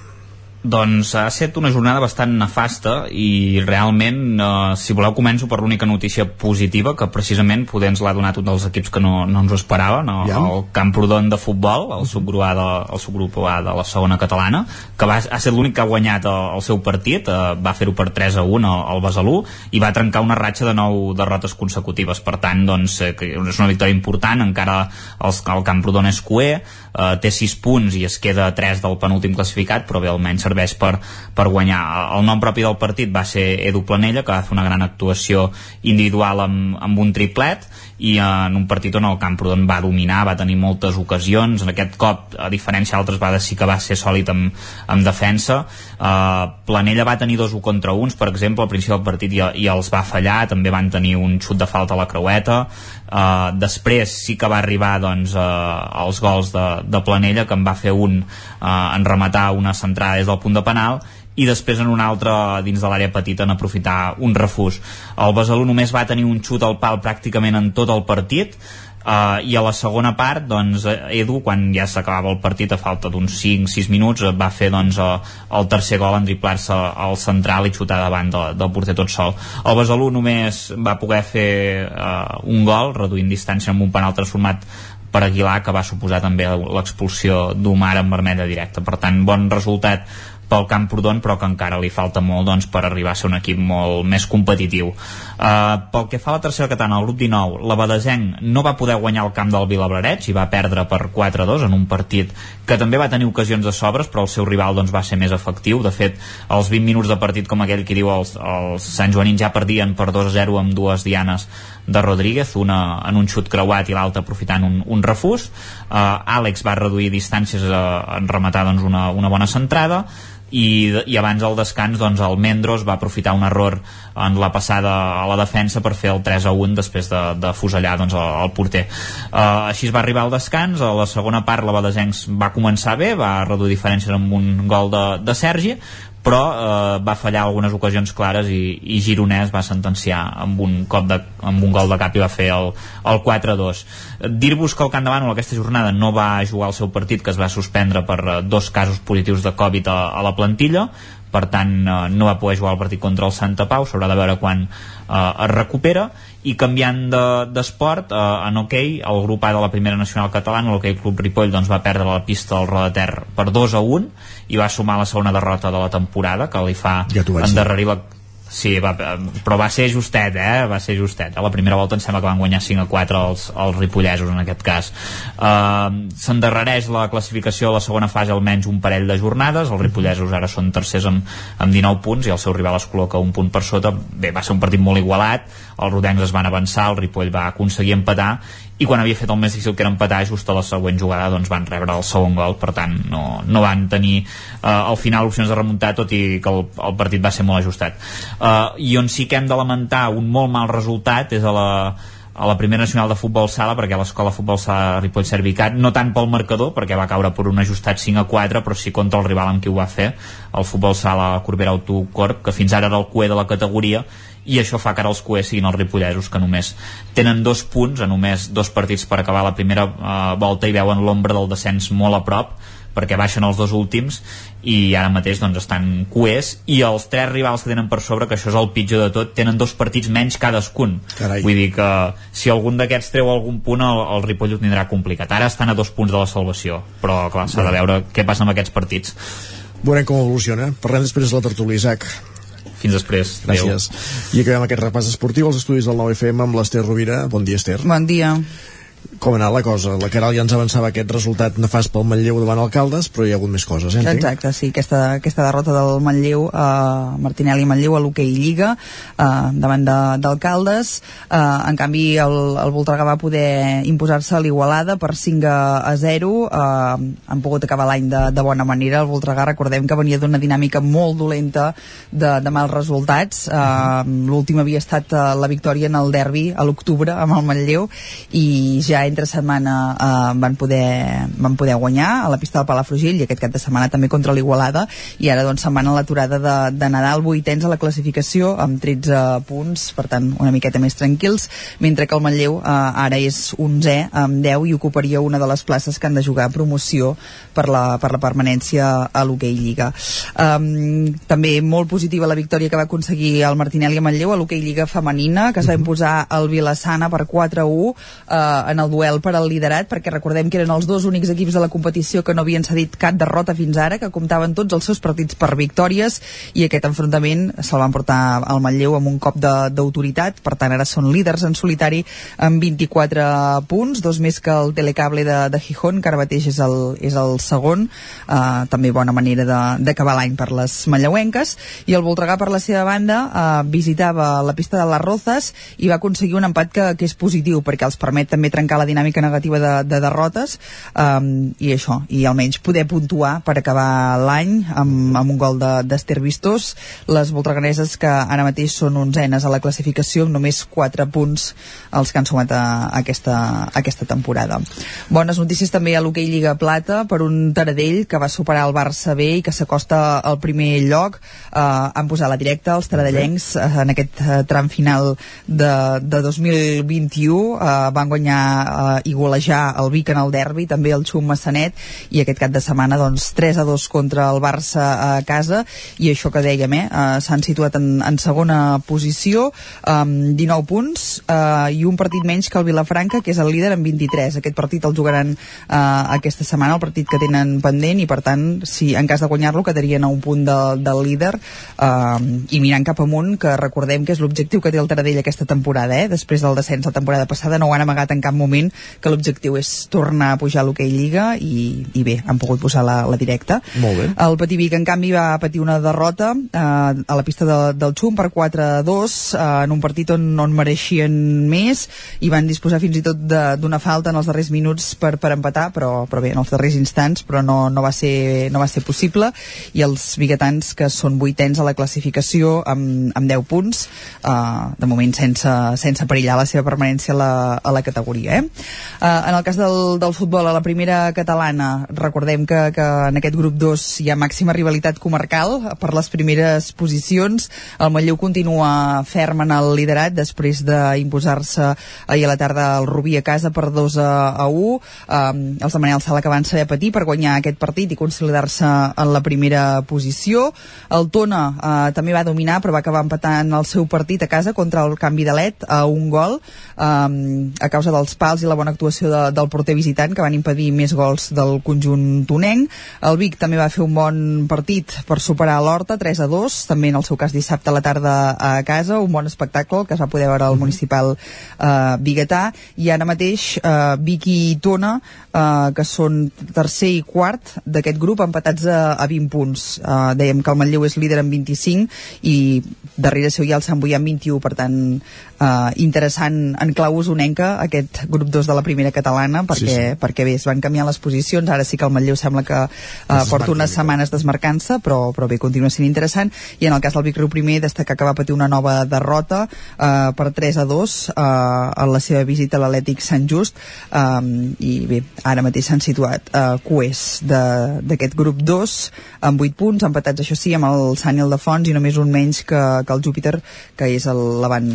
Doncs ha estat una jornada bastant nefasta i realment, eh, si voleu, començo per l'única notícia positiva que precisament poder ens l'ha donat un dels equips que no, no ens ho esperava, no? Ja. el Camprodon de futbol, el subgrup, A de, el subgrup A de la segona catalana, que va, ha estat l'únic que ha guanyat el, el seu partit, eh, va fer-ho per 3 a 1 al, al Besalú i va trencar una ratxa de nou derrotes consecutives. Per tant, doncs, eh, que és una victòria important, encara els, el Camprodon és cué, eh, té 6 punts i es queda 3 del penúltim classificat, però bé, almenys serveix per, per guanyar. El nom propi del partit va ser Edu Planella, que va fer una gran actuació individual amb, amb un triplet, i en un partit on el Camprodon va dominar, va tenir moltes ocasions, en aquest cop, a diferència d'altres vegades, sí que va ser sòlid amb, amb defensa. Uh, Planella va tenir dos 1 contra uns, per exemple, al principi del partit i, i els va fallar, també van tenir un xut de falta a la creueta, Uh, després sí que va arribar doncs, uh, els gols de, de Planella que en va fer un uh, en rematar una centrada des del punt de penal i després en un altre dins de l'àrea petita en aprofitar un refús. El Besalú només va tenir un xut al pal pràcticament en tot el partit, Uh, i a la segona part doncs, Edu quan ja s'acabava el partit a falta d'uns 5-6 minuts va fer doncs, uh, el tercer gol en triplar-se al central i xutar davant de, del porter tot sol el Besalú només va poder fer uh, un gol reduint distància amb un penal transformat per Aguilar que va suposar també l'expulsió d'Omar en vermella directa. Per tant bon resultat pel Camprodon però que encara li falta molt doncs, per arribar a ser un equip molt més competitiu uh, pel que fa a la tercera catalana el grup 19, la Badesenc no va poder guanyar el camp del Vilablareig i va perdre per 4-2 en un partit que també va tenir ocasions de sobres però el seu rival doncs, va ser més efectiu. De fet, els 20 minuts de partit com aquell que diu els, els Sant Joanins ja perdien per 2-0 amb dues dianes de Rodríguez, una en un xut creuat i l'altre aprofitant un, un refús. Uh, Àlex va reduir distàncies uh, en rematar doncs, una, una bona centrada i, i abans del descans doncs, el Mendros va aprofitar un error en la passada a la defensa per fer el 3 a 1 després de, de fusellar doncs, el, el porter. Uh, així es va arribar al descans a la segona part la Badesencs va començar bé va reduir diferències amb un gol de, de Sergi però eh, va fallar algunes ocasions clares i, i Gironès va sentenciar amb un, cop de, amb un gol de cap i va fer el, el 4-2 dir-vos que el Camp de Bànol aquesta jornada no va jugar el seu partit que es va suspendre per eh, dos casos positius de Covid a, a la plantilla. Per tant uh, no va poder jugar el partit contra el Santa Pau. S'haurà de veure quan uh, es recupera i canviant d'esport de, uh, en hoquei, okay, el grup A de la primera nacional catalana, l'hoquei Club Ripoll doncs, va perdre la pista del Roda Ter per 2 a 1 i va sumar la segona derrota de la temporada que li fa ja endarrerir la Sí, va, però va ser justet, eh? Va ser justet. A la primera volta em sembla que van guanyar 5 a 4 els, els ripollesos, en aquest cas. Uh, S'endarrereix la classificació de la segona fase almenys un parell de jornades. Els ripollesos ara són tercers amb, amb 19 punts i el seu rival es col·loca un punt per sota. Bé, va ser un partit molt igualat. Els rodencs es van avançar, el Ripoll va aconseguir empatar i quan havia fet el més difícil que era empatar just a la següent jugada doncs van rebre el segon gol. Per tant no, no van tenir eh, al final opcions de remuntar tot i que el, el partit va ser molt ajustat. Eh, i on sí que hem de lamentar un molt mal resultat és a la, a la primera nacional de futbol sala perquè l'escola futbol sala Ripoll Servicat no tant pel marcador perquè va caure per un ajustat 5 a 4 però sí contra el rival amb qui ho va fer el futbol sala Corbera Autocorp que fins ara era el cué de la categoria i això fa que ara els cuers siguin els ripollesos que només tenen dos punts a només dos partits per acabar la primera uh, volta i veuen l'ombra del descens molt a prop perquè baixen els dos últims i ara mateix doncs estan cuers i els tres rivals que tenen per sobre que això és el pitjor de tot, tenen dos partits menys cadascun Carai. vull dir que si algun d'aquests treu algun punt el, el Ripoll ho tindrà complicat ara estan a dos punts de la salvació però clar, s'ha de veure què passa amb aquests partits Veurem com evoluciona. Parlem després de la tertúlia, Isaac. Fins després. Gràcies. Adeu. I acabem aquest repàs esportiu als estudis del 9FM amb l'Ester Rovira. Bon dia, Ester. Bon dia com ha la cosa. La Caral ja ens avançava aquest resultat nefast pel Manlleu davant Alcaldes, però hi ha hagut més coses, eh? Exacte, sí, aquesta, aquesta derrota del Manlleu, eh, Martinelli i Manlleu a l'hoquei Lliga, eh, davant d'Alcaldes. Eh, en canvi, el, el Voltregà va poder imposar-se a l'Igualada per 5 a 0. Eh, han pogut acabar l'any de, de bona manera. El Voltregà, recordem que venia d'una dinàmica molt dolenta de, de mals resultats. Eh, L'últim havia estat eh, la victòria en el derbi a l'octubre amb el Manlleu i ja entre setmana eh, van, poder, van poder guanyar a la pista del Palafrugell i aquest cap de setmana també contra l'Igualada i ara doncs se'n van a l'aturada de, de Nadal vuitens a la classificació amb 13 punts, per tant una miqueta més tranquils, mentre que el Manlleu eh, ara és 11 amb 10 i ocuparia una de les places que han de jugar promoció per la, per la permanència a l'Hockey Lliga. Um, també molt positiva la victòria que va aconseguir el Martinelli a Manlleu a l'Hockey Lliga femenina, que es va mhm. imposar el Vilassana per 4-1 eh, en el duel per al liderat, perquè recordem que eren els dos únics equips de la competició que no havien cedit cap derrota fins ara, que comptaven tots els seus partits per victòries, i aquest enfrontament se'l van portar al Manlleu amb un cop d'autoritat, per tant ara són líders en solitari amb 24 punts, dos més que el telecable de, de Gijón, que ara mateix és el, és el segon, eh, també bona manera d'acabar l'any per les manlleuenques, i el Voltregà per la seva banda eh, visitava la pista de les Rozas i va aconseguir un empat que, que és positiu, perquè els permet també trencar la dinàmica negativa de, de derrotes um, i això, i almenys poder puntuar per acabar l'any amb, amb un gol d'Ester de, Vistós. Les voltreganeses que ara mateix són onzenes a la classificació amb només 4 punts els que han sumat a, a, aquesta, a aquesta temporada. Bones notícies també a l'hoquei Lliga Plata per un Taradell que va superar el Barça B i que s'acosta al primer lloc. Uh, han posat la directa els taradellencs uh, en aquest uh, tram final de, de 2021 uh, van guanyar uh, i golejar el Vic en el derbi, també el Xum Massanet i aquest cap de setmana doncs 3 a 2 contra el Barça a casa i això que dèiem, eh, uh, s'han situat en, en segona posició amb um, 19 punts uh, i un partit menys que el Vilafranca que és el líder amb 23, aquest partit el jugaran uh, aquesta setmana, el partit que tenen pendent i per tant, si en cas de guanyar-lo quedarien a un punt de, del líder uh, i mirant cap amunt que recordem que és l'objectiu que té el Taradell aquesta temporada, eh? després del descens la temporada passada no ho han amagat en cap moment que l'objectiu és tornar a pujar a l'hoquei Lliga i, i bé, han pogut posar la, la directa. Molt bé. El Patí Vic, en canvi, va patir una derrota eh, a la pista de, del Xum per 4-2 eh, en un partit on, on mereixien més i van disposar fins i tot d'una falta en els darrers minuts per, per empatar, però, però bé, en els darrers instants, però no, no, va ser, no va ser possible i els biguetans que són vuitens a la classificació amb, amb 10 punts, eh, de moment sense, sense perillar la seva permanència a la, a la categoria. Eh? Uh, en el cas del, del futbol, a la primera catalana, recordem que, que en aquest grup 2 hi ha màxima rivalitat comarcal per les primeres posicions. El Manlleu continua ferm en el liderat després d'imposar-se ahir a la tarda el Rubí a casa per 2 a, a 1. Um, els de Manel Sala que van saber patir per guanyar aquest partit i consolidar-se en la primera posició. El Tona uh, també va dominar però va acabar empatant el seu partit a casa contra el canvi de led a un gol um, a causa dels pals i la bona actuació de, del porter visitant que van impedir més gols del conjunt tonenc. El Vic també va fer un bon partit per superar l'Horta, 3 a 2, també en el seu cas dissabte a la tarda a casa, un bon espectacle que es va poder veure al municipal eh, biguetà, i ara mateix eh, Vic i Tona, eh, que són tercer i quart d'aquest grup, empatats a, a 20 punts. Eh, dèiem que el Manlleu és líder amb 25 i darrere seu hi ha el Sant Boià amb 21, per tant uh, interessant en clau usonenca aquest grup 2 de la primera catalana perquè, sí, sí. perquè bé, es van canviar les posicions. Ara sí que el Manlleu sembla que uh, porta unes setmanes desmarcant-se però, però bé, continua sent interessant. I en el cas del Vic Riu primer destacar que va patir una nova derrota uh, per 3 a 2 uh, en la seva visita a l'Atlètic Sant Just. Um, i bé, ara mateix s'han situat uh, cues d'aquest grup 2 amb 8 punts, empatats això sí amb el Sant i el de Fons i només un menys que, que el Júpiter que és l'avant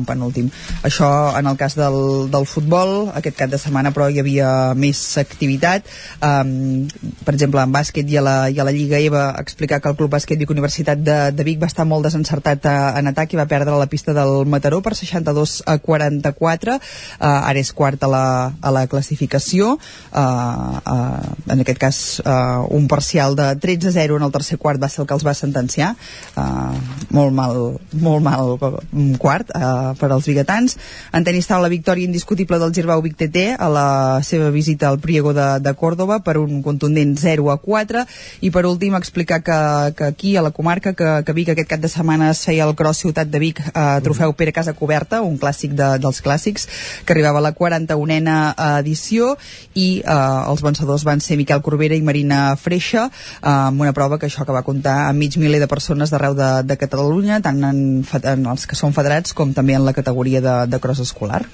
en penúltim. Això en el cas del, del futbol, aquest cap de setmana però hi havia més activitat. Um, per exemple, en bàsquet i a la, i a la Lliga EVA explicar que el Club Bàsquet Vic Universitat de, de Vic va estar molt desencertat a, eh, en atac i va perdre la pista del Mataró per 62 a 44. Uh, ara és quart a la, a la classificació. Uh, uh, en aquest cas, uh, un parcial de 13 a 0 en el tercer quart va ser el que els va sentenciar. Uh, molt mal, molt mal quart. Uh, per als biguetans. En tenis taula, victòria indiscutible del Girbau Vic TT a la seva visita al Priego de, de Còrdoba per un contundent 0 a 4 i per últim explicar que, que aquí a la comarca que, que Vic aquest cap de setmana es feia el Cross Ciutat de Vic eh, trofeu Pere Casa Coberta, un clàssic de, dels clàssics que arribava a la 41a edició. I eh, els vencedors van ser Miquel Corbera i Marina Freixa eh, amb una prova que això que va comptar amb mig miler de persones d'arreu de, de Catalunya tant en, en els que són federats com també en la categoria de, de cross escolar.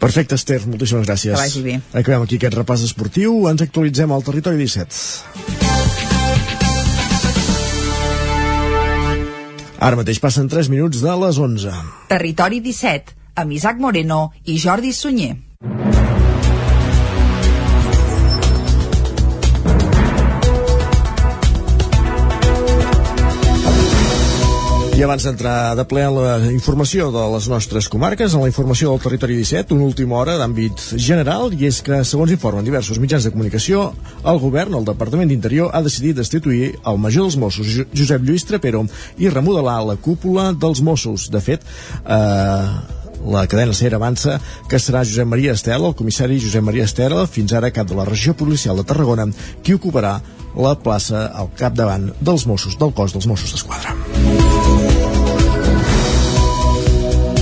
Perfecte, Esther, moltíssimes gràcies. Que vagi bé. Acabem aquí aquest repàs esportiu, ens actualitzem al territori 17. Ara mateix passen 3 minuts de les 11. Territori 17, amb Isaac Moreno i Jordi Sunyer. Abans d'entrar de ple en la informació de les nostres comarques, en la informació del territori 17, una última hora d'àmbit general, i és que, segons informen diversos mitjans de comunicació, el govern, el Departament d'Interior, ha decidit destituir el major dels Mossos, Josep Lluís Trapero, i remodelar la cúpula dels Mossos. De fet, eh, la cadena SER avança que serà Josep Maria Estela, el comissari Josep Maria Estela, fins ara cap de la regió policial de Tarragona, qui ocuparà la plaça al capdavant dels Mossos, del cos dels Mossos d'Esquadra.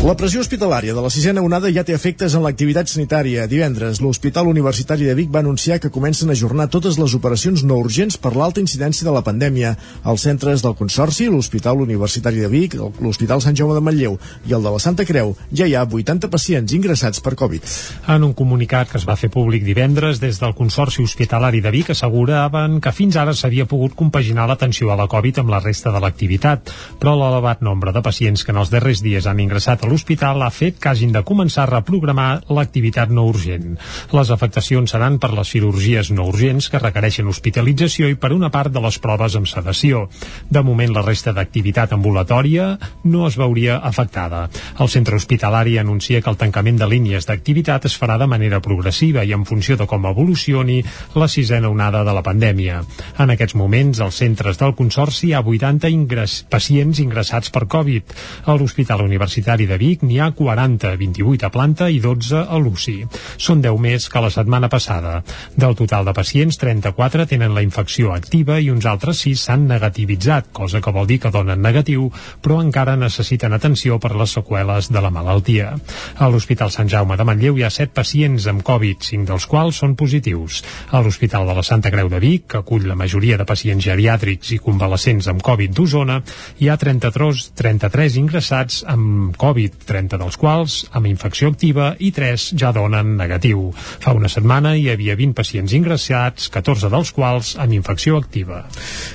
La pressió hospitalària de la sisena onada ja té efectes en l'activitat sanitària. Divendres, l'Hospital Universitari de Vic va anunciar que comencen a ajornar totes les operacions no urgents per l'alta incidència de la pandèmia. Els centres del Consorci, l'Hospital Universitari de Vic, l'Hospital Sant Jaume de Manlleu i el de la Santa Creu, ja hi ha 80 pacients ingressats per Covid. En un comunicat que es va fer públic divendres des del Consorci Hospitalari de Vic asseguraven que fins ara s'havia pogut compaginar l'atenció a la Covid amb la resta de l'activitat, però l'elevat nombre de pacients que en els darrers dies han ingressat a l'hospital ha fet que hagin de començar a reprogramar l'activitat no urgent. Les afectacions seran per les cirurgies no urgents que requereixen hospitalització i per una part de les proves amb sedació. De moment, la resta d'activitat ambulatòria no es veuria afectada. El centre hospitalari anuncia que el tancament de línies d'activitat es farà de manera progressiva i en funció de com evolucioni la sisena onada de la pandèmia. En aquests moments, als centres del Consorci hi ha 80 ingress, pacients ingressats per Covid. A l'Hospital Universitari de Vic n'hi ha 40, 28 a planta i 12 a l'UCI. Són 10 més que la setmana passada. Del total de pacients, 34 tenen la infecció activa i uns altres 6 s'han negativitzat, cosa que vol dir que donen negatiu, però encara necessiten atenció per les seqüeles de la malaltia. A l'Hospital Sant Jaume de Manlleu hi ha 7 pacients amb Covid, 5 dels quals són positius. A l'Hospital de la Santa Creu de Vic, que acull la majoria de pacients geriàtrics i convalescents amb Covid d'Osona, hi ha 33, 33 ingressats amb Covid Covid, 30 dels quals amb infecció activa i 3 ja donen negatiu. Fa una setmana hi havia 20 pacients ingressats, 14 dels quals amb infecció activa.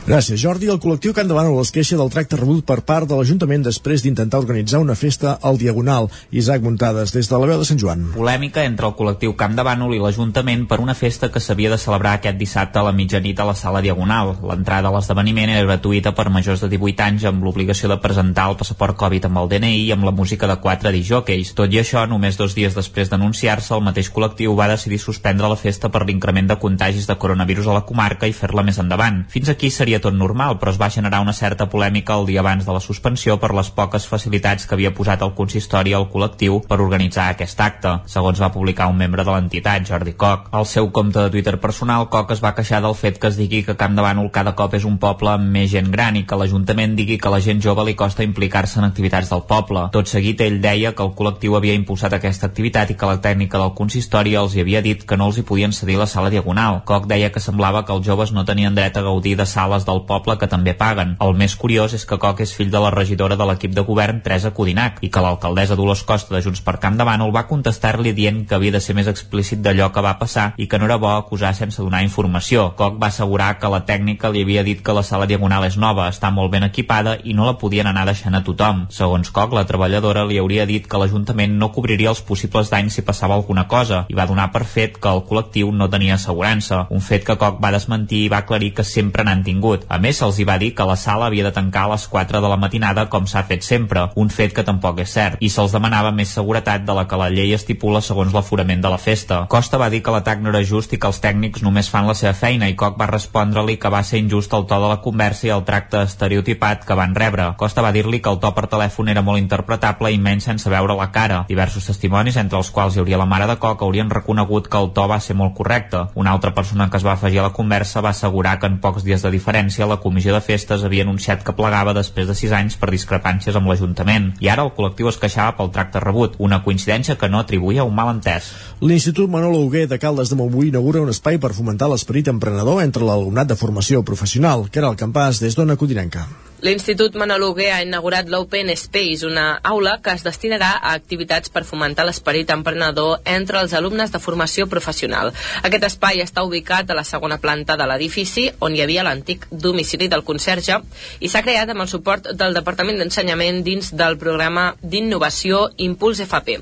Gràcies, Jordi. El col·lectiu Can de Bànol es queixa del tracte rebut per part de l'Ajuntament després d'intentar organitzar una festa al Diagonal. Isaac Muntades, des de la veu de Sant Joan. Polèmica entre el col·lectiu Camp de Bànol i l'Ajuntament per una festa que s'havia de celebrar aquest dissabte a la mitjanit a la sala Diagonal. L'entrada a l'esdeveniment era gratuïta per majors de 18 anys amb l'obligació de presentar el passaport Covid amb el DNI i amb la música de quatre disjòqueis. Tot i això, només dos dies després d'anunciar-se, el mateix col·lectiu va decidir suspendre la festa per l'increment de contagis de coronavirus a la comarca i fer-la més endavant. Fins aquí seria tot normal, però es va generar una certa polèmica el dia abans de la suspensió per les poques facilitats que havia posat el consistori al col·lectiu per organitzar aquest acte, segons va publicar un membre de l'entitat, Jordi Coc. Al seu compte de Twitter personal, Coc es va queixar del fet que es digui que Camp de Bànol cada cop és un poble amb més gent gran i que l'Ajuntament digui que la gent jove li costa implicar-se en activitats del poble. Tot seguit ell deia que el col·lectiu havia impulsat aquesta activitat i que la tècnica del consistori els hi havia dit que no els hi podien cedir la sala diagonal. Coc deia que semblava que els joves no tenien dret a gaudir de sales del poble que també paguen. El més curiós és que Coc és fill de la regidora de l'equip de govern Teresa Codinac i que l'alcaldessa Dolors Costa de Junts per Camp de Bànol va contestar-li dient que havia de ser més explícit d'allò que va passar i que no era bo acusar sense donar informació. Coc va assegurar que la tècnica li havia dit que la sala diagonal és nova, està molt ben equipada i no la podien anar deixant a tothom. Segons Coc, la treballadora li hauria dit que l'Ajuntament no cobriria els possibles danys si passava alguna cosa i va donar per fet que el col·lectiu no tenia assegurança, un fet que Coc va desmentir i va aclarir que sempre n'han tingut. A més, se'ls hi va dir que la sala havia de tancar a les 4 de la matinada com s'ha fet sempre, un fet que tampoc és cert, i se'ls demanava més seguretat de la que la llei estipula segons l'aforament de la festa. Costa va dir que l'atac no era just i que els tècnics només fan la seva feina i Coc va respondre-li que va ser injust el to de la conversa i el tracte estereotipat que van rebre. Costa va dir-li que el to per telèfon era molt interpretable i menys sense veure la cara. Diversos testimonis, entre els quals hi hauria la mare de Coc, haurien reconegut que el to va ser molt correcte. Una altra persona que es va afegir a la conversa va assegurar que en pocs dies de diferència la comissió de festes havia anunciat que plegava després de 6 anys per discrepàncies amb l'Ajuntament. I ara el col·lectiu es queixava pel tracte rebut, una coincidència que no atribuïa un malentès. L'Institut Manolo Hugué de Caldes de Montbui inaugura un espai per fomentar l'esperit emprenedor entre l'alumnat de formació professional, que era el campàs des d'Ona Codinenca. L'Institut Manoluguer ha inaugurat l'Open Space, una aula que es destinarà a activitats per fomentar l'esperit emprenedor entre els alumnes de formació professional. Aquest espai està ubicat a la segona planta de l'edifici, on hi havia l'antic domicili del conserge, i s'ha creat amb el suport del Departament d'Ensenyament dins del programa d'innovació Impuls FP.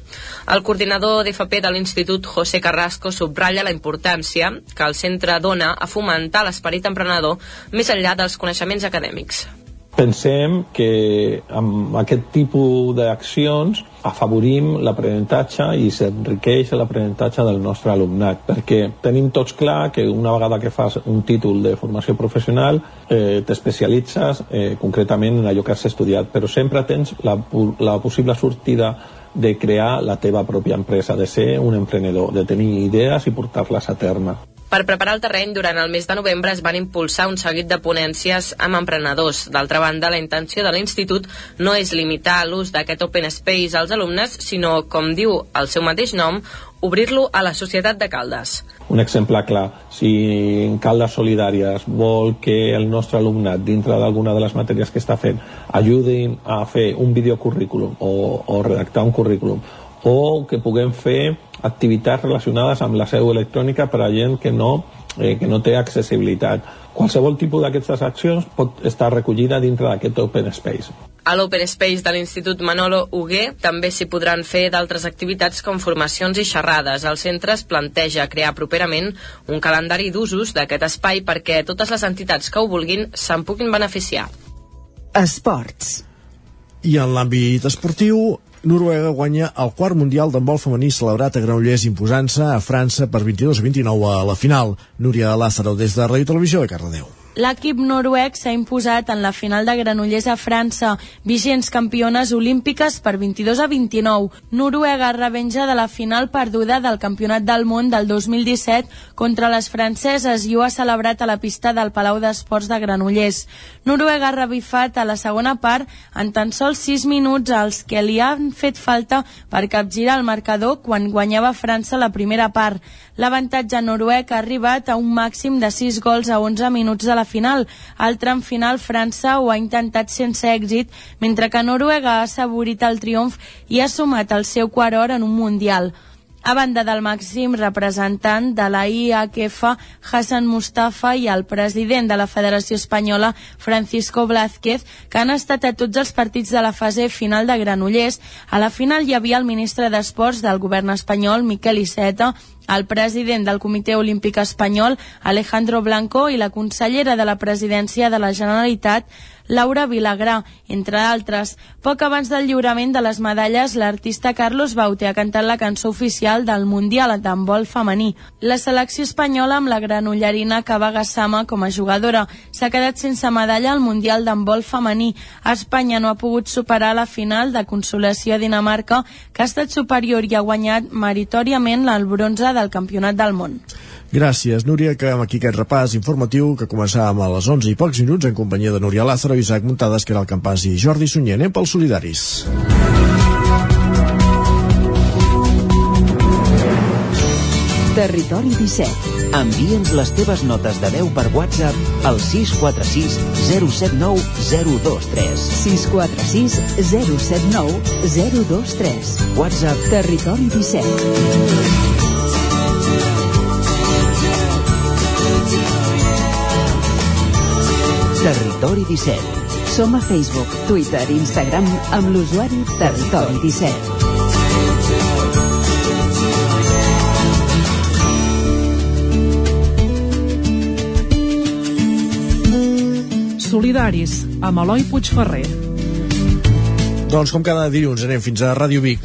El coordinador d'FP de l'Institut, José Carrasco, subratlla la importància que el centre dona a fomentar l'esperit emprenedor més enllà dels coneixements acadèmics. Pensem que amb aquest tipus d'accions afavorim l'aprenentatge i s'enriqueix l'aprenentatge del nostre alumnat, perquè tenim tots clar que una vegada que fas un títol de formació professional eh, t'especialitzes eh, concretament en allò que has estudiat, però sempre tens la, la possible sortida de crear la teva pròpia empresa, de ser un emprenedor, de tenir idees i portar-les a terme. Per preparar el terreny, durant el mes de novembre es van impulsar un seguit de ponències amb emprenedors. D'altra banda, la intenció de l'Institut no és limitar l'ús d'aquest Open Space als alumnes, sinó, com diu el seu mateix nom, obrir-lo a la societat de Caldes. Un exemple clar, si en Caldes Solidàries vol que el nostre alumnat, dintre d'alguna de les matèries que està fent, ajudin a fer un videocurrículum o, o redactar un currículum, o que puguem fer activitats relacionades amb la seu electrònica per a gent que no, eh, que no té accessibilitat. Qualsevol tipus d'aquestes accions pot estar recollida dintre d'aquest Open Space. A l'Open Space de l'Institut Manolo Hugué també s'hi podran fer d'altres activitats com formacions i xerrades. El centre es planteja crear properament un calendari d'usos d'aquest espai perquè totes les entitats que ho vulguin se'n puguin beneficiar. Esports. I en l'àmbit esportiu, Noruega guanya el quart mundial d'handbol femení celebrat a Granollers imposant-se a França per 22 a 29 a la final. Núria Lázaro des de Ràdio Televisió de Cardedeu. L'equip noruec s'ha imposat en la final de Granollers a França, vigents campiones olímpiques per 22 a 29. Noruega revenja de la final perduda del Campionat del Món del 2017 contra les franceses i ho ha celebrat a la pista del Palau d'Esports de Granollers. Noruega ha revifat a la segona part en tan sols 6 minuts als que li han fet falta per capgirar el marcador quan guanyava França la primera part. L'avantatge noruec ha arribat a un màxim de 6 gols a 11 minuts de la final. Al tram final, França ho ha intentat sense èxit, mentre que Noruega ha assaborit el triomf i ha sumat el seu quart or en un Mundial a banda del màxim representant de la IAQF, Hassan Mustafa, i el president de la Federació Espanyola, Francisco Blázquez, que han estat a tots els partits de la fase final de Granollers. A la final hi havia el ministre d'Esports del govern espanyol, Miquel Iceta, el president del Comitè Olímpic Espanyol, Alejandro Blanco, i la consellera de la Presidència de la Generalitat, Laura Vilagrà, entre altres. Poc abans del lliurament de les medalles, l'artista Carlos Baute ha cantat la cançó oficial del Mundial d'handbol femení. La selecció espanyola amb la granollerina Cava Gassama com a jugadora s'ha quedat sense medalla al Mundial d'handbol femení. Espanya no ha pogut superar la final de consolació a Dinamarca, que ha estat superior i ha guanyat meritòriament el bronze del Campionat del Món. Gràcies, Núria. Acabem aquí aquest repàs informatiu que començàvem a les 11 i pocs minuts en companyia de Núria Lázaro, Isaac Muntades, que era el Campàs i Jordi Sunyer. Anem pels solidaris. Territori 17. Envia'ns les teves notes de veu per WhatsApp al 646 079 023. 646 079 023. WhatsApp Territori 17. Territori 17. Som a Facebook, Twitter i Instagram amb l'usuari Territori 17. Solidaris, amb Eloi Puigferrer. Doncs com cada dilluns anem fins a Ràdio Vic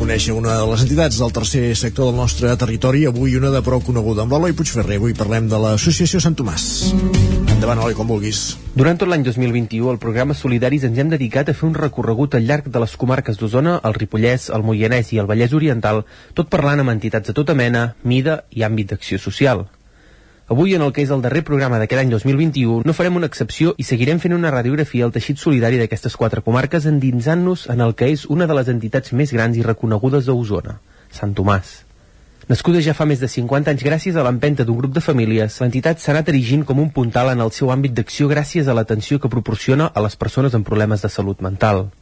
conèixer una de les entitats del tercer sector del nostre territori, avui una de prou coneguda amb l'Eloi Puigferrer. Avui parlem de l'Associació Sant Tomàs. Endavant, Eloi, com vulguis. Durant tot l'any 2021, al programa Solidaris ens hem dedicat a fer un recorregut al llarg de les comarques d'Osona, el Ripollès, el Moianès i el Vallès Oriental, tot parlant amb entitats de tota mena, mida i àmbit d'acció social. Avui, en el que és el darrer programa d'aquest any 2021, no farem una excepció i seguirem fent una radiografia al teixit solidari d'aquestes quatre comarques endinsant-nos en el que és una de les entitats més grans i reconegudes d'Osona, Sant Tomàs. Nascuda ja fa més de 50 anys gràcies a l'empenta d'un grup de famílies, l'entitat s'ha anat erigint com un puntal en el seu àmbit d'acció gràcies a l'atenció que proporciona a les persones amb problemes de salut mental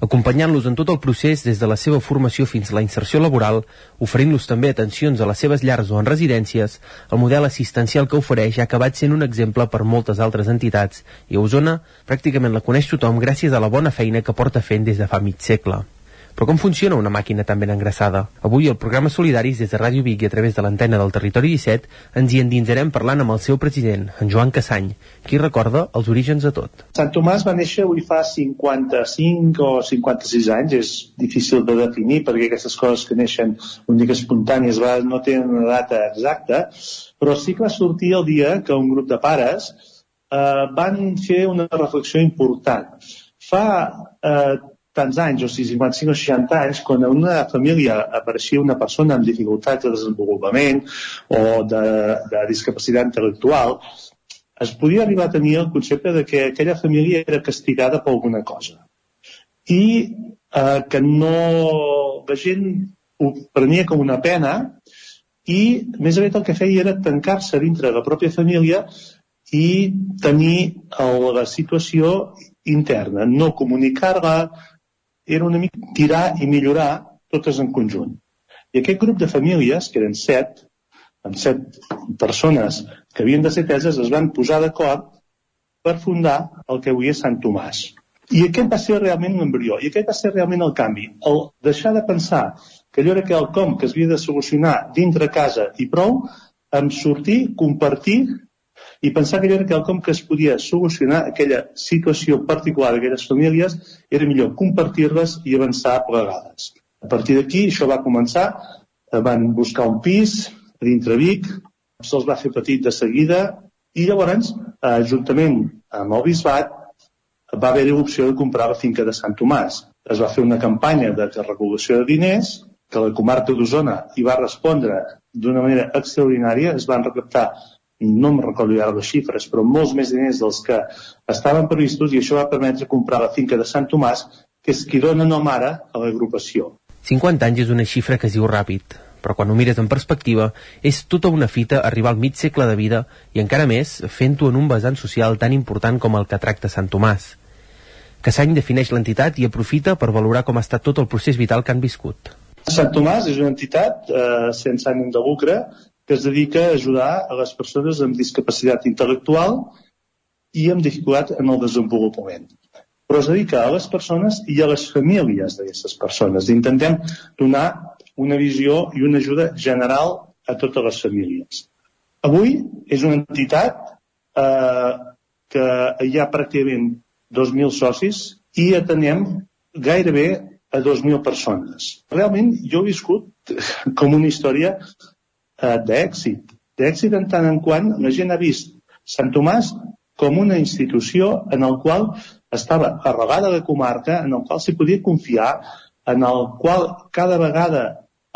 acompanyant-los en tot el procés des de la seva formació fins a la inserció laboral, oferint-los també atencions a les seves llars o en residències, el model assistencial que ofereix ha acabat sent un exemple per moltes altres entitats i a Osona pràcticament la coneix tothom gràcies a la bona feina que porta fent des de fa mig segle. Però com funciona una màquina tan ben engraçada? Avui al programa Solidaris des de Ràdio Vic i a través de l'antena del Territori 17 ens hi endinsarem parlant amb el seu president, en Joan Cassany, qui recorda els orígens de tot. Sant Tomàs va néixer avui fa 55 o 56 anys, és difícil de definir perquè aquestes coses que neixen un dia espontànies no tenen una data exacta, però sí que va sortir el dia que un grup de pares eh, van fer una reflexió important. Fa eh, tants anys, o sigui, 55 o 60 anys, quan en una família apareixia una persona amb dificultats de desenvolupament o de, de discapacitat intel·lectual, es podia arribar a tenir el concepte de que aquella família era castigada per alguna cosa. I eh, que no... la gent ho prenia com una pena i, més aviat, el que feia era tancar-se dintre de la pròpia família i tenir el, la situació interna, no comunicar-la, era una mica tirar i millorar totes en conjunt. I aquest grup de famílies, que eren set, amb set persones que havien de ser teses, es van posar d'acord per fundar el que avui és Sant Tomàs. I aquest va ser realment l'embrió, i aquest va ser realment el canvi. El deixar de pensar que allò era quelcom que es havia de solucionar dintre casa i prou, amb sortir, compartir i pensar que era quelcom que es podia solucionar aquella situació particular d'aquelles famílies era millor compartir-les i avançar plegades. A partir d'aquí això va començar, eh, van buscar un pis a dintre Vic, se'ls va fer petit de seguida i llavors, eh, juntament amb el bisbat, va haver-hi l'opció de comprar la finca de Sant Tomàs. Es va fer una campanya de recol·lecció de diners que la comarca d'Osona hi va respondre d'una manera extraordinària, es van recaptar no em recordo ara les xifres, però molts més diners dels que estaven previstos i això va permetre comprar la finca de Sant Tomàs, que és qui dona nom ara a l'agrupació. 50 anys és una xifra que es diu ràpid, però quan ho mires en perspectiva és tota una fita arribar al mig segle de vida i encara més fent-ho en un vessant social tan important com el que tracta Sant Tomàs. Cassany defineix l'entitat i aprofita per valorar com ha estat tot el procés vital que han viscut. Sant Tomàs és una entitat eh, sense ànim de lucre que es dedica a ajudar a les persones amb discapacitat intel·lectual i amb dificultat en el desenvolupament. Però es dedica a les persones i a les famílies d'aquestes persones. Intentem donar una visió i una ajuda general a totes les famílies. Avui és una entitat eh, que hi ha pràcticament 2.000 socis i atenem gairebé a 2.000 persones. Realment jo he viscut com una història eh, d'èxit. D'èxit en tant en quant la gent ha vist Sant Tomàs com una institució en el qual estava arrelada la comarca, en el qual s'hi podia confiar, en el qual cada vegada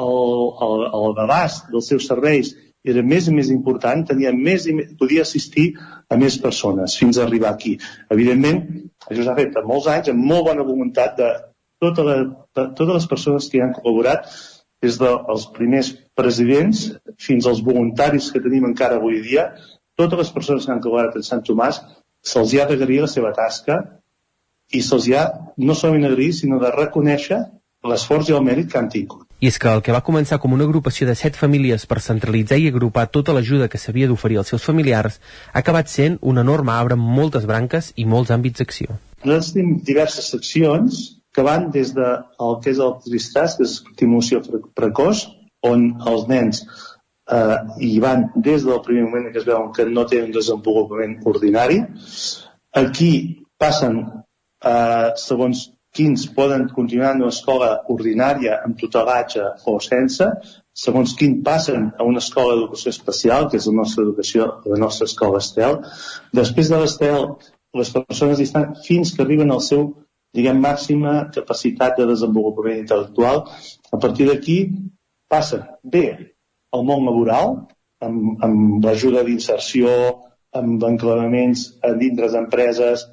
el, el, el abast dels seus serveis era més i més important, tenia més i més, podia assistir a més persones fins a arribar aquí. Evidentment, això s'ha fet en molts anys, amb molt bona voluntat de, tota la, de totes les persones que hi han col·laborat, des dels primers presidents fins als voluntaris que tenim encara avui dia, totes les persones que han col·laborat en Sant Tomàs, se'ls ha d'agrair la seva tasca i se'ls ha no solament agrair, sinó de reconèixer l'esforç i el mèrit que han tingut. I és que el que va començar com una agrupació de set famílies per centralitzar i agrupar tota l'ajuda que s'havia d'oferir als seus familiars ha acabat sent un enorme arbre amb moltes branques i molts àmbits d'acció. Nosaltres tenim diverses seccions que van des de el que és el tristàs, que és estimulació precoç, on els nens eh, hi van des del primer moment que es veuen que no tenen desenvolupament ordinari. Aquí passen, eh, segons quins poden continuar en una escola ordinària amb tutelatge o sense, segons quin passen a una escola d'educació especial, que és la nostra educació, la nostra escola Estel. Després de l'Estel, les persones estan fins que arriben al seu, diguem, màxima capacitat de desenvolupament intel·lectual. A partir d'aquí passen bé al món laboral, amb, amb l'ajuda d'inserció, amb enclavaments dintre d'empreses,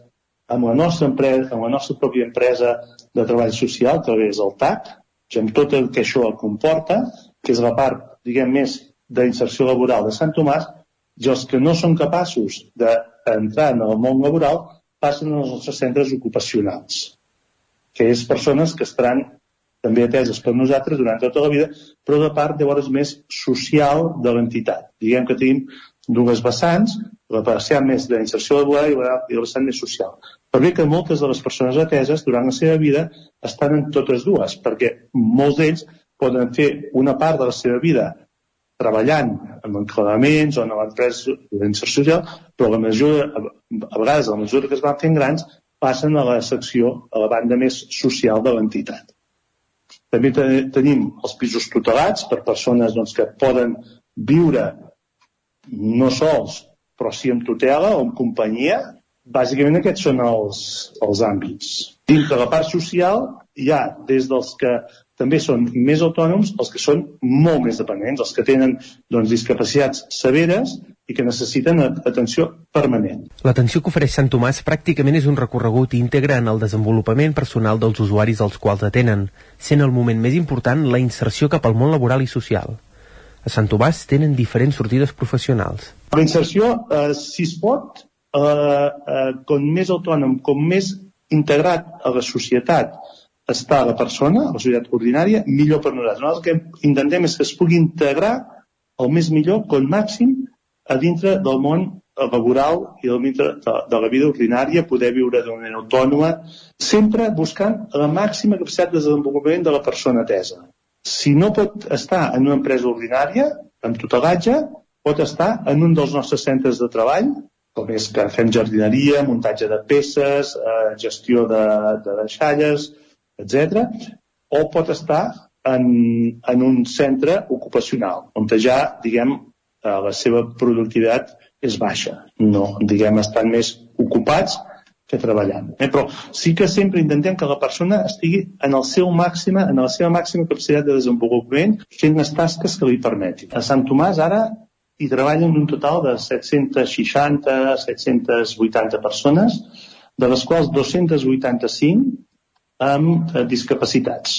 amb la nostra empresa, amb la nostra pròpia empresa de treball social, que és el TAC, amb tot el que això comporta, que és la part, diguem, més d'inserció laboral de Sant Tomàs, i els que no són capaços d'entrar en el món laboral passen als nostres centres ocupacionals, que és persones que estaran també ateses per nosaltres durant tota la vida, però de part llavors més social de l'entitat. Diguem que tenim dues vessants, la vessant més d'inserció laboral i la vessant més social. Per bé que moltes de les persones ateses durant la seva vida estan en totes dues, perquè molts d'ells poden fer una part de la seva vida treballant en enclavaments o en l'empresa d'inserció social, però la mesura, a vegades, a la mesura que es van fent grans, passen a la secció, a la banda més social de l'entitat. També tenim els pisos tutelats per persones doncs, que poden viure no sols, però sí amb tutela o amb companyia, bàsicament aquests són els, els àmbits. Dins de la part social hi ha des dels que també són més autònoms els que són molt més dependents, els que tenen doncs, discapacitats severes i que necessiten atenció permanent. L'atenció que ofereix Sant Tomàs pràcticament és un recorregut íntegre en el desenvolupament personal dels usuaris als quals atenen, sent el moment més important la inserció cap al món laboral i social. A Sant Tomàs tenen diferents sortides professionals. La inserció, eh, si es pot, eh, eh, com més autònom, com més integrat a la societat està la persona, la societat ordinària, millor per nosaltres. Nosaltres el que intentem és que es pugui integrar el més millor, com màxim, a dintre del món laboral i del dintre de, de la vida ordinària, poder viure d'una manera autònoma, sempre buscant la màxima capacitat de desenvolupament de la persona atesa. Si no pot estar en una empresa ordinària, amb tutelatge, pot estar en un dels nostres centres de treball, com és que fem jardineria, muntatge de peces, eh, gestió de, de deixalles, etc. O pot estar en, en un centre ocupacional, on ja, diguem, eh, la seva productivitat és baixa. No, diguem, estan més ocupats que treballant. Eh? Però sí que sempre intentem que la persona estigui en el seu màxima, en la seva màxima capacitat de desenvolupament, fent les tasques que li permetin. A Sant Tomàs ara hi treballen un total de 760, 780 persones, de les quals 285 amb eh, discapacitats.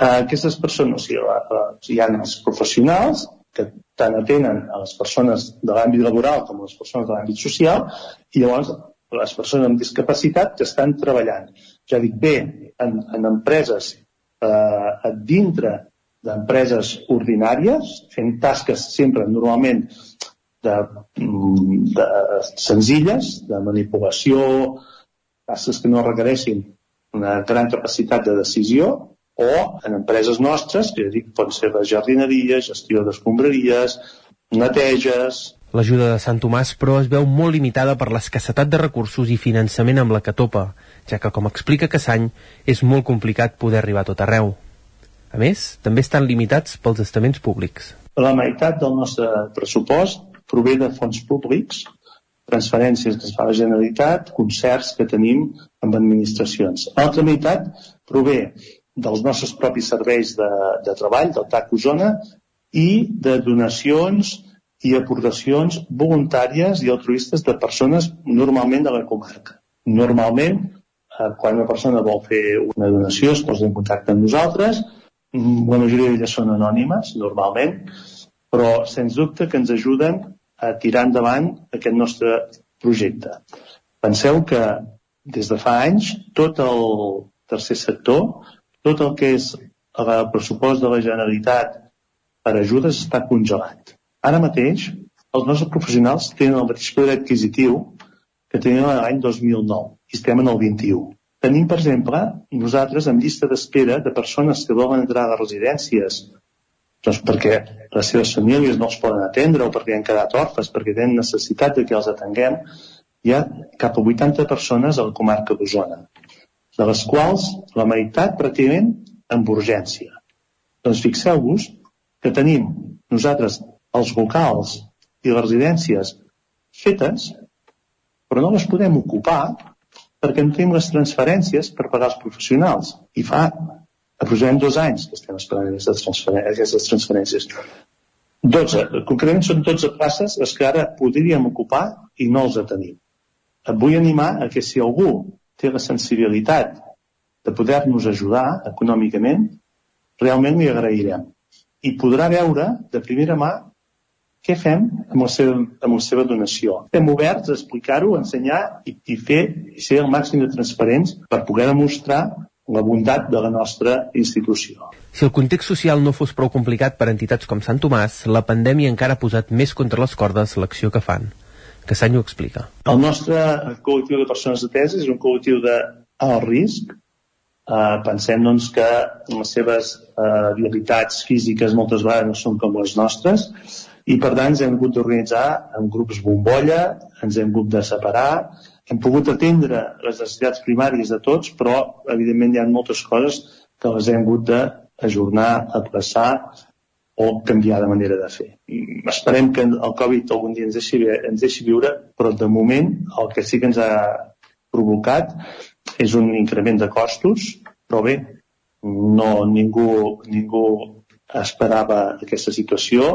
Uh, aquestes persones, o sigui, la, hi ha els professionals que tant atenen a les persones de l'àmbit laboral com a les persones de l'àmbit social i llavors les persones amb discapacitat que estan treballant, ja dic bé, en, en empreses eh, dintre d'empreses ordinàries, fent tasques sempre normalment de, de senzilles, de manipulació, tasques que no requereixin una gran capacitat de decisió, o en empreses nostres, que ja dic, pot ser la jardineria, gestió d'escombraries, neteges... L'ajuda de Sant Tomàs, però, es veu molt limitada per l'escassetat de recursos i finançament amb la que topa, ja que, com explica Cassany, és molt complicat poder arribar a tot arreu. A més, també estan limitats pels estaments públics. La meitat del nostre pressupost prové de fons públics, transferències que es fa a la Generalitat, concerts que tenim amb administracions. L'altra meitat prové dels nostres propis serveis de, de treball, del TAC Osona, i de donacions i aportacions voluntàries i altruistes de persones normalment de la comarca. Normalment, eh, quan una persona vol fer una donació es posa en contacte amb nosaltres, la majoria d'elles són anònimes, normalment, però sens dubte que ens ajuden a tirar endavant aquest nostre projecte. Penseu que des de fa anys tot el tercer sector tot el que és el pressupost de la Generalitat per ajudes està congelat. Ara mateix, els nostres professionals tenen el mateix poder adquisitiu que tenien l'any 2009 i estem en el 21. Tenim, per exemple, nosaltres en llista d'espera de persones que volen entrar a les residències doncs perquè les seves famílies no els poden atendre o perquè han quedat orfes, perquè tenen necessitat de que els atenguem, hi ha cap a 80 persones a la comarca d'Osona de les quals la meitat pràcticament amb urgència. Doncs fixeu-vos que tenim nosaltres els locals i les residències fetes, però no les podem ocupar perquè no tenim les transferències per pagar els professionals. I fa aproximadament dos anys que estem esperant aquestes, transferències. Aquestes transferències. 12, concretament són 12 places les que ara podríem ocupar i no els tenim. Et vull animar a que si algú té la sensibilitat de poder-nos ajudar econòmicament, realment li agrairem. I podrà veure de primera mà què fem amb la seva, amb la seva donació. Estem oberts a explicar-ho, ensenyar i, i fer i ser el màxim de transparents per poder demostrar la bondat de la nostra institució. Si el context social no fos prou complicat per entitats com Sant Tomàs, la pandèmia encara ha posat més contra les cordes l'acció que fan que Sany ho explica. El nostre col·lectiu de persones ateses és un col·lectiu de alt risc. Uh, pensem doncs, que les seves uh, habilitats físiques moltes vegades no són com les nostres i per tant ens hem hagut d'organitzar en grups bombolla, ens hem hagut de separar, hem pogut atendre les necessitats primàries de tots, però evidentment hi ha moltes coses que les hem hagut d'ajornar, aplaçar o canviar de manera de fer. Esperem que el Covid algun dia ens deixi, ens deixi viure, però de moment el que sí que ens ha provocat és un increment de costos, però bé, no, ningú, ningú esperava aquesta situació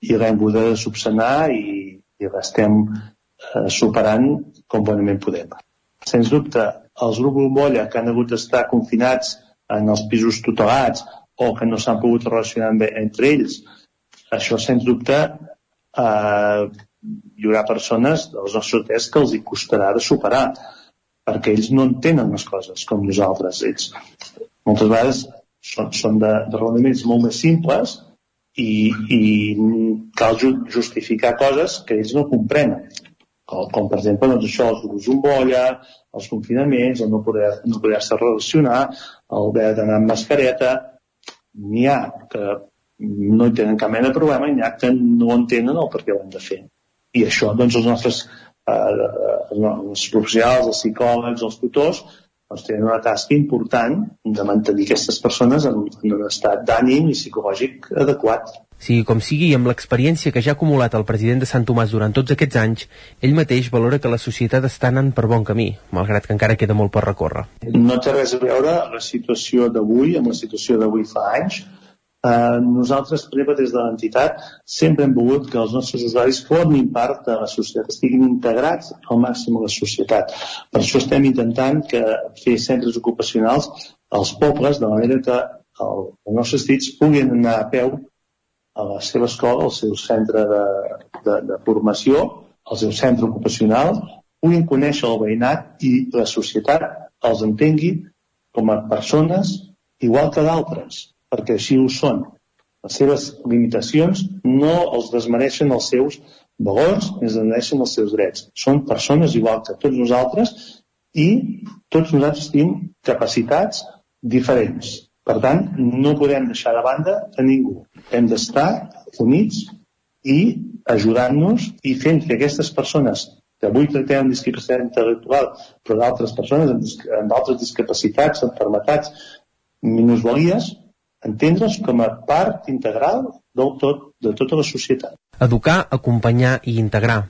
i l'hem de subsanar i, i l'estem eh, superant com bonament podem. Sens dubte, els grups bombolla que han hagut d'estar confinats en els pisos tutelats o que no s'han pogut relacionar bé entre ells. Això, sens dubte, eh, hi haurà persones dels nostres hotels que els hi costarà de superar, perquè ells no entenen les coses com nosaltres. Ells moltes vegades són, són de, de raonaments molt més simples i, i cal justificar coses que ells no comprenen. Com, com per exemple, doncs això, els grups bombolla, els confinaments, el no poder-se no poder relacionar, el haver d'anar amb mascareta, n'hi ha que no hi tenen cap mena de problema i n'hi ha que no entenen el per què ho hem de fer. I això, doncs, els nostres eh, els professionals, els psicòlegs, els tutors, doncs tenen una tasca important de mantenir aquestes persones en, en un estat d'ànim i psicològic adequat. Sigui com sigui, amb l'experiència que ja ha acumulat el president de Sant Tomàs durant tots aquests anys, ell mateix valora que la societat està anant per bon camí, malgrat que encara queda molt per recórrer. No té res a veure la situació d'avui amb la situació d'avui fa anys. Eh, nosaltres, exemple, des de l'entitat, sempre hem volgut que els nostres usuaris formin part de la societat, estiguin integrats al màxim a la societat. Per això estem intentant que fer centres ocupacionals als pobles, de manera que el, els nostres fills puguin anar a peu a la seva escola, al seu centre de, de, de formació, al seu centre ocupacional, puguin conèixer el veïnat i la societat els entengui com a persones igual que d'altres, perquè així ho són. Les seves limitacions no els desmereixen els seus valors ni es desmereixen els seus drets. Són persones igual que tots nosaltres i tots nosaltres tenim capacitats diferents. Per tant, no podem deixar de banda a ningú. Hem d'estar units i ajudant-nos i fent que aquestes persones que avui tractem amb discapacitat intel·lectual, però d'altres persones amb, amb altres discapacitats, enfermetats, minusvalies, entendre's com a part integral del tot, de tota la societat. Educar, acompanyar i integrar.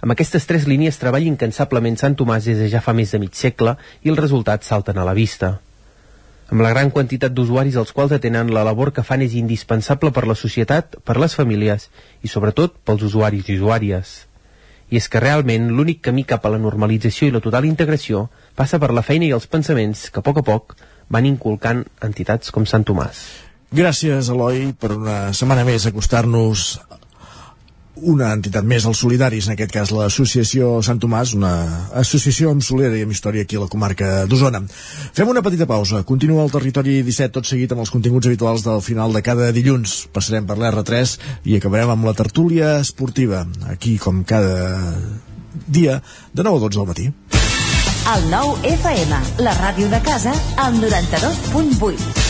Amb aquestes tres línies treballa incansablement Sant Tomàs des de ja fa més de mig segle i els resultats salten a la vista. Amb la gran quantitat d'usuaris als quals atenen, la labor que fan és indispensable per la societat, per les famílies i sobretot pels usuaris i usuàries. I és que realment l'únic camí cap a la normalització i la total integració passa per la feina i els pensaments que a poc a poc van inculcant entitats com Sant Tomàs. Gràcies, Eloi, per una setmana més acostar-nos una entitat més, els solidaris, en aquest cas l'associació Sant Tomàs, una associació amb solera i amb història aquí a la comarca d'Osona. Fem una petita pausa. Continua el territori 17 tot seguit amb els continguts habituals del final de cada dilluns. Passarem per l'R3 i acabarem amb la tertúlia esportiva, aquí com cada dia, de 9 a 12 del matí. El nou FM, la ràdio de casa, al 92.8.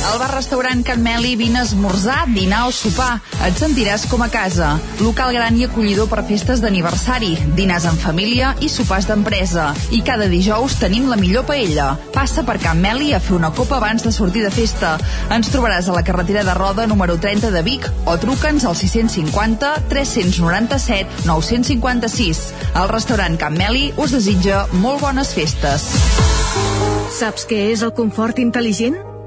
Al bar-restaurant Can Meli vine a esmorzar, dinar o sopar. Et sentiràs com a casa. Local gran i acollidor per festes d'aniversari, dinars en família i sopars d'empresa. I cada dijous tenim la millor paella. Passa per Can Meli a fer una copa abans de sortir de festa. Ens trobaràs a la carretera de Roda número 30 de Vic o truca'ns al 650 397 956. El restaurant Can Meli us desitja molt bones festes. Saps què és el confort intel·ligent?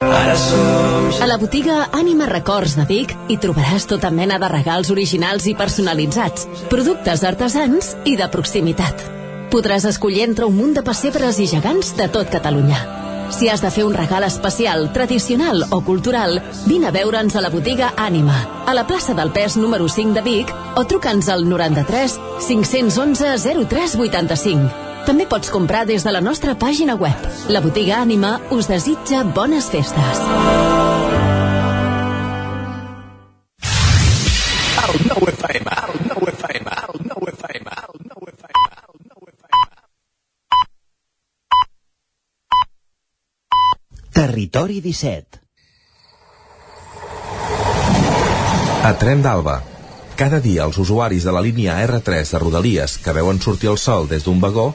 A la botiga Ànima Records de Vic hi trobaràs tota mena de regals originals i personalitzats, productes artesans i de proximitat. Podràs escollir entre un munt de pessebres i gegants de tot Catalunya. Si has de fer un regal especial, tradicional o cultural, vine a veure'ns a la botiga Ànima, a la plaça del Pes número 5 de Vic o truca'ns al 93 511 0385. També pots comprar des de la nostra pàgina web. La botiga Ànima us desitja bones festes. El nou FM, el nou FM, el nou FM, el nou FM, el nou Territori 17 A Tren d'Alba. Cada dia els usuaris de la línia R3 de Rodalies que veuen sortir el sol des d'un vagó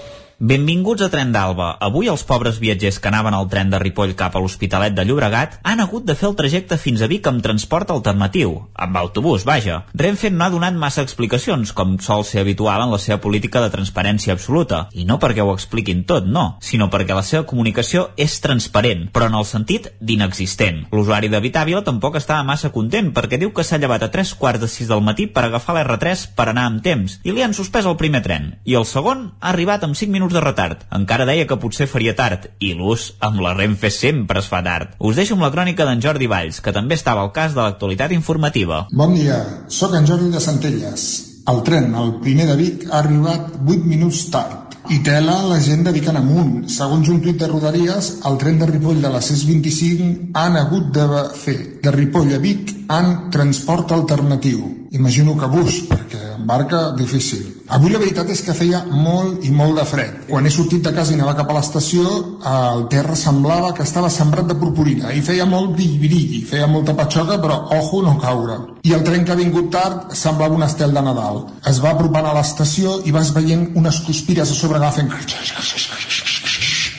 Benvinguts a Tren d'Alba. Avui els pobres viatgers que anaven al tren de Ripoll cap a l'Hospitalet de Llobregat han hagut de fer el trajecte fins a Vic amb transport alternatiu, amb autobús, vaja. Renfe no ha donat massa explicacions, com sol ser habitual en la seva política de transparència absoluta, i no perquè ho expliquin tot, no, sinó perquè la seva comunicació és transparent, però en el sentit d'inexistent. L'usuari de Vitàvila tampoc estava massa content perquè diu que s'ha llevat a tres quarts de sis del matí per agafar l'R3 per anar amb temps i li han suspès el primer tren. I el segon ha arribat amb 5 minuts de retard. Encara deia que potser faria tard i l'ús amb la Renfe sempre es fa tard. Us deixo amb la crònica d'en Jordi Valls, que també estava al cas de l'actualitat informativa. Bon dia, sóc en Jordi de Centelles. El tren, el primer de Vic, ha arribat 8 minuts tard. I tela la gent de Vic en amunt. Segons un tuit de Rodalies, el tren de Ripoll de la 625 han hagut de fer de Ripoll a Vic en transport alternatiu. Imagino que bus, perquè barca difícil. Avui la veritat és que feia molt i molt de fred. Quan he sortit de casa i anava cap a l'estació, el terra semblava que estava sembrat de purpurina i feia molt brilli, feia molta patxoca, però ojo no caure. I el tren que ha vingut tard semblava un estel de Nadal. Es va apropant a l'estació i vas veient unes cuspires a sobre agafen...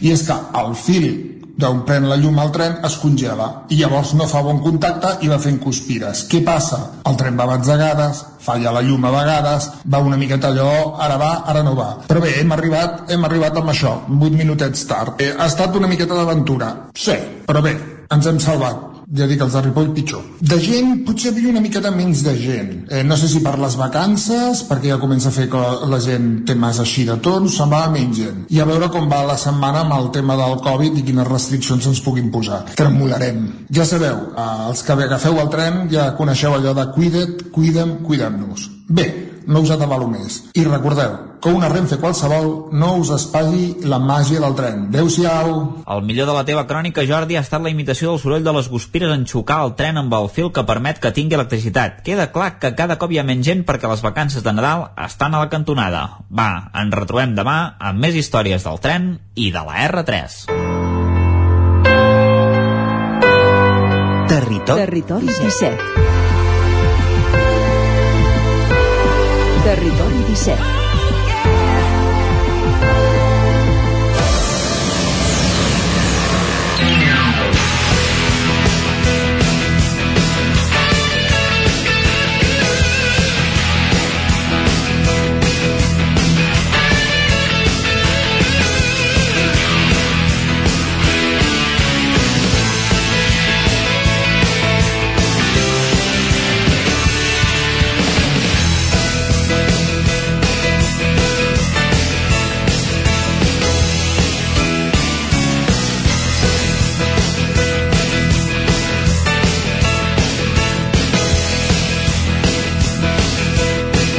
I és que el fil d'on pren la llum al tren es congela i llavors no fa bon contacte i va fent cuspires. Què passa? El tren va batzegades, falla la llum a vegades, va una miqueta allò, ara va, ara no va. Però bé, hem arribat, hem arribat amb això, 8 minutets tard. Eh, ha estat una miqueta d'aventura, sí, però bé, ens hem salvat ja dic, els de Ripoll pitjor. De gent, potser havia una miqueta menys de gent. Eh, no sé si per les vacances, perquè ja comença a fer que la gent té més així de tons, semblava menys gent. I a veure com va la setmana amb el tema del Covid i quines restriccions ens puguin posar. Tremolarem. Ja sabeu, eh, els que agafeu el tren ja coneixeu allò de cuida't, cuida'm, cuidem-nos. Bé, no us atabalo més. I recordeu que una Renfe qualsevol no us espagui la màgia del tren. Adéu-siau! El millor de la teva crònica, Jordi, ha estat la imitació del soroll de les guspires en xocar el tren amb el fil que permet que tingui electricitat. Queda clar que cada cop hi ha menys gent perquè les vacances de Nadal estan a la cantonada. Va, ens retrobem demà amb més històries del tren i de la R3. Territori, Territori 17. Territori 17.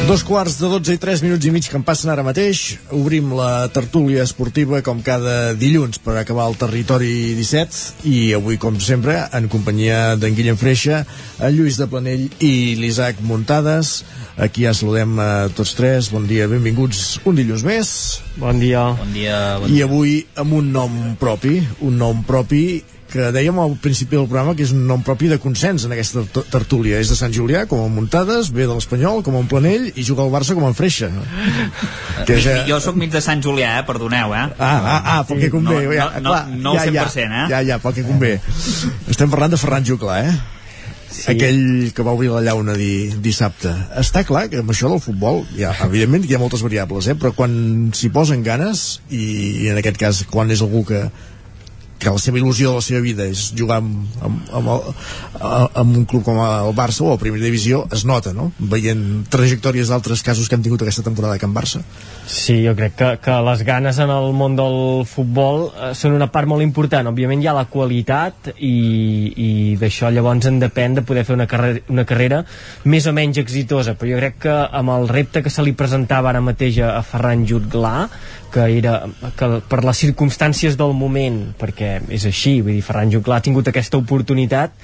Dos quarts de 12 i 3 minuts i mig que em passen ara mateix. Obrim la tertúlia esportiva com cada dilluns per acabar el territori 17 i avui, com sempre, en companyia d'en Guillem Freixa, en Lluís de Planell i l'Isaac Muntades. Aquí ja saludem a tots tres. Bon dia, benvinguts un dilluns més. Bon dia. Bon dia. Bon I avui amb un nom propi, un nom propi que dèiem al principi del programa que és un nom propi de consens en aquesta tertúlia. És de Sant Julià, com a Muntades, ve de l'Espanyol, com a Planell, i juga al Barça com a Freixa. Que ja... Jo sóc mig de Sant Julià, eh? perdoneu, eh? Ah, ah, ah pel que convé. No, ja, no, clar, no, no ja, 100%, ja, eh? Ja, ja, pel que convé. Estem parlant de Ferran Juclà, eh? Sí. aquell que va obrir la llauna di, dissabte està clar que amb això del futbol ja, evidentment hi ha moltes variables eh? però quan s'hi posen ganes i, i en aquest cas quan és algú que, que la seva il·lusió de la seva vida és jugar amb, amb, amb, el, amb un club com el Barça o a primera divisió es nota, no? Veient trajectòries d'altres casos que hem tingut aquesta temporada que en Barça. Sí, jo crec que, que les ganes en el món del futbol eh, són una part molt important. Òbviament hi ha la qualitat i, i d'això llavors en depèn de poder fer una carrera, una carrera més o menys exitosa, però jo crec que amb el repte que se li presentava ara mateix a Ferran Jutglà que era que per les circumstàncies del moment, perquè és així, vull dir, Ferran Juclà ha tingut aquesta oportunitat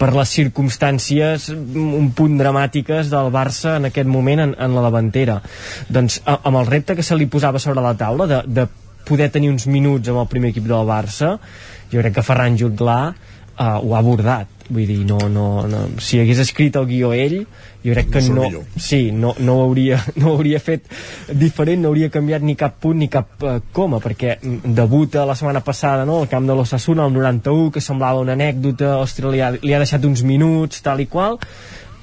per les circumstàncies un punt dramàtiques del Barça en aquest moment en, en la davantera. Doncs amb el repte que se li posava sobre la taula de, de poder tenir uns minuts amb el primer equip del Barça, jo crec que Ferran Juclà uh, ho ha abordat vull dir, no, no, no, si hagués escrit el guió ell jo crec que no, sí, no, no, ho hauria, no ho hauria fet diferent, no hauria canviat ni cap punt ni cap uh, coma, perquè debuta la setmana passada no, al camp de l'Ossassuna al 91, que semblava una anècdota ostres, li ha, li ha deixat uns minuts tal i qual,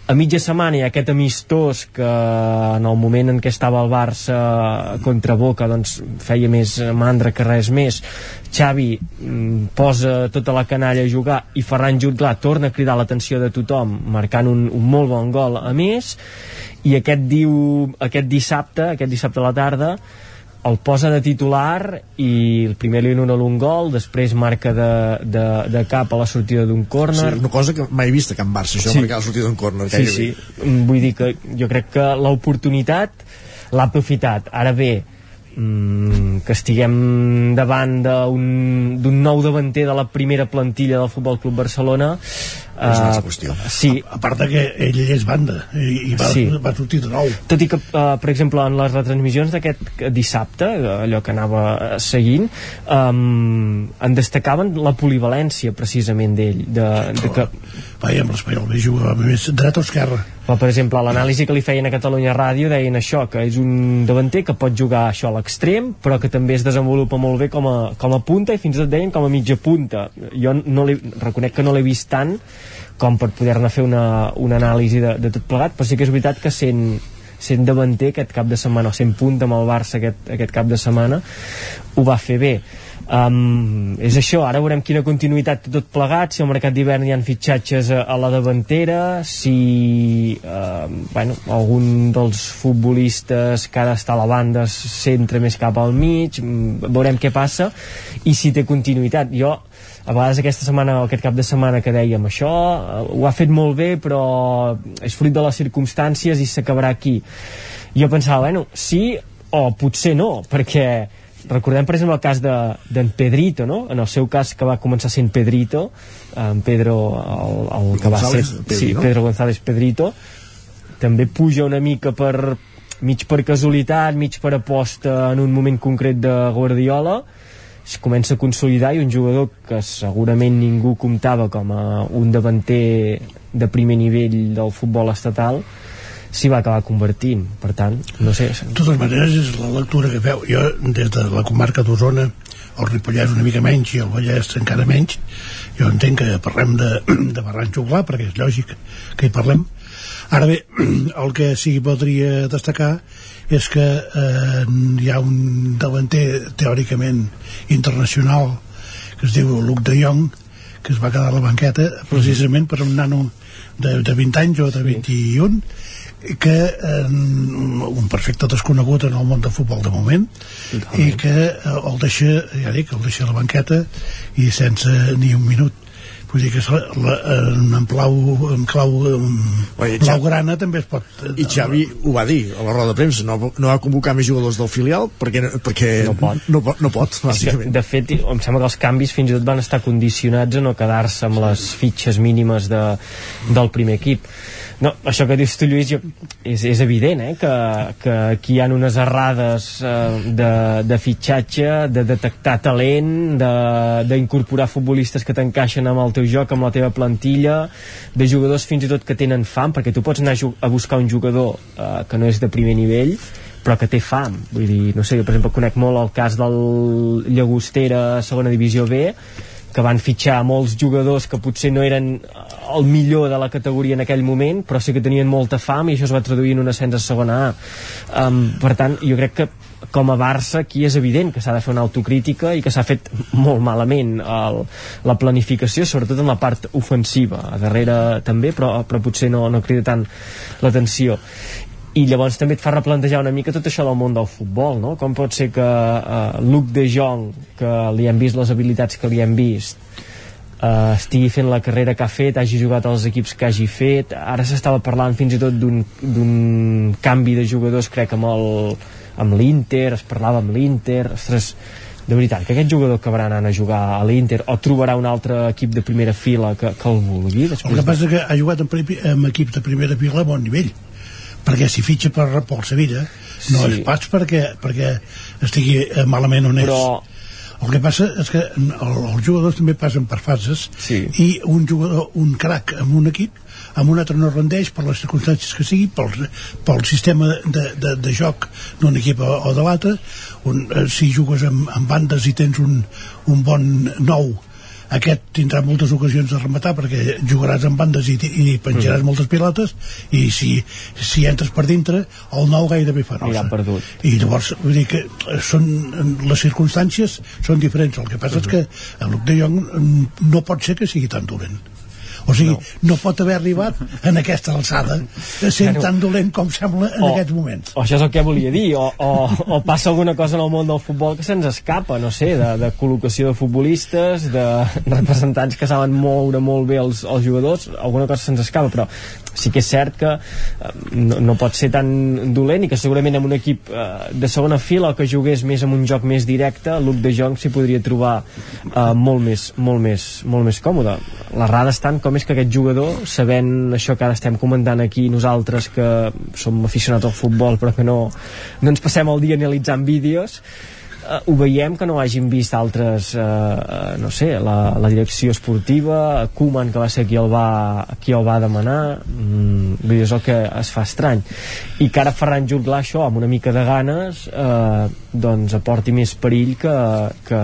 a mitja setmana hi ha aquest amistós que en el moment en què estava el Barça contra Boca doncs feia més mandra que res més. Xavi mm, posa tota la canalla a jugar i Ferran Jutglar torna a cridar l'atenció de tothom marcant un, un molt bon gol a més. I aquest diu aquest dissabte, aquest dissabte a la tarda el posa de titular i el primer li anul·la un gol, després marca de, de, de cap a la sortida d'un córner. Sí, una cosa que mai he vist a Can Barça, això, sí. marcar la sortida d'un córner. Sí, sí, vull dir que jo crec que l'oportunitat l'ha aprofitat. Ara bé, mm, que estiguem davant d'un nou davanter de la primera plantilla del Futbol Club Barcelona és una qüestió. Sí. A, a part de que ell és banda i, i va, sí. va sortir de nou. Tot i que, uh, per exemple, en les retransmissions d'aquest dissabte, allò que anava seguint, um, en destacaven la polivalència precisament d'ell. De, de que... Vaja, amb l'Espanyol bé juga més dret o esquerra. Però, per exemple, l'anàlisi que li feien a Catalunya Ràdio deien això, que és un davanter que pot jugar això a l'extrem, però que també es desenvolupa molt bé com a, com a punta i fins i tot deien com a mitja punta. Jo no reconec que no l'he vist tant, com per poder-ne fer una, una anàlisi de, de tot plegat, però sí que és veritat que sent, sent davanter aquest cap de setmana o sent punt amb el Barça aquest, aquest cap de setmana ho va fer bé. Um, és això, ara veurem quina continuïtat té tot plegat, si al mercat d'hivern hi ha fitxatges a, a la davantera si uh, bueno, algun dels futbolistes que ara està a la banda s'entra més cap al mig veurem què passa i si té continuïtat. Jo a vegades aquesta setmana o aquest cap de setmana que dèiem això, eh, ho ha fet molt bé però és fruit de les circumstàncies i s'acabarà aquí jo pensava, bueno, sí o potser no, perquè recordem per exemple el cas d'en de, Pedrito no? en el seu cas que va començar sent Pedrito en Pedro el, el que va ser Pedri, sí, no? Pedro González Pedrito també puja una mica per mig per casualitat, mig per aposta en un moment concret de Guardiola es comença a consolidar i un jugador que segurament ningú comptava com a un davanter de primer nivell del futbol estatal s'hi va acabar convertint. Per tant, no sé de totes maneres és la lectura que feu jo des de la comarca d'Osona el Ripollès una mica menys i el Vallès encara menys jo entenc que parlem de, de Barran Juglar perquè és lògic que hi parlem. Ara bé, el que sí que podria destacar és que eh, hi ha un davanter teòricament internacional que es diu Luc de Jong que es va quedar a la banqueta precisament per un nano de, de 20 anys o de 21 que eh, un perfecte desconegut en el món del futbol de moment Totalment. i que eh, el deixa ja dic, el deixa a la banqueta i sense ni un minut vull dir que la, la, en plau en clau Oye, blaugrana també es pot i Xavi ho va dir a la roda de premsa no, no va convocar més jugadors del filial perquè, perquè no pot, no, no pot bàsicament. de fet em sembla que els canvis fins i tot van estar condicionats a no quedar-se amb les fitxes mínimes de, del primer equip no, això que dius tu, Lluís, jo, és, és evident, eh, que, que aquí hi ha unes errades eh, de, de fitxatge, de detectar talent, d'incorporar futbolistes que t'encaixen amb el teu joc, amb la teva plantilla, de jugadors fins i tot que tenen fam, perquè tu pots anar a, buscar un jugador eh, que no és de primer nivell, però que té fam. Vull dir, no sé, jo per exemple conec molt el cas del Llagostera segona divisió B, que van fitxar molts jugadors que potser no eren el millor de la categoria en aquell moment, però sí que tenien molta fam i això es va traduir en un ascens a segona A. Um, per tant, jo crec que com a Barça aquí és evident que s'ha de fer una autocrítica i que s'ha fet molt malament el, la planificació, sobretot en la part ofensiva, a darrere també, però, però potser no, no crida tant l'atenció i llavors també et fa replantejar una mica tot això del món del futbol, no? Com pot ser que uh, Luc de Jong, que li hem vist les habilitats que li hem vist, uh, estigui fent la carrera que ha fet, hagi jugat als equips que hagi fet, ara s'estava parlant fins i tot d'un canvi de jugadors, crec, amb el amb l'Inter, es parlava amb l'Inter, ostres, de veritat, que aquest jugador acabarà anant a jugar a l'Inter o trobarà un altre equip de primera fila que, que el vulgui? Després el que passa és que ha jugat amb, amb equips de primera fila a bon nivell perquè si fitxa per, pel Sevilla no sí. és pas perquè, perquè estigui eh, malament honest però el que passa és que el, els jugadors també passen per fases sí. i un jugador, un crac amb un equip amb un altre no rendeix per les circumstàncies que sigui pel, pel sistema de, de, de joc d'un equip o, o de l'altre eh, si jugues amb, amb bandes i tens un, un bon nou aquest tindrà moltes ocasions de rematar perquè jugaràs amb bandes i, i penjaràs mm. moltes pilotes i si, si entres per dintre el nou gairebé fa nosa i llavors vull dir que són, les circumstàncies són diferents el que passa mm -hmm. és que el Luc de Jong no pot ser que sigui tan dolent o sigui, no, no pot haver arribat en aquesta alçada sent bueno, tan dolent com sembla en o, aquests moments. O això és el que volia dir, o, o, o passa alguna cosa en el món del futbol que se'ns escapa, no sé, de, de col·locació de futbolistes, de representants que saben moure molt bé els, els jugadors, alguna cosa se'ns escapa, però sí que és cert que eh, no, no pot ser tan dolent i que segurament amb un equip eh, de segona fila o que jugués més amb un joc més directe Luc de Jong s'hi podria trobar eh, molt, més, molt, més, molt més còmode. L'errada estant com és que aquest jugador sabent això que ara estem comentant aquí nosaltres que som aficionats al futbol però que no, no ens passem el dia analitzant vídeos eh, ho veiem que no hagin vist altres eh, eh, no sé, la, la direcció esportiva Koeman que va ser qui el va, qui el va demanar. Mm, és el que es fa estrany. I que ara Ferran Jutglà això amb una mica de ganes eh, doncs aporti més perill que, que,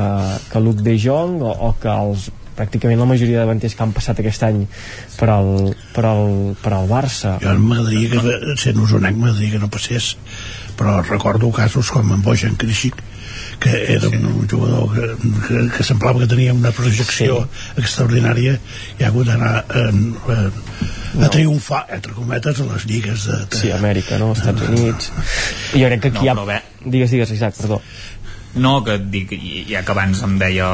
que Luc de Jong o, o que els pràcticament la majoria de davanters que han passat aquest any per al, per al, per al Barça. Jo m'agradaria que sent usonenc m'agradaria que no passés però recordo casos com en Bojan Krisic que era un, un jugador que, que, que semblava que tenia una projecció sí. extraordinària i ha hagut d'anar eh, eh, no. a triomfar, entre cometes, a les lligues de... de sí, Amèrica, no? Estats Units. I jo crec que aquí no, hi ha... Digues, digues, Isaac, perdó. No, que dic, ja que abans em deia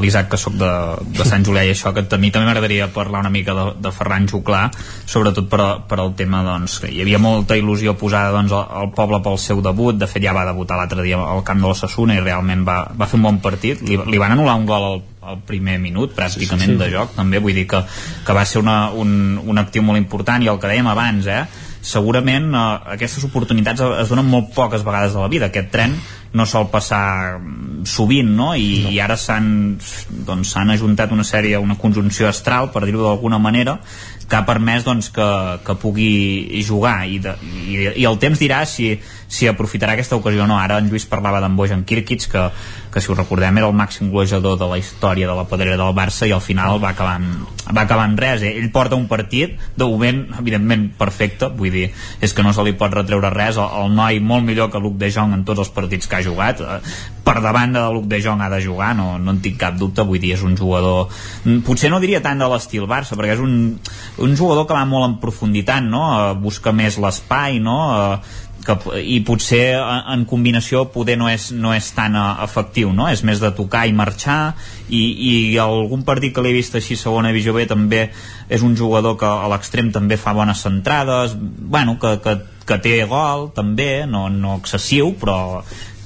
l'Isaac que sóc de, de Sant Julià i això, que a mi també m'agradaria parlar una mica de, de Ferran Juclà, sobretot per, per el tema, doncs, que hi havia molta il·lusió posada doncs, al, al poble pel seu debut, de fet ja va debutar l'altre dia al camp de la Sassuna i realment va, va fer un bon partit, li, li van anul·lar un gol al, al primer minut pràcticament sí, sí, sí. de joc també, vull dir que, que va ser una, un, un actiu molt important i el que dèiem abans eh, segurament eh, aquestes oportunitats es donen molt poques vegades a la vida. Aquest tren no sol passar sovint no? I, no. i ara s'han doncs, ajuntat una sèrie, una conjunció astral per dir-ho d'alguna manera que ha permès doncs, que, que pugui jugar i, de, i, i el temps dirà si, si aprofitarà aquesta ocasió o no ara en Lluís parlava d'en Bojan Kirkic que, que si ho recordem era el màxim golejador de la història de la pedrera del Barça i al final va acabar en, va acabar en res eh? ell porta un partit de moment evidentment perfecte vull dir, és que no se li pot retreure res el, el noi molt millor que Luc de Jong en tots els partits que ha jugat eh, per davant de Luc de Jong ha de jugar no, no en tinc cap dubte, vull dir, és un jugador mm, potser no diria tant de l'estil Barça perquè és un, un jugador que va molt en profunditat no? Eh, busca més l'espai no? Que, i potser en combinació poder no és, no és tan efectiu no? és més de tocar i marxar i, i algun partit que l'he vist així segona divisió B també és un jugador que a l'extrem també fa bones centrades bueno, que, que, que té gol també, no, no excessiu però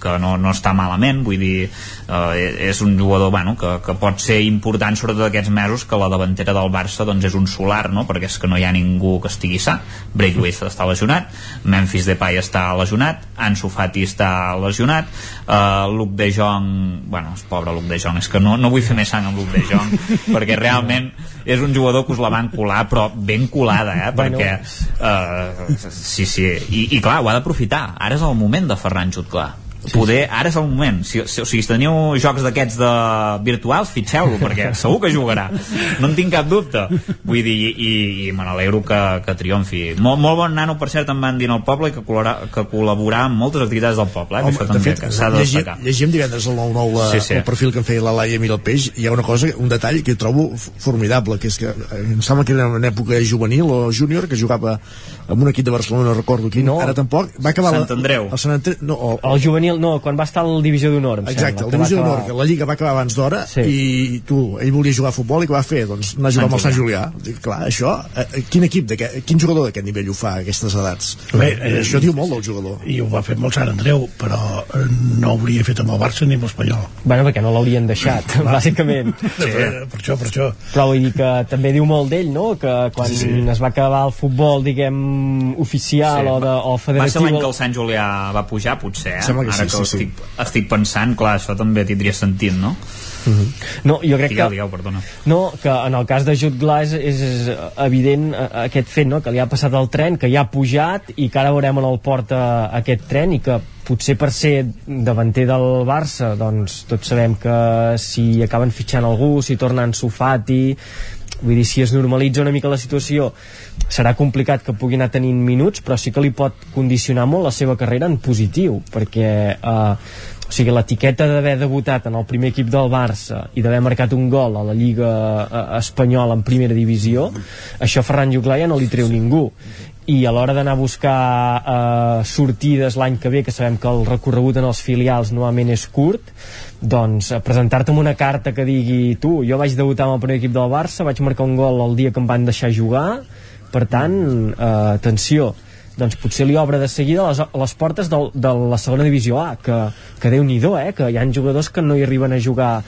que no, no està malament vull dir, eh, és un jugador bueno, que, que pot ser important sobretot aquests mesos que la davantera del Barça doncs, és un solar, no? perquè és que no hi ha ningú que estigui sa, Braithwaite està lesionat Memphis Depay està lesionat Ansu Fati està lesionat uh, Luc de Jong bueno, és pobre Luc de Jong, és que no, no vull fer més sang amb Luc de Jong perquè realment és un jugador que us la van colar però ben colada, eh? perquè uh, sí, sí, i, i clar, ho ha d'aprofitar ara és el moment de Ferran Jutclar poder, ara és el moment si, si, o sigui, si teniu jocs d'aquests de virtuals, fitxeu-lo, perquè segur que jugarà no en tinc cap dubte vull dir, i, i, i me n'alegro que, que triomfi. Molt, molt bon nano per cert em van dir al poble que, col·labora, que col·laborà amb moltes activitats del poble, eh? Home, això també de fet, s'ha de destacar llegim divendres al 9-9 la, sí, sí. el perfil que em feia la Laia Miralpeix hi ha una cosa, un detall que trobo formidable que és que eh, em sembla que era una època juvenil o júnior que jugava amb un equip de Barcelona, no recordo quin, no. ara tampoc, va acabar Sant Andreu. El Sant Andreu, no, o, el juvenil, no, quan va estar al Divisió d'Honor, Exacte, el Divisió d'Honor, que la Lliga va acabar abans d'hora sí. i tu, ell volia jugar a futbol i què va fer? Doncs anar a jugar amb el Sant Julià. Dic, clar, això, eh, quin equip, quin jugador d'aquest nivell ho fa a aquestes edats? Bé, eh, això diu molt del jugador. I ho va fer amb el Sant Andreu, però eh, no ho hauria fet amb el Barça ni amb l'Espanyol. Bueno, perquè no l'haurien deixat, bàsicament. Sí. Per això, per això. Però vull dir que també diu molt d'ell, no?, que quan sí, sí. es va acabar el futbol, diguem, oficial oficial sí. o, de, o federatiu... Va ser l'any que el Sant Julià va pujar, potser, eh? Sembla que Ara ara que sí, ho sí. estic, estic pensant, clar, això també tindria sentit, no? Mhm. No, jo crec digueu, que... Digueu, perdona. No, que en el cas de Jude Glass és, és evident eh, aquest fet, no? que li ha passat el tren, que ja ha pujat i que ara veurem on el porta aquest tren i que potser per ser davanter del Barça doncs tots sabem que si acaben fitxant algú, si tornen Sofati vull dir, si es normalitza una mica la situació serà complicat que pugui anar tenint minuts però sí que li pot condicionar molt la seva carrera en positiu perquè eh, o sigui, l'etiqueta d'haver debutat en el primer equip del Barça i d'haver marcat un gol a la Lliga eh, Espanyola en primera divisió això Ferran Juclar ja no li treu ningú. I a l'hora d'anar a buscar eh, sortides l'any que ve, que sabem que el recorregut en els filials normalment és curt doncs eh, presentar-te amb una carta que digui tu, jo vaig debutar amb el primer equip del Barça vaig marcar un gol el dia que em van deixar jugar per tant, eh, atenció doncs potser li obre de seguida les, les portes del, de la segona divisió A que, que déu nhi eh? que hi ha jugadors que no hi arriben a jugar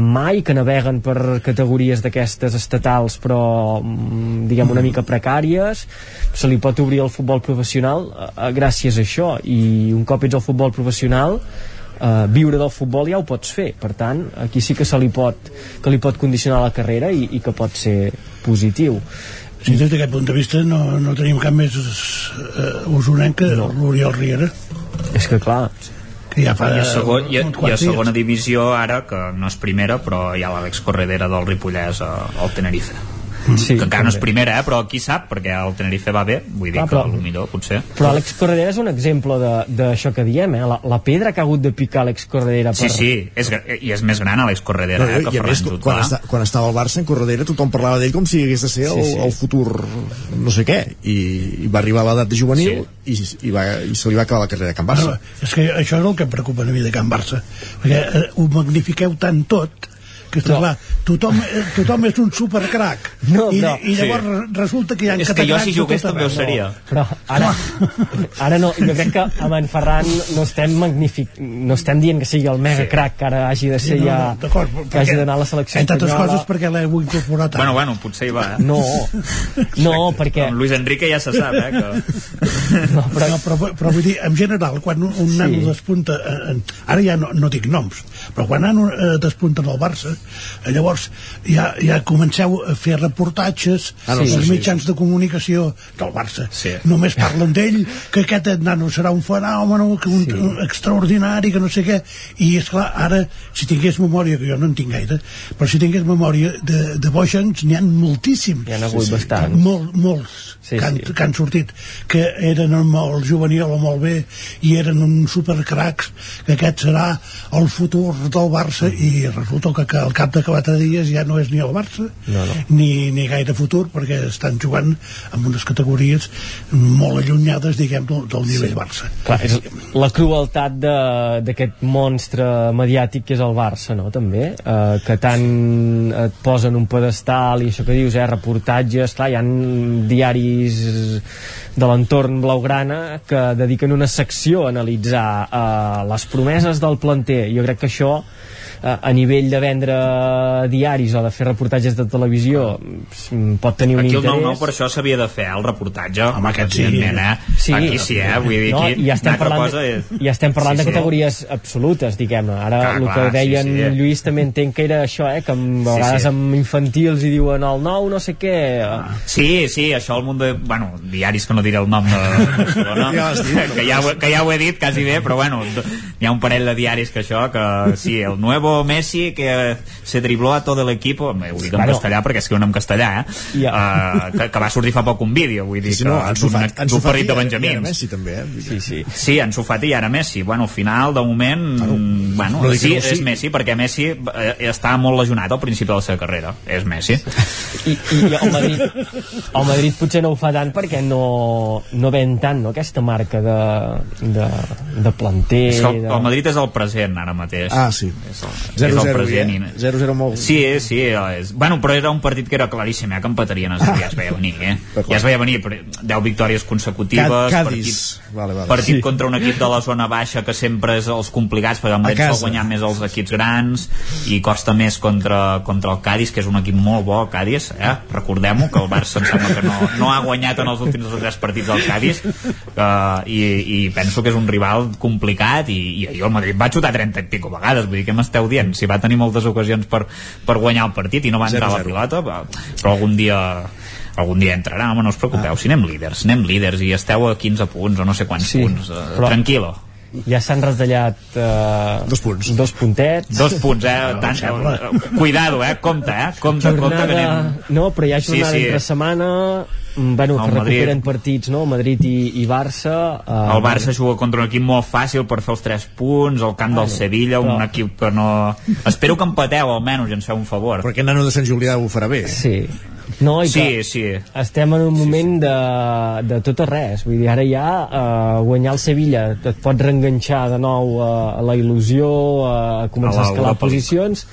mai, que naveguen per categories d'aquestes estatals però mm, diguem una mica precàries se li pot obrir el futbol professional eh, gràcies a això i un cop ets al futbol professional Uh, viure del futbol ja ho pots fer. Per tant aquí sí que se li pot que li pot condicionar la carrera i, i que pot ser positiu. Sí, des d'aquest punt de vista no, no tenim cap més uh, usonenc que no. l'Oriol Riera. És que clar que ja fa I a, segon, i, a, i a segona divisió ara, que no és primera però hi ha l'Àlex Corredera del Ripollès a- al Tenerife Sí, que encara no és primera, eh, però qui sap, perquè el Tenerife va bé, vull dir Ah, que però- millor potser. Però Àlex Corredera és un exemple de- d'això que diem, eh? La, la pedra que ha hagut de picar Àlex Corredera per... Sí, sí, és, i és més gran Àlex Corredera No, eh, que I a més, Ferran quan, Jutglar. està, quan estava al Barça, en Corredera, tothom parlava d'ell com si hagués de ser el, Sí, sí. el futur no sé què. I, i va arribar a l'edat de juvenil i, i, va, i se li va acabar la carrera a Can Barça. No, és que això és el que em preocupa a mi de Can Barça perquè eh, ho magnifiqueu tant tot que està No. clar, tothom, eh, tothom és un supercrac No, I, no. i llavors Sí. re- resulta que hi ha És que jo si jugués també ho seria. Però ara, ara no, jo crec que amb en Ferran no estem magnífic, no estem dient que sigui el mega crac que ara hagi de ser Sí, no, ja no, que hagi d'anar a la selecció entre altres coses perquè l'heu incorporat ara. Bueno, bueno, potser hi va, eh? no, no, perquè Amb Luis Enrique ja se sap, eh? Que... no, però, no, però, però vull dir, en general, quan un, un nano despunta, eh, en, ara ja no, no dic noms, però quan nano eh, despunta en el Barça, llavors ja, ja comenceu a fer reportatges Ah, no, sí, sí. mitjans de comunicació del Barça. Sí. Només parlen d'ell, que aquest nano serà un fenomen, que un, un extraordinari, que no sé què, i és clar, ara, si tingués memòria, que jo no en tinc gaire, però si tingués memòria de, de boixens, n'hi ha moltíssims. Hi ha hagut bastants. Molt, molts Sí, que, han, sí. que han sortit que eren molt juvenil o molt bé i eren uns supercracs que aquest serà el futur del Barça i resulta que, que al cap de quatre dies ja no és ni el Barça No, no. Ni, ni gaire futur perquè estan jugant amb unes categories molt allunyades diguem del, del nivell Barça Clar, és la crueltat d'aquest monstre mediàtic que és el Barça, no?, també, eh, que tant et posen un pedestal i això que dius, eh, reportatges, clar, hi ha diaris de l'entorn blaugrana que dediquen una secció a analitzar eh, les promeses del planter. Jo crec que això eh, a nivell de vendre diaris o de fer reportatges de televisió mm, pot tenir un Aquí el interès 9-9 per això s'havia de fer, el reportatge. Home, aquest sí. eh? Sí. Aquí sí, eh? Vull dir, no, aquí i ja estem parlant, cosa de, és... ja estem parlant Sí, de sí. categories absolutes, diguem-ne. Ara Clar, el clar, que deien sí, sí. Lluís també entenc que era això, eh, que amb, a Sí, vegades sí. amb infantils hi diuen el nou no sé què. Sí, sí, això al món de... Bueno, diaris que no diré el nom de Barcelona, Ja dit. que, ja, ho- que ja ho he dit quasi bé, però bueno, hi ha un parell de diaris que això, que sí, el nuevo Messi que se dribló a todo el equipo, ho dic en Bueno. castellà perquè escriuen en castellà, eh? Ja. Uh, que, que va sortir fa poc un vídeo, vull dir, Sí, que no, Sofat, en d'un Sofat partit de i ara Benjamins. Messi també, eh? Sí, sí. Sí, en Sofati i ara Messi. Bueno, al final, de moment, mm, bueno, no sí, que no és sigui. Messi, perquè Messi eh, està molt lesionat al principi de la seva carrera. És Messi. I, i el, Madrid, el Madrid potser no ho fa tant perquè no, no ven tant no, aquesta marca de, de, de planter. És que el, de... el Madrid és el present, ara mateix. Ah, sí. És el, 0-0 és el present ja. i, 0-0 molt... Sí, sí, és... bueno, però era un partit que era claríssim, eh, que empatarien, es, ja es veia venir, eh? Ja es veia venir, 10 victòries consecutives, Ca- partit, Cádiz. Vale, vale. partit Sí. contra un equip de la zona baixa que sempre és els complicats, perquè el Madrid casa. sol guanyar més els equips grans i costa més contra, contra el Cádiz, que és un equip molt bo, el Cádiz, eh? Recordem-ho, que el Barça em sembla que no, no ha guanyat en els últims dos tres partits del Cádiz, eh, i, i penso que és un rival complicat, i, i ahir el Madrid va xutar 30 i pico vegades, vull dir, què m'esteu dient? Si va tenir moltes ocasions per, per guanyar el partit i no va entrar 0-0. la pilota, però algun dia algun dia entrarà, home, no us preocupeu, si anem líders, anem líders i esteu a 15 punts o no sé quants Sí, punts, eh, però- tranquil·lo. Ja s'han retallat eh, dos punts. Dos puntets. Dos punts, eh? Tant, eh, cuidado, eh? Compte, eh? Compte, compte que anem... No, però hi ha jornada Sí, sí. entre setmana bueno, El que Madrid. recuperen partits, no? Madrid i, i Barça. Eh, El Barça juga contra un equip molt fàcil per fer els 3 punts, el camp del Bueno, Sevilla, un però- equip que no... Espero que empateu, almenys, i ens feu un favor. Perquè nano de Sant Julià ho farà bé. Sí. No, i Sí, sí. estem en un moment de, de tot o res. Vull dir, ara ja eh, guanyar el Sevilla et pot reenganxar de nou a, a la il·lusió, a començar A a, la escalar posicions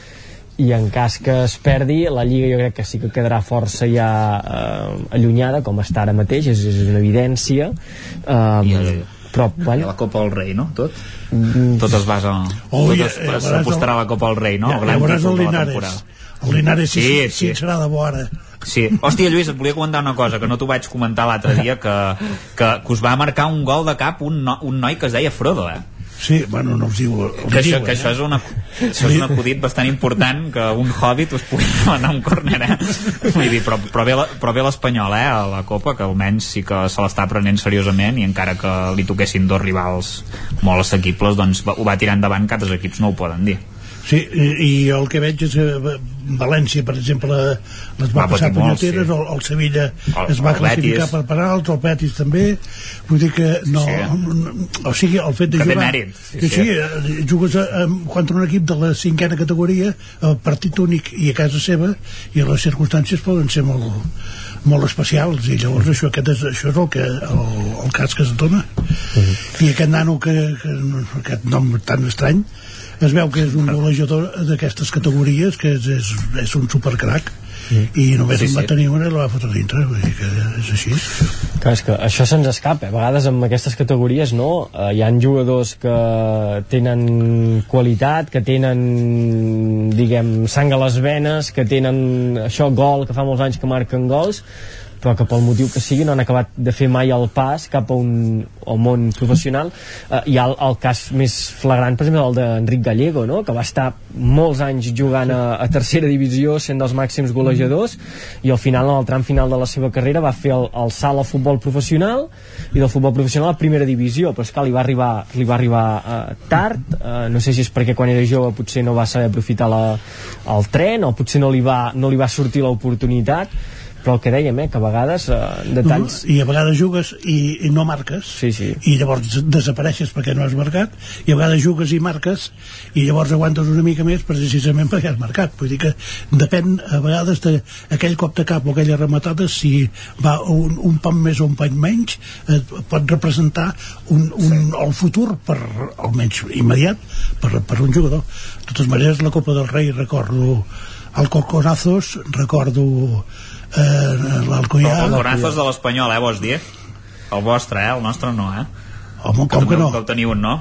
i en cas que es perdi la Lliga jo crec que sí que quedarà força ja eh, allunyada com està ara mateix és, és una evidència eh, I el- però I bueno, la Copa del Rei, no? Tot? Mm. Tot es basa... Oh, tot ja- es, ja s'apostarà la Copa del Rei, no? Ja, El ja gran veuràs el Linares. El Linares sí, Sí, sí, sí, sí. serà de bo ara. Sí. Hòstia, Lluís, et volia comentar una cosa que no t'ho vaig comentar l'altre dia, que, que, que us va marcar un gol de cap un, no, un noi que es deia Frodo, eh? Sí, bueno, no us diu... Que això, que això, és una, això és un acudit bastant important que un hobbit us pugui mandar un córner, eh? Vull dir, però, la- però bé l'Espanyol, eh, a la Copa, que almenys sí que se l'està prenent seriosament i encara que li toquessin dos rivals molt assequibles, doncs ho va tirar endavant que altres equips no ho poden dir. Sí, i, i el que veig és que eh, València, per exemple, les va, Va passar punyeteres, sí. el, el Sevilla El- es va el classificar Betis. per penals, el Betis també, vull dir que no... Sí. O sigui, el fet de Que jugar... mèrit, sí, que sí. sí, eh, jugues a, a, contra un equip de la cinquena categoria, el partit únic i a casa seva, i les circumstàncies poden ser molt, molt especials i llavors això, aquest és, això és el, que, el, el cas que es dona i aquest nano que, que aquest nom tan estrany es veu que és un golejador d'aquestes categories que és, és, és un supercrac i només Sí, sí, en va sí. tenir una i la va fotre dintre vull dir que és així Clar, és que això se'ns escapa. A vegades amb aquestes categories no, eh, hi han jugadors que tenen qualitat, que tenen, diguem, sang a les venes, que tenen això, gol, que fa molts anys que marquen gols, però que pel motiu que sigui no han acabat de fer mai el pas cap a un al món professional. Eh, hi ha el, el cas més flagrant, per exemple, el d'Enric Gallego, no? que va estar molts anys jugant a, a tercera divisió, sent dels màxims golejadors, i al final, en el tram final de la seva carrera, va fer el, el salt al futbol professional i del futbol professional a primera divisió, però és que li va arribar, li va arribar eh, tard, eh, no sé si és perquè quan era jove potser no va saber aprofitar la, el tren, o potser no li va, no li va sortir l'oportunitat, però el que dèiem, eh, que a vegades eh, detalls... i a vegades jugues i, i no marques sí, sí. i llavors desapareixes perquè no has marcat i a vegades jugues i marques i llavors aguantes una mica més precisament perquè has marcat vull dir que depèn a vegades d'aquell cop de cap o aquella rematada si va un, un pam més o un pany menys eh, pot representar un, un, sí. el futur per almenys immediat per, per un jugador de totes maneres la Copa del Rei recordo el Corconazos recordo eh, l'Alcoià El corazos de l'Espanyol, eh, vols dir? El vostre, eh? El nostre no, eh? Home, com que no? Vau tenir un, no?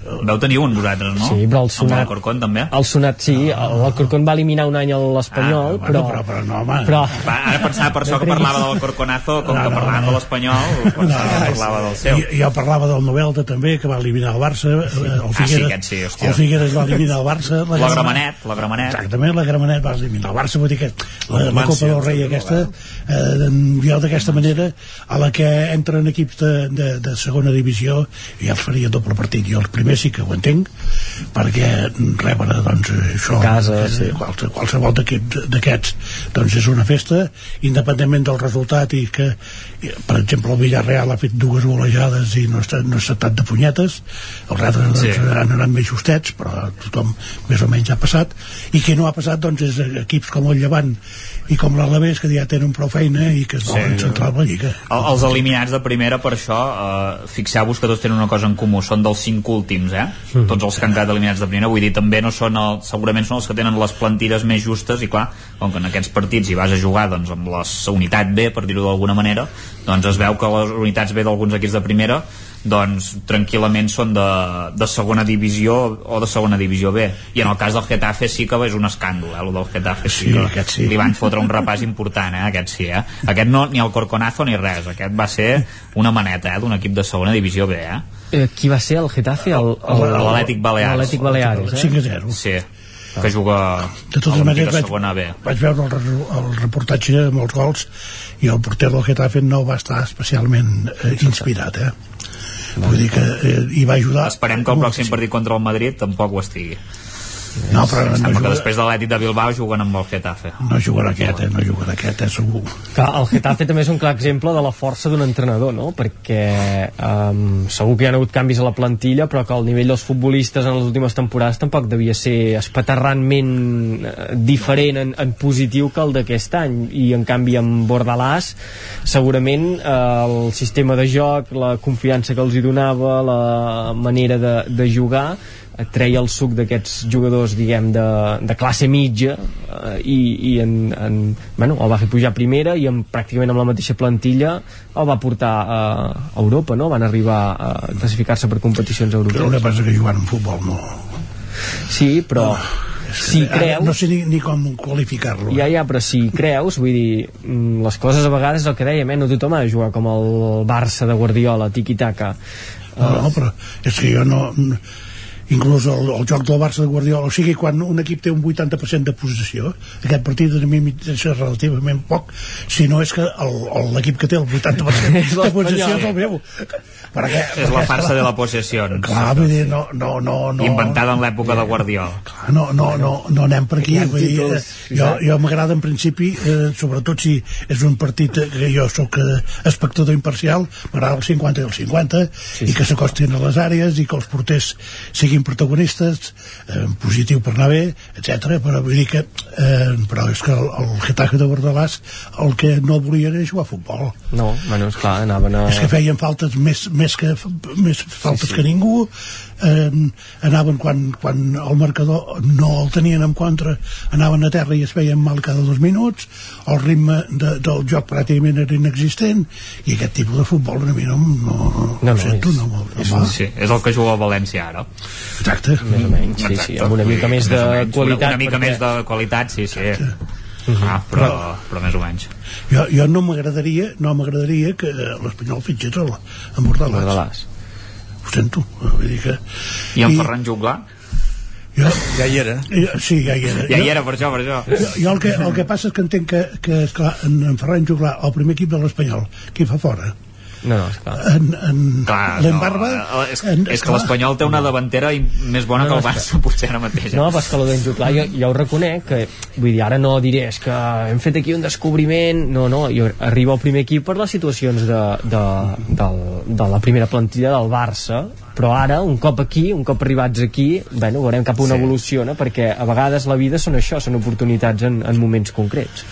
Vau tenir un vosaltres, no? Sí, però el sonat- Amb l'Alcorcón, també? El Sonat, sí, el Alcorcón va eliminar un any l'Espanyol, Ah, però... bueno, però- però no, home. Però, Va, ara pensava per això que parlava del Corconazo, com que parlàvem de l'Espanyol, pensava que parlava del seu. Jo, jo parlava del Novelda també, que va eliminar el Barça eh, el Ah, sí, Figueres, sí, hòstia. el Figueres va eliminar el Barça La Gramenet, la Gramenet. exactament, la Gramenet va eliminar el Barça vull dir que la, la Copa del Rei aquesta eh, jo d'aquesta manera a la que entren equips de, de, de segona divisió ja els faria doble partit jo el primer sí que ho entenc perquè rebre doncs això Casa, eh, sí. qualsevol, qualsevol d'aquest- d'aquests doncs és una festa independentment del resultat i que per exemple el Villarreal ha fet dues golejades i no està, no s'ha estat de punyetes els altres doncs, Sí. han anat més justets però tothom més o menys ha passat i qui no ha passat doncs és equips com el Llevant i com l'Alavés que ja tenen prou feina i que es volen Sí. centrar a la Lliga El, els eliminats de primera, per això, eh, fixeu-vos que tots tenen una cosa en comú, són dels cinc últims últims, eh? Mm. Tots els que han quedat eliminats de primera, vull dir, també no són el, segurament són els que tenen les plantilles més justes i clar, com que en aquests partits hi vas a jugar doncs, amb la unitat B, per dir-ho d'alguna manera, doncs es veu que les unitats B d'alguns equips de primera doncs tranquil·lament són de, de segona divisió o de segona divisió B i en el cas del Getafe sí que és un escàndol eh, el del Getafe sí, sí, que sí. li van fotre un repàs important eh, aquest sí, eh? aquest no, ni el Corconazo ni res aquest va ser una maneta eh, d'un equip de segona divisió B eh? Eh, qui va ser el Getafe? L'Atlètic Balears. L'Atlètic Balears, eh? 5 a 0. Sí, que juga de totes maneres vaig, segona B. vaig veure el, el reportatge amb els gols i el porter del Getafe no va estar especialment eh, inspirat eh? Vull dir que eh, hi va ajudar. Esperem que el pròxim partit contra el Madrid tampoc ho estigui no, però no Sembla que després de l'Atlètic de Bilbao juguen amb el Getafe. No jugarà aquest, eh? no jugarà aquest, eh, segur. Clar, el Getafe també és un clar exemple de la força d'un entrenador, no? Perquè um, segur que hi ha hagut canvis a la plantilla, però que el nivell dels futbolistes en les últimes temporades tampoc devia ser espaterrantment uh, diferent en, en positiu que el d'aquest any. I en canvi amb Bordalàs segurament uh, el sistema de joc, la confiança que els hi donava, la manera de, de jugar treia el suc d'aquests jugadors diguem de, de classe mitja eh, i, i en, en, bueno, el va fer pujar a primera i amb, pràcticament amb la mateixa plantilla el va portar a, a Europa no? van arribar a classificar-se per competicions europees però que passa que jugant en futbol no sí però no si creus... No sé ni, ni com qualificar-lo. Ja, ja, però si creus, vull dir, mm, les coses a vegades el que dèiem, eh? no tothom ha de jugar com el Barça de Guardiola, tiki-taka. No, no, però és que jo no inclús el, el joc del Barça de Guardiola. O sigui, quan un equip té un 80% de possessió aquest partit a mi m'interessa relativament poc si no és que l'equip que té el 80% de possessió és el meu. Perquè, és la farsa de la possessió clar, vull dir, no, no, no, no. Inventada en l'època de Guardiola. Clar, no, no, no, no anem per aquí vull dir, eh, jo, jo m'agrada en principi eh, sobretot si és un partit que jo sóc eh, espectador imparcial m'agrada el 50 i el 50 sí, i que s'acostin a les àrees i que els porters siguin siguin protagonistes eh, positiu per anar bé, etc. però vull dir que eh, però és que el, el Getafe de Bordalàs el que no volia era jugar a futbol no, bueno, és clar, anaven a... és que feien faltes més, més, que, més faltes sí, sí. que ningú eh, anaven quan, quan el marcador no el tenien en contra anaven a terra i es feien mal cada dos minuts el ritme de, del joc pràcticament era inexistent i aquest tipus de futbol a mi no, no, no, no, sento, no, no, no, no sí, és el que juga a València ara. Exacte. Més o menys, sí, sí, amb una mica més de menys, qualitat una, una mica perquè... més de qualitat, sí, sí. Exacte. Ah, però, però, però més o menys. Jo, jo no m'agradaria no m'agradaria que l'Espanyol fitxés el, Bordalàs, Bordalàs ho sento vull dir que... i en I, Ferran Juglar? Jo, ja hi era. Jo, sí, ja hi era. Ja hi era, per això, per això. Jo, jo el, que, el que passa és que entenc que, que esclar, en, en Ferran Juglar, el primer equip de l'Espanyol, qui fa fora? No, no, esclar. En, en clar, l'Embarba... No, és, en, és que l'Espanyol té una davantera més bona no, no, que el Barça, potser ara mateix. No, però és que l'Odenjo, clar, jo, jo ho reconec, que vull dir, ara no diré, és que hem fet aquí un descobriment, no, no, jo arribo al primer equip per les situacions de, de, de, de la primera plantilla del Barça, però ara, un cop aquí, un cop arribats aquí, bueno, veurem cap a una sí. evolució, no? perquè a vegades la vida són això, són oportunitats en, en moments concrets.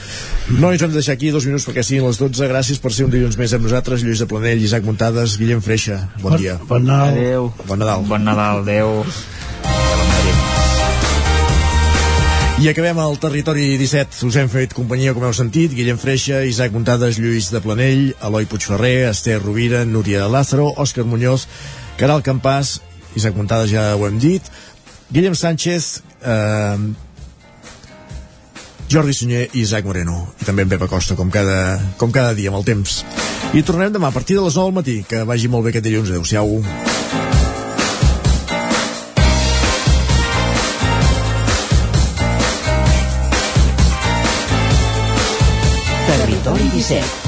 No, ens hem de deixar aquí dos minuts perquè siguin les 12. Gràcies per ser un dilluns més amb nosaltres. Lluís de Planell, Isaac Muntades, Guillem Freixa. Bon, bon dia. Bon Nadal. Adéu. Bon Nadal. Bon Nadal, adéu. I acabem al territori 17. Us hem fet companyia, com heu sentit, Guillem Freixa, Isaac Muntades, Lluís de Planell, Eloi Puigferrer, Esther Rovira, Núria Lázaro, Òscar Muñoz, Caral Campàs, Isaac Muntades ja ho hem dit, Guillem Sánchez, eh, Jordi Sunyer i Isaac Moreno. I també en Pepa Costa com cada, com cada dia amb el temps. I tornem demà a partir de les 9 del matí. Que vagi molt bé aquest dilluns, adeu-siau Territori 17